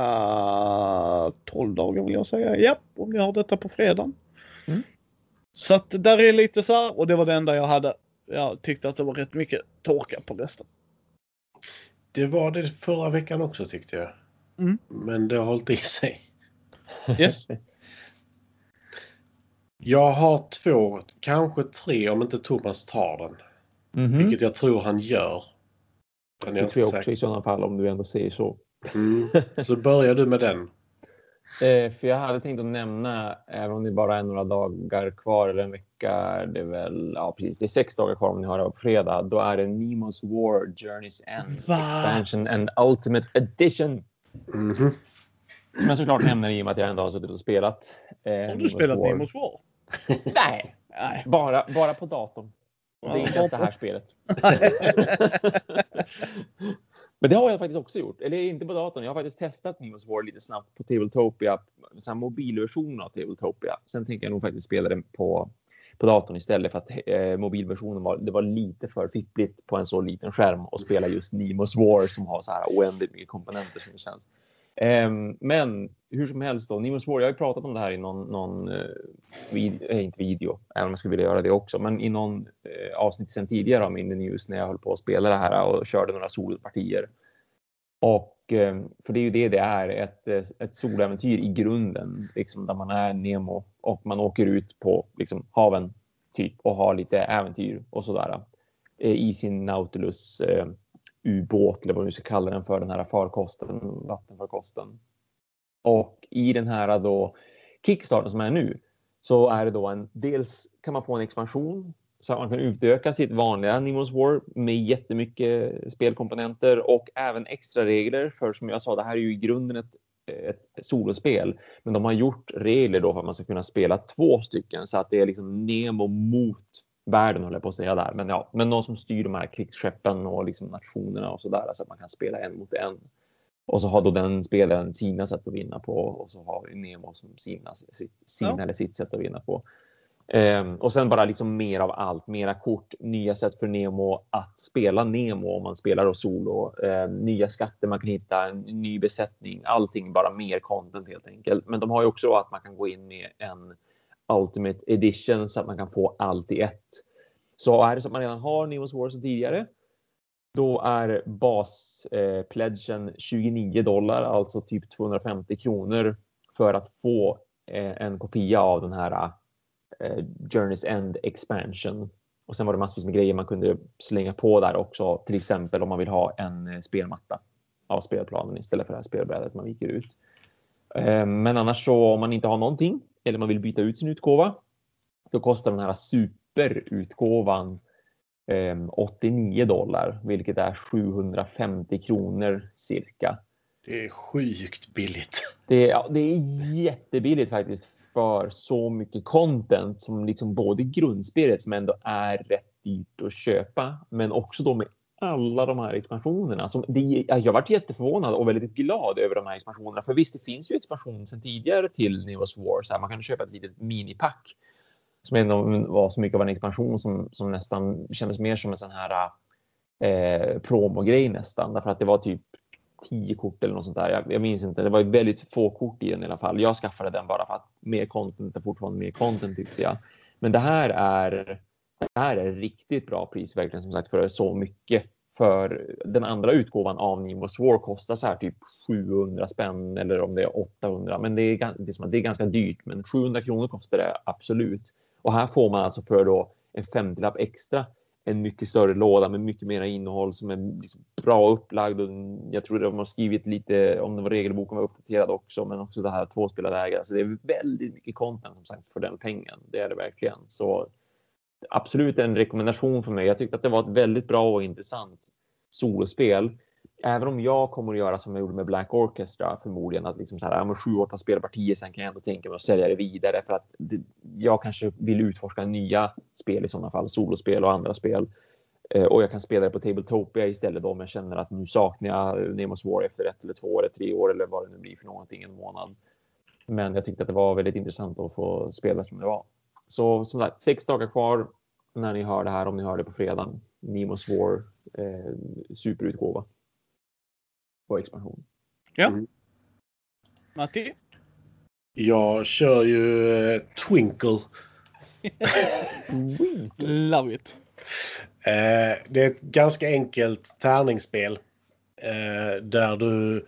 12 dagar vill jag säga. Ja, om ni har detta på fredagen. Mm. Så att där är lite så här och det var det enda jag hade. Jag tyckte att det var rätt mycket torka på resten. Det var det förra veckan också tyckte jag. Mm. Men det har hållit i sig. Yes. [laughs] jag har två, kanske tre om inte Thomas tar den. Mm -hmm. Vilket jag tror han gör. Men jag tror jag också i sådana fall om du ändå säger så. Mm. Så börjar du med den. [laughs] Eh, för jag hade tänkt att nämna, även om det bara är några dagar kvar eller en vecka, det är väl, ja precis, det är sex dagar kvar om ni har det på fredag. Då är det Nemo's War, Journey's End, Va? Expansion and Ultimate Edition. Mm -hmm. Som jag såklart nämner i och med att jag ändå har suttit och spelat. Eh, har du spelat War. Nemo's War? [laughs] Nej, Nej, bara, bara på datorn. Det är inte ens det här spelet. [laughs] [laughs] Men det har jag faktiskt också gjort. Eller inte på datorn. Jag har faktiskt testat Nemo's War lite snabbt på Tabletopia. En mobilversion av Tabletopia. Sen tänker jag nog faktiskt spela den på, på datorn istället för att eh, mobilversionen var, det var lite för fippligt på en så liten skärm och spela just Nemo's War som har så här oändligt mycket komponenter som det känns. Ehm, men hur som helst då, Nemo's War, jag har ju pratat om det här i någon, någon eh, video, eh, inte video, även om jag skulle vilja göra det också, men i någon eh, avsnitt sedan tidigare av min news när jag höll på att spela det här och körde några solopartier. Och ehm, för det är ju det det är, ett, ett soläventyr i grunden, liksom där man är Nemo och man åker ut på liksom, haven typ och har lite äventyr och sådär i sin Nautilus ubåt eller vad vi ska kalla den för, den här farkosten, vattenfarkosten. Och i den här då kickstarten som är nu så är det då en dels kan man få en expansion så att man kan utöka sitt vanliga Nemo's War med jättemycket spelkomponenter och även extra regler för som jag sa, det här är ju i grunden ett, ett solospel, men de har gjort regler då för att man ska kunna spela två stycken så att det är liksom Nemo mot världen håller jag på att säga där. Men ja, men någon som styr de här krigsskeppen och liksom nationerna och så där så att man kan spela en mot en. Och så har då den spelaren sina sätt att vinna på och så har Nemo som sina, sitt, sina ja. eller sitt sätt att vinna på. Um, och sen bara liksom mer av allt, mera kort, nya sätt för Nemo att spela Nemo om man spelar och solo, um, nya skatter man kan hitta, en ny besättning, allting bara mer content helt enkelt. Men de har ju också att man kan gå in med en Ultimate Edition så att man kan få allt i ett. Så är det så att man redan har Neos War som tidigare, då är baspledgen eh, 29 dollar, alltså typ 250 kronor för att få eh, en kopia av den här eh, Journey's End Expansion. Och sen var det massvis med grejer man kunde slänga på där också, till exempel om man vill ha en eh, spelmatta av spelplanen istället för det här spelbrädet man viker ut. Eh, men annars så om man inte har någonting eller man vill byta ut sin utgåva, då kostar den här superutgåvan eh, 89 dollar, vilket är 750 kronor cirka. Det är sjukt billigt. [laughs] Det, ja, det är jättebilligt faktiskt för så mycket content som liksom både grundspelet som ändå är rätt dyrt att köpa, men också då med alla de här expansionerna. Som det, jag varit jätteförvånad och väldigt glad över de här expansionerna. För visst, det finns ju expansioner sedan tidigare till Neos War. Så här, man kan köpa ett litet minipack som ändå var så mycket av en expansion som, som nästan kändes mer som en sån här eh, promogrej nästan. Därför att det var typ tio kort eller något sånt där. Jag, jag minns inte. Det var väldigt få kort i den i alla fall. Jag skaffade den bara för att mer content är fortfarande mer content tyckte jag. Men det här är det här är riktigt bra pris verkligen som sagt för så mycket. För den andra utgåvan av Nimbus War kostar så här typ 700 spänn eller om det är 800. Men det är, det är, det är ganska dyrt. Men 700 kronor kostar det absolut. Och här får man alltså för då en femtiolapp extra en mycket större låda med mycket mer innehåll som är liksom bra upplagd. Och jag tror de har skrivit lite om det var regelboken var uppdaterad också, men också det här tvåspelarläget. Så det är väldigt mycket content som sagt för den pengen. Det är det verkligen. Så absolut en rekommendation för mig. Jag tyckte att det var ett väldigt bra och intressant solospel. Även om jag kommer att göra som jag gjorde med Black Orchestra förmodligen att liksom så här, ja, sju, åtta spelpartier. Sen kan jag ändå tänka mig att sälja det vidare för att det, jag kanske vill utforska nya spel i sådana fall, solospel och andra spel. Eh, och jag kan spela det på Tabletopia istället då om jag känner att nu saknar jag Nemos War efter ett eller två eller tre år eller vad det nu blir för någonting, en månad. Men jag tyckte att det var väldigt intressant att få spela som det var. Så som sagt, sex dagar kvar när ni hör det här, om ni hör det på fredagen. Nemos War eh, superutgåva på expansion. Ja. Mm. Matti? Jag kör ju eh, Twinkle. [laughs] Love it. Eh, det är ett ganska enkelt tärningsspel. Eh, där du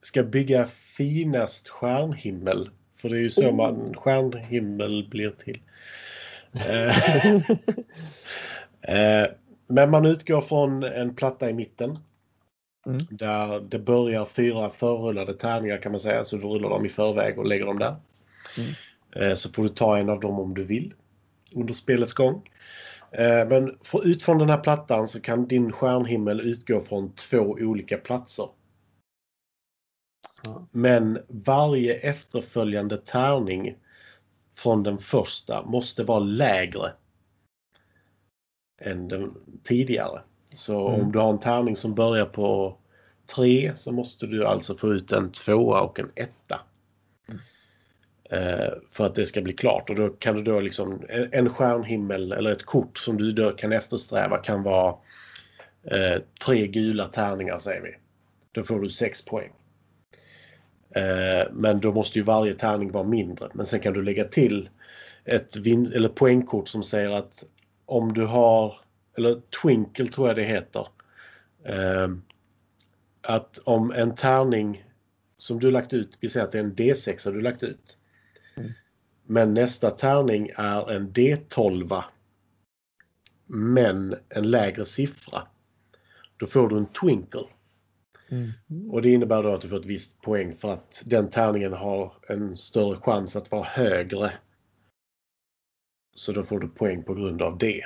ska bygga finast stjärnhimmel. För det är ju så man stjärnhimmel blir till. [laughs] Eh, eh, men man utgår från en platta i mitten. Mm. Där det börjar fyra förrullade tärningar kan man säga. Så du rullar dem i förväg och lägger dem där. Mm. Eh, så får du ta en av dem om du vill under spelets gång. Men ut från den här plattan så kan din stjärnhimmel utgå från två olika platser. Men varje efterföljande tärning från den första måste vara lägre än den tidigare. Så mm. om du har en tärning som börjar på 3 så måste du alltså få ut en tvåa och en etta. Mm. Eh, för att det ska bli klart och då kan du då liksom en stjärnhimmel eller ett kort som du då kan eftersträva kan vara eh, tre gula tärningar säger vi. Då får du 6 poäng. Eh, men då måste ju varje tärning vara mindre. Men sen kan du lägga till ett vin eller poängkort som säger att om du har, eller Twinkle tror jag det heter. Eh, att om en tärning som du lagt ut, vi säger att det är en D6 du lagt ut. Mm. Men nästa tärning är en D12. Men en lägre siffra. Då får du en Twinkle. Mm. Och det innebär då att du får ett visst poäng för att den tärningen har en större chans att vara högre. Så då får du poäng på grund av det.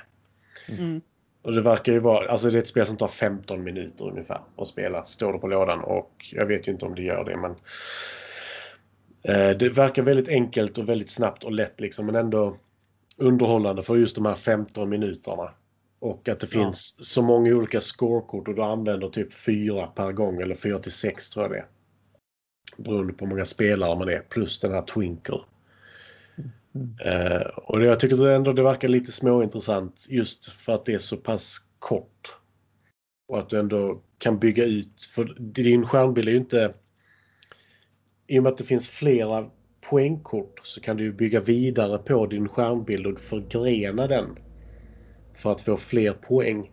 Mm. Och det verkar ju vara, alltså det är ett spel som tar 15 minuter ungefär att spela. Står det på lådan och jag vet ju inte om det gör det men eh, Det verkar väldigt enkelt och väldigt snabbt och lätt liksom men ändå underhållande för just de här 15 minuterna. Och att det ja. finns så många olika scorekort och du använder typ fyra per gång eller fyra till sex tror jag det är. Beroende på hur många spelare man är plus den här Twinkle. Mm. Uh, och jag tycker ändå det verkar lite småintressant just för att det är så pass kort. Och att du ändå kan bygga ut, för din skärmbild är ju inte... I och med att det finns flera poängkort så kan du bygga vidare på din skärmbild och förgrena den för att få fler poäng.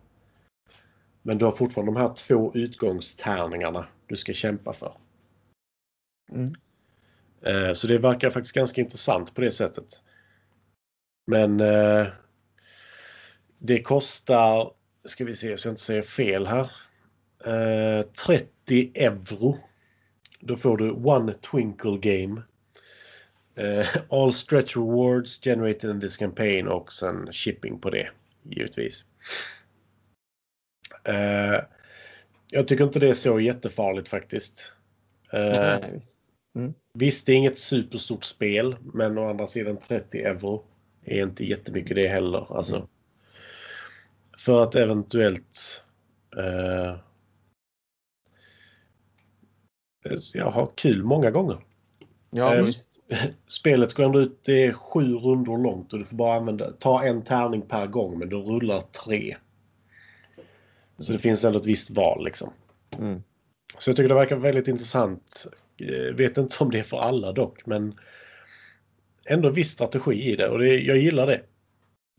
Men du har fortfarande de här två utgångstärningarna du ska kämpa för. Mm. Eh, så det verkar faktiskt ganska intressant på det sättet. Men eh, det kostar, ska vi se så jag inte säger fel här, 30 eh, euro. Då får du One Twinkle Game. all stretch rewards generated in this campaign och sen shipping på det givetvis. Eh, jag tycker inte det är så jättefarligt faktiskt. Eh, Nej, visst. Det är inget superstort spel, men å andra sidan 30 euro är inte jättemycket det heller. Alltså, Mm. För att eventuellt eh, ja, ha kul många gånger. Ja, visst. [laughs] Spelet går ändå ut, det är sju rundor långt och du får bara använda, ta en tärning per gång men du rullar tre. Så det finns ändå ett visst val liksom. Mm. Så jag tycker det verkar väldigt intressant. Eh, vet inte om det är för alla dock, men ändå viss strategi i det och det, jag gillar det.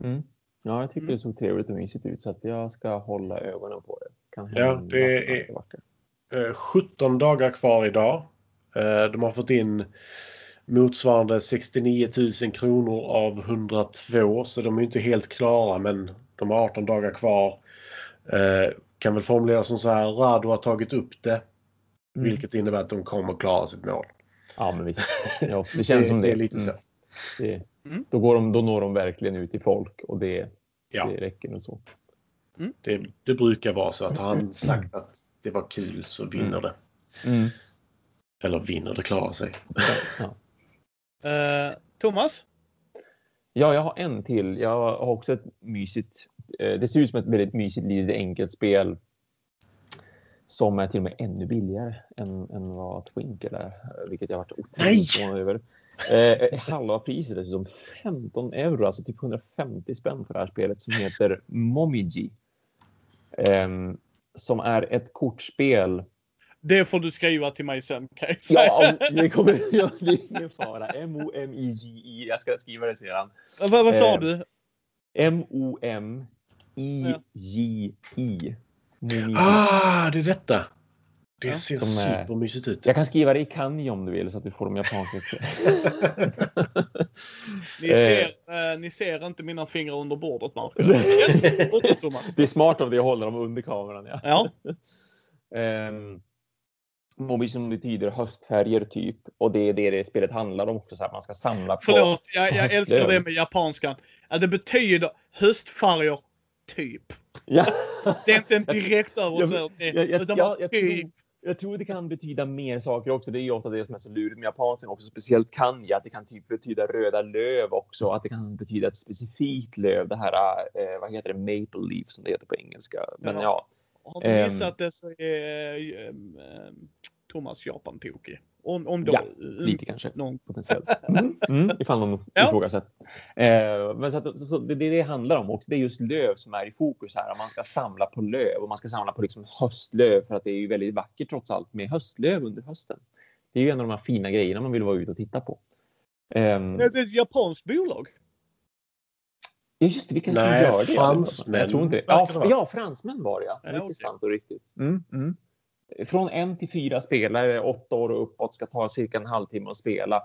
Mm. Ja, jag tyckte Mm. det såg trevligt och mysigt ut så att jag ska hålla ögonen på det. Kan Ja, det är- det vackert. Eh, 17 dagar kvar idag. Eh, De har fått in motsvarande 69 000 kronor av 102 så de är inte helt klara men de har 18 dagar kvar. Eh, Kan väl formulera som så här, Rado har tagit upp det. Mm. Vilket innebär att de kommer klara sitt mål. Ja, men visst. [laughs] Ja, det känns som det. det är lite Mm. så. Det, Mm. då, går de, då når de verkligen ut till folk och det, Ja, det räcker nog så. det, det brukar vara så att har han sagt att det var kul så vinner Mm. det. Mm. Eller vinner det, klarar sig. Ja. Eh, Thomas? ja, jag har en till. Jag har också ett mysigt. eh, Det ser ut som ett väldigt mysigt litet enkelt spel. Som är till och med ännu billigare än, än vad Twinkle är, eh, vilket jag varit otroligt förvånad över. Eh, halva priset dessutom, 15 euro, alltså typ 150 spänn för det här spelet som heter Momiji. Ehm, som är ett kortspel. Det får du skriva till mig sen kan jag säga. [laughs] Ja, det kommer ja, det är ingen fara. M-O-M-I-J-I. Jag ska skriva det sedan. vad, vad sa eh, du? M-O-M-I-J-I. Ah, det är detta! Det Ja. ser Som supermysigt ut. Jag kan skriva det i kanji om du vill så att du får de japanska. [laughs] Ni eh. ser, eh, ni ser inte mina fingrar under bordet, Marcus. [laughs] Yes, det är smart av dig att hålla dem under kameran. Ja. Ja. Um, Mobi som betyder höstfärger typ. Och det är det det spelet handlar om också. Så att man ska samla på. Förlåt, jag, jag älskar det med japanskan. Ja, det betyder höstfärger, typ. Ja. Det är inte en direkt översättning. utan bara typ. tror- Jag tror det kan betyda mer saker också. Det är ju ofta det som är så lurigt med japanskan också. Speciellt kanji. Att det kan typ betyda röda löv också. Att det kan betyda ett specifikt löv. Det här, eh, vad heter det, maple leaf som det heter på engelska. Men Ja. ja. Har du Ehm. missat det så är eh, ehm, Thomas Japan-tokig. Om, om då, Ja, lite kanske. Någon, potentiellt. [laughs] Mm, mm, ifall någon Ja. ifrågasätter. Eh, men så att, så, så det, det det handlar om också. Det är just löv som är i fokus här. Man ska samla på löv och man ska samla på liksom höstlöv för att det är ju väldigt vackert trots allt med höstlöv under hösten. Det är ju en av de här fina grejerna man vill vara ute och titta på. Ehm, det är ett japanskt bolag. ja, just det, vi kanske Nej, gör det. fransmän Jag tror inte Ja, ja, fransmän var det ja. Ja, Mycket okej. sant och riktigt. Mm, mm. Från en till fyra spelare, åtta år och uppåt, ska ta cirka en halvtimme att spela.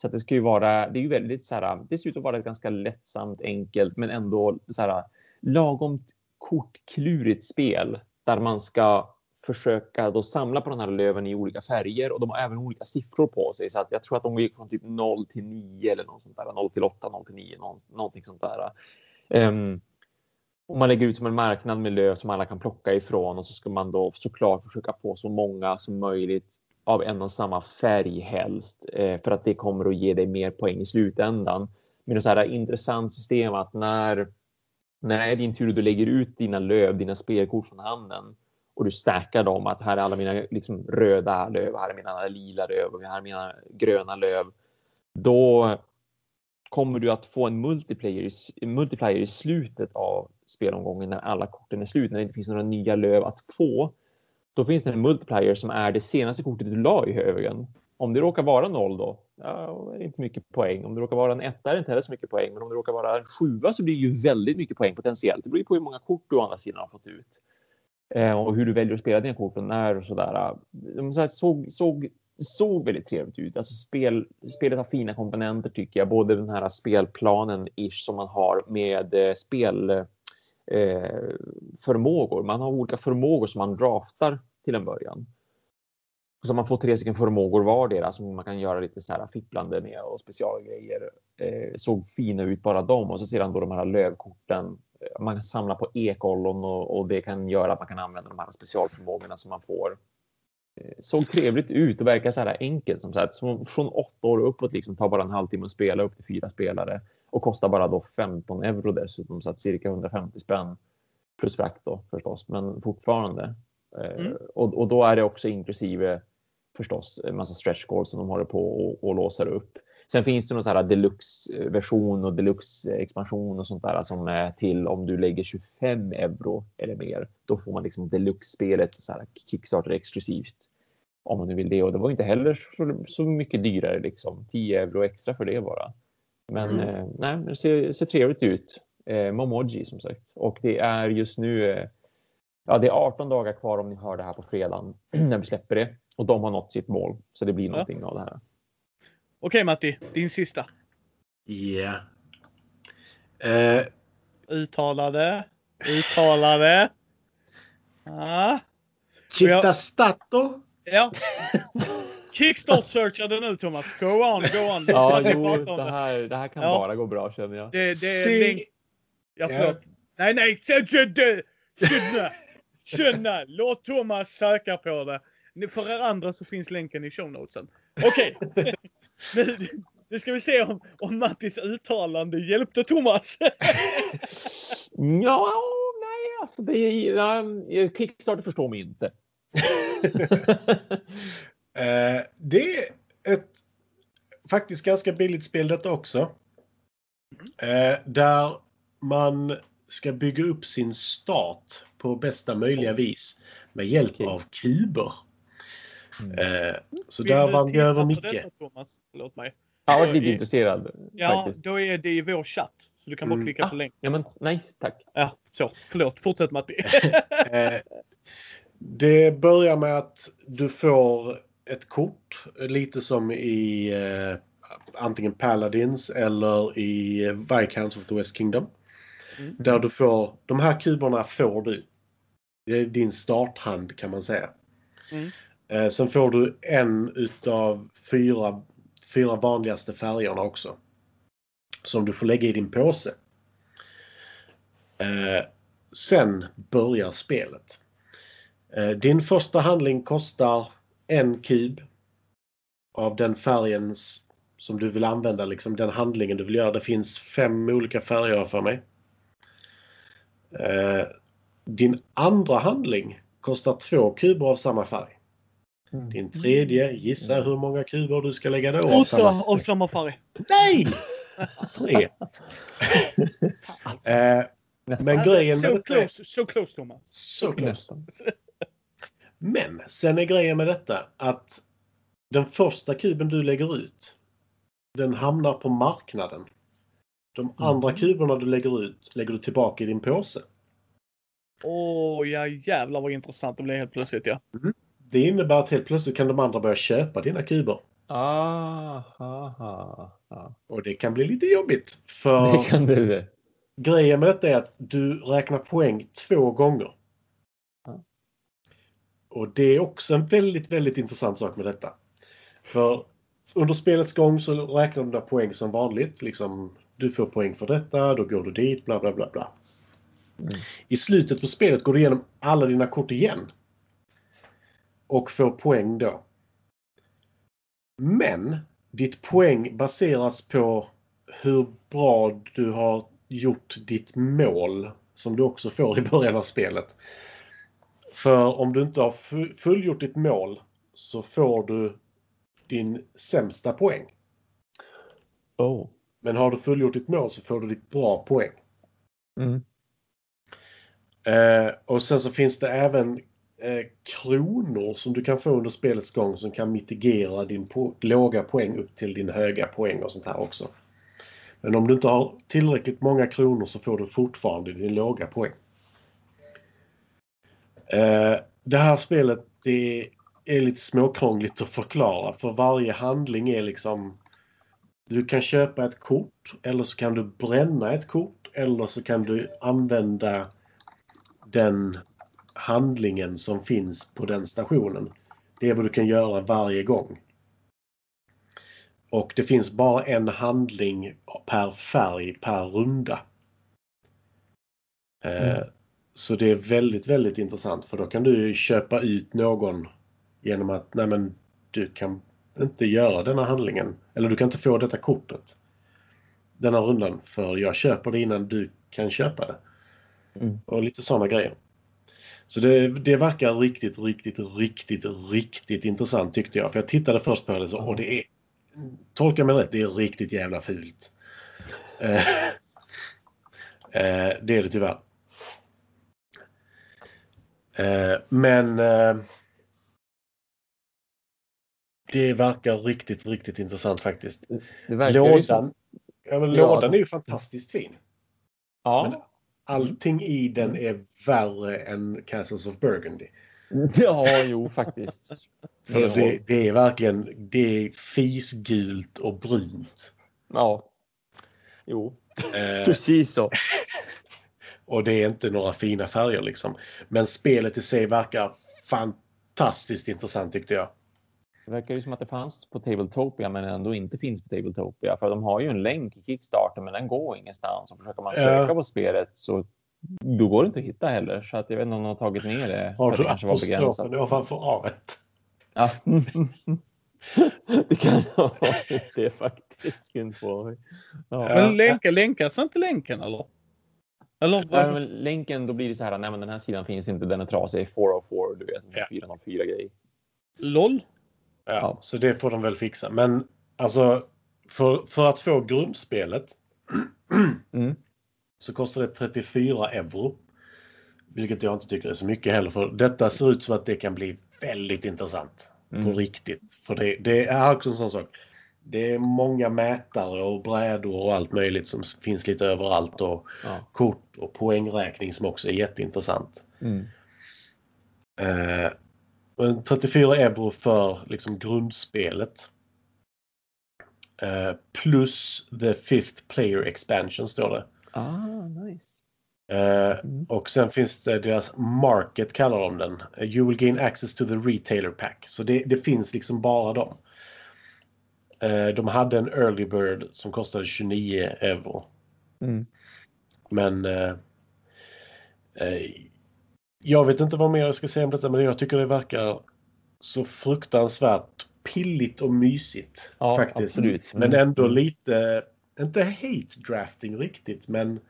Så att det ska ju vara, det är ju väldigt så här, det ser ut att vara ett ganska lättsamt, enkelt, men ändå så här lagom kortklurigt spel där man ska försöka då samla på den här löven i olika färger och de har även olika siffror på sig. Så att jag tror att de gick från typ 0 till 9 eller något sånt där. 0 till 8, 0 till 9, någonting sånt där. Um, och man lägger ut som en marknad med löv som alla kan plocka ifrån och så ska man då såklart försöka få så många som möjligt av en och samma färg helst eh, för att det kommer att ge dig mer poäng i slutändan. Men det är så här intressant system att när när det är din tur och du lägger ut dina löv, dina spelkort från handen och du stackar dem att här är alla mina liksom, röda löv, här är mina lila löv och här är mina gröna löv. Då kommer du att få en multiplayer, multiplier en multiplayer i slutet av spelomgången när alla korten är slut, när det inte finns några nya löv att få. Då finns det en multiplayer som är det senaste kortet du la i högen. Om det råkar vara noll då, ja, är det inte mycket poäng. Om det råkar vara en etta är det inte heller så mycket poäng. Men om det råkar vara en sjua så blir det ju väldigt mycket poäng potentiellt. Det beror ju på hur många kort du å andra sidan har fått ut. Eh, och hur du väljer att spela dina kort och när och sådär. De så här såg, såg, såg väldigt trevligt ut. Alltså spel, spelet har fina komponenter tycker jag. Både den här spelplanen-ish som man har med eh, spel eh, förmågor. Man har olika förmågor som man draftar till en början. Så man får tre stycken förmågor vardera som man kan göra lite så här fipplande med och specialgrejer. Eh, såg fina ut bara de och så sedan då de här lövkorten eh, man kan samla på ekollon och, och det kan göra att man kan använda de här specialförmågorna som man får. Såg trevligt ut och verkar så här enkelt som sagt. Från åtta år uppåt liksom tar bara en halvtimme att spela upp till fyra spelare och kostar bara då 15 euro dessutom så att cirka 150 spänn plus frakt då förstås, men fortfarande. Eh, Mm. Och, och då är det också inklusive förstås en massa stretch goals som de håller på och, och låser upp. Sen finns det någon så här deluxe-version och deluxe-expansion och sånt där som är till om du lägger 25 euro eller mer. Då får man liksom deluxe-spelet så här Kickstarter exklusivt. Om man nu vill det. Och det var inte heller så, mycket dyrare liksom. 10 euro extra för det bara. Men Mm. eh, nej, det ser, ser trevligt ut. Eh, Momoji som sagt. Och det är just nu eh, Ja, det är 18 dagar kvar om ni hör det här på fredagen [clears throat] när vi släpper det. Och de har nått sitt mål. Så det blir Ja. någonting av det här. Okej Matti, din sista. Ja. Eh, Uttalade. Uttalade. Ja. Citta Stato. ja. Kickstart searchade nu Thomas. Go on, go on. Ja, jo, det här, det här kan Ja. bara gå bra känner jag. Det, det är länk... Ja, förlåt. Nej, nej. Känna. Känna. Låt Thomas söka på det. För er andra så finns länken i show notesen. Okej. Nu, nu ska vi se om, om Mattis uttalande hjälpte Thomas. [laughs] Ja, nej, alltså det är... Kickstarter förstår mig inte. [laughs] Eh, det är ett faktiskt ganska billigt spel detta också. Eh, där man ska bygga upp sin start på bästa möjliga vis med hjälp Okej. av kuber. Mm. Eh, så Vill där vann vi över på Micke. Thomas? Förlåt mig. Jag har varit Oj. lite intresserad Ja, faktiskt. då är det i vår chatt. Så du kan bara Mm. klicka på Ah. länk. Ja, men nice, tack. Ja, så. Förlåt. Fortsätt Matti. [laughs] Eh, det börjar med att du får ett kort, lite som i eh, antingen Paladins eller i Viscounts of the West Kingdom. Mm. Där du får, de här kuberna får du. Det är din starthand kan man säga. Mm. Eh, sen får du en utav fyra, fyra vanligaste färgerna också. Som du får lägga i din påse. Eh, sen börjar spelet. Eh, din första handling kostar en kub av den färgen som du vill använda, liksom den handlingen du vill göra. Det finns fem olika färger för mig. Eh, din andra handling kostar två kuber av samma färg. Mm. Din tredje, gissa hur många kuber du ska lägga då Åtta av samma färg. Nej! [laughs] Tre. [laughs] eh, men grejen med close, so close Thomas. Så close. [laughs] Men sen är grejen med detta att den första kuben du lägger ut, den hamnar på marknaden. De andra kuberna du lägger ut lägger du tillbaka i din påse. Åh, ja jävlar vad intressant det blev helt plötsligt ja. Det innebär att helt plötsligt kan de andra börja köpa dina kuber. Ah, ha. Och det kan bli lite jobbigt. För Det kan det. grejen med detta är att du räknar poäng två gånger. Ja. Och det är också en väldigt, väldigt intressant sak med detta. För under spelets gång så räknar du dina poäng som vanligt. Liksom, du får poäng för detta, då går du dit, bla bla bla. bla. Mm. I slutet på spelet går du igenom alla dina kort igen. Och får poäng då. Men ditt poäng baseras på hur bra du har gjort ditt mål som du också får i början av spelet. För om du inte har fu- fullgjort ditt mål så får du din sämsta poäng. Oh. Men har du fullgjort ditt mål så får du ditt bra poäng. Mm. Eh, och sen så finns det även eh, kronor som du kan få under spelets gång som kan mitigera din po- låga poäng upp till din höga poäng och sånt här också. Men om du inte har tillräckligt många kronor så får du fortfarande din låga poäng. Eh, det här spelet det är lite småkrångligt att förklara för varje handling är liksom du kan köpa ett kort eller så kan du bränna ett kort eller så kan du använda den handlingen som finns på den stationen. Det är vad du kan göra varje gång. Och det finns bara en handling per färg per runda. Eh, Mm. Så det är väldigt, väldigt intressant för då kan du köpa ut någon genom att nej men du kan inte göra denna handlingen. Eller du kan inte få detta kortet denna rundan för jag köper det innan du kan köpa det. Mm. Och lite sådana grejer. Så det, det verkar riktigt, riktigt, riktigt, riktigt intressant tyckte jag. För jag tittade först på det så, och det är, tolka mig rätt, det är riktigt jävla fult. Eh, eh, det är det tyvärr. Eh, men det verkar riktigt, riktigt intressant faktiskt. Lådan, ja, men Ja. lådan är ju fantastiskt fin. Ja. Allting i den är värre än Castles of Burgundy. [laughs] ja, jo faktiskt. [laughs] För det, det är verkligen det är fisgult och brunt. Ja. Jo, Eh, precis så. [laughs] och det är inte några fina färger liksom. Men spelet i sig verkar fantastiskt intressant tyckte jag. Det verkar ju som att det fanns på Tabletopia men ändå inte finns på Tabletopia. För de har ju en länk i Kickstarter men den går ingenstans. Och försöker man Ja. söka på spelet så då går det inte att hitta heller. Så att jag vet inte om de har tagit ner det. Har att det du kanske var begränsat. apostrofen ovanför A? Ja. [laughs] det kan ha varit det faktiskt. Ja. Men länka, länkas inte länken eller? Eller? Ja, men länken, då blir det så här, nej men den här sidan finns inte, den är trasig, 404, du vet, Ja. 404 grej. LOL? Ja, Ja. Så det får de väl fixa. Men alltså för, för att få grundspelet [clears throat] Mm. så kostar det 34 euro. Vilket jag inte tycker är så mycket heller. För detta ser ut som att det kan bli väldigt intressant. På Mm. riktigt. För det, det är också en sån sak. Det är många mätare och brädor och allt möjligt som finns lite överallt. Och Ja. kort och poängräkning som också är jätteintressant. Mm. Eh, 34 euro för liksom grundspelet. Eh, plus the fifth player expansion står det. Ah, nice. Eh, Mm. och sen finns det deras market kallar de den. You will gain access to the retailer pack. Så det, det finns liksom bara dem. Eh, de hade en early bird som kostade 29 euro. Mm. Men eh, jag vet inte vad mer jag ska säga om detta men jag tycker det verkar så fruktansvärt pilligt och mysigt. Ja, faktiskt. absolut. Men Mm. ändå Mm. lite, inte hate drafting riktigt men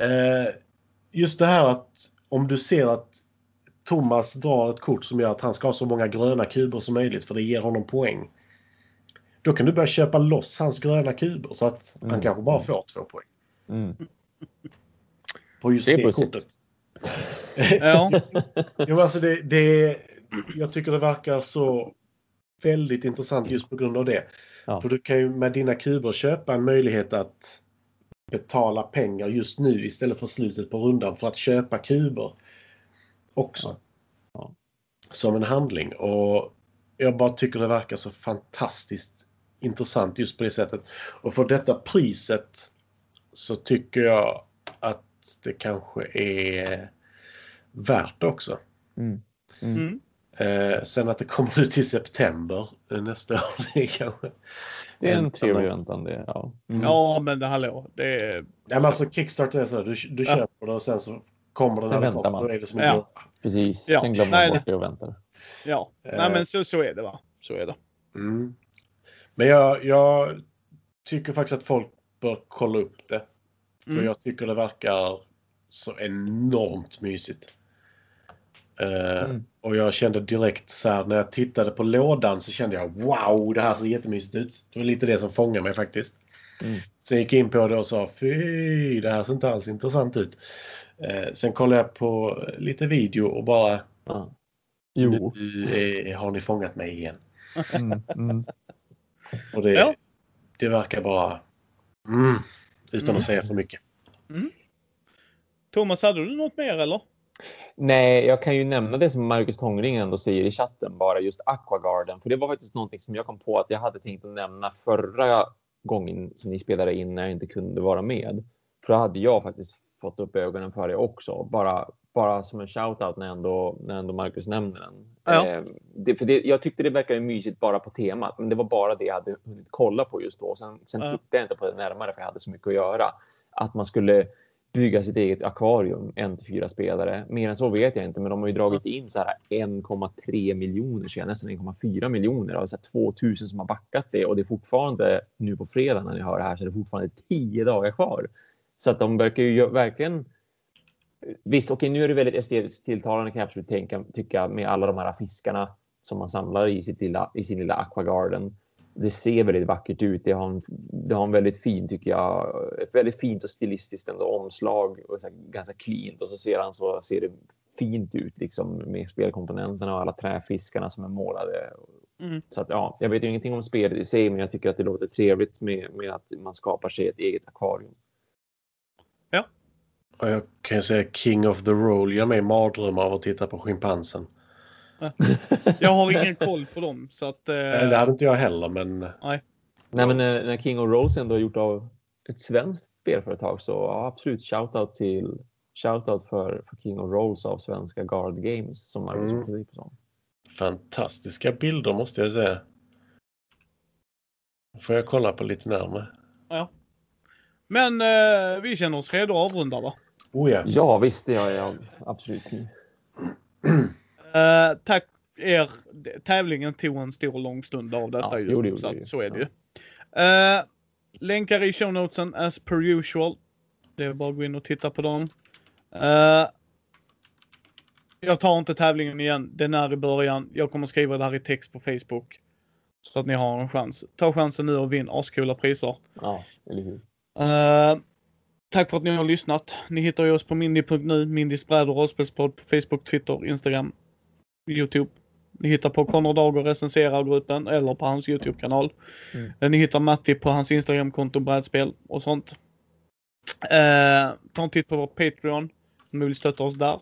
eh, just det här att om du ser att Thomas drar ett kort som gör att han ska ha så många gröna kuber som möjligt för det ger honom poäng. Då kan du börja köpa loss hans gröna kuber så att han Mm. kanske bara får två poäng. Mm. På just Det det, kortet. Ja. Jo, alltså det, det, jag tycker det verkar så väldigt intressant just på grund av det. Ja. För du kan ju med dina kuber köpa en möjlighet att betala pengar just nu istället för slutet på rundan för att köpa kuber också. Ja. Ja. Som en handling. Och jag bara tycker det verkar så fantastiskt intressant just på det sättet. Och för detta priset så tycker jag att det kanske är värt det också. Mm. Mm. Mm. Eh, sen att det kommer [laughs] ut i september eh, nästa år, [laughs] det är kanske... Det är en trevlig väntan det. Ja. Mm. Ja, men det hallå. Det är... Ja, men alltså Kickstarter är så här, du, du Ja. köper det och sen så kommer den Sen väntar man. Då är det som Ja. Precis. Ja. Sen glömmer Nej, man bort det och väntar. Ja. Eh. Nej, men så, så är det va. Så är det. Mm. Men jag, jag tycker faktiskt att folk bör kolla upp det. För Mm. jag tycker det verkar så enormt mysigt. Eh, Mm. Och jag kände direkt så här när jag tittade på lådan så kände jag wow, det här ser jättemysigt ut. Det var lite det som fångade mig faktiskt. Mm. Sen gick jag in på det och sa fy, det här ser inte alls intressant ut. Eh, sen kollade jag på lite video och bara Ja. Jo. nu har ni fångat mig igen. Mm. Mm. Och det, Ja. det verkar bara... Mm, utan Mm. att säga för mycket. Thomas, hade du något mer eller? Nej, jag kan ju nämna det som Marcus Tångring ändå säger i chatten, bara just Aquagarden. För det var faktiskt någonting som jag kom på att jag hade tänkt att nämna förra gången som ni spelade in när jag inte kunde vara med. För då hade jag faktiskt fått upp ögonen för det också. Bara, bara som en shout-out när ändå, när ändå Marcus nämner den. Ja. Eh, det, för det, jag tyckte det verkade mysigt bara på temat, men det var bara det jag hade hunnit kolla på just då. Sen, sen Ja. tittade jag inte på det närmare för jag hade så mycket att göra. Att man skulle bygga sitt eget akvarium, en till fyra spelare. Mer än så vet jag inte, men de har ju dragit in så här 1,3 miljoner, så nästan 1,4 miljoner av så 2000 som har backat det och det är fortfarande nu på fredag när ni hör det här så är det fortfarande tio dagar kvar. Så att de verkar ju verkligen. Visst, okej, nu är det väldigt estetiskt tilltalande kan jag absolut tänka, tycka med alla de här fiskarna som man samlar i, sitt lilla, i sin lilla aquagarden det ser väldigt vackert ut. Det har en, det har en väldigt fin, tycker jag, ett väldigt fint och stilistiskt ändå omslag och så ganska cleant och så ser han så ser det fint ut liksom med spelkomponenterna och alla träfiskarna som är målade. Mm. Så att ja, jag vet ju ingenting om spelet i sig, men jag tycker att det låter trevligt med, med att man skapar sig ett eget akvarium. Ja. Jag kan ju säga King of the Roll gör mig mardrömmar av att titta på schimpansen. [laughs] jag har ingen koll på dem. Så att, eh... Det hade inte jag heller, men... Nej. Nej, men när, när King of Rolls ändå har gjort av ett svenskt spelföretag så ja, absolut shoutout till shoutout för, för King of Rolls av svenska Guard Games som Marcus mm. på Fantastiska bilder måste jag säga. får jag kolla på lite närmare. Ja. Men eh, vi känner oss redo att avrunda va? Oh ja. Ja visst, det gör jag absolut. Uh, tack er. Tävlingen tog en stor lång stund av detta ja, ju. Jo, det så, det. så är det ju. Uh, länkar i show notesen as per usual. Det är bara att gå in och titta på dem. Uh, jag tar inte tävlingen igen. Den är i början. Jag kommer skriva det här i text på Facebook. Så att ni har en chans. Ta chansen nu och vinn ascoola priser. Ja, eller hur. Uh, tack för att ni har lyssnat. Ni hittar ju oss på mindy.nu, Mindys bräd och rollspelspodd på Facebook, Twitter, Instagram, Youtube. Ni hittar på Conor Dager recenserar gruppen eller på hans Youtube-kanal. Mm. Eh, ni hittar Matti på hans Instagram-konto brädspel och sånt. Eh, ta en titt på vår Patreon om ni vill stötta oss där.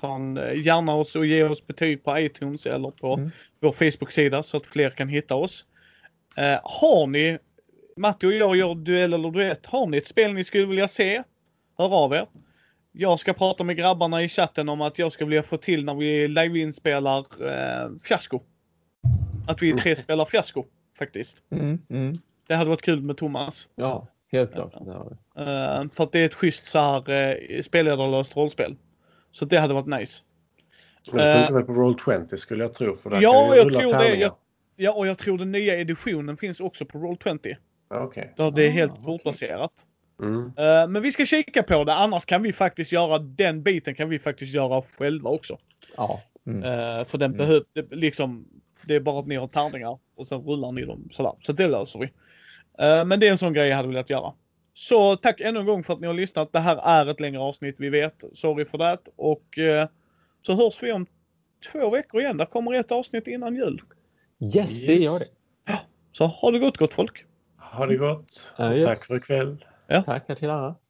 Ta en, eh, gärna oss och ge oss betyg på iTunes eller på mm. vår Facebook-sida så att fler kan hitta oss. Eh, har ni, Matti och jag gör duell eller duett, har ni ett spel ni skulle vilja se? Hör av er jag ska prata med grabbarna i chatten om att jag ska vilja få till när vi liveinspelar eh, fiasko. Att vi tre [laughs] spelar fiasko faktiskt. Mm, mm. Det hade varit kul med Thomas. Ja, helt klart. Uh, för att det är ett schysst så här uh, spelledarlöst rollspel. Så det hade varit nice. Det funkar uh, väl på Roll20 skulle jag tro. För ja, jag tror det. Jag, ja, och jag tror den nya editionen finns också på Roll20. Okay. Där det är helt ah, kortbaserat. Okay. Mm. Uh, men vi ska kika på det, annars kan vi faktiskt göra den biten kan vi faktiskt göra själva också. Ja. Mm. Uh, för den mm. behöver liksom, det är bara att ni har tärningar och sen rullar ni dem sådär. Så det löser vi. Uh, men det är en sån grej jag hade velat göra. Så tack ännu en gång för att ni har lyssnat. Det här är ett längre avsnitt, vi vet. Sorry för det. Och så hörs vi om två veckor igen. Där kommer ett avsnitt innan jul. Yes, yes. det gör det. Så ha det gott gott folk. Ha det gott. Ja, yes. Tack för ikväll. Ja. Tack, gratulerar.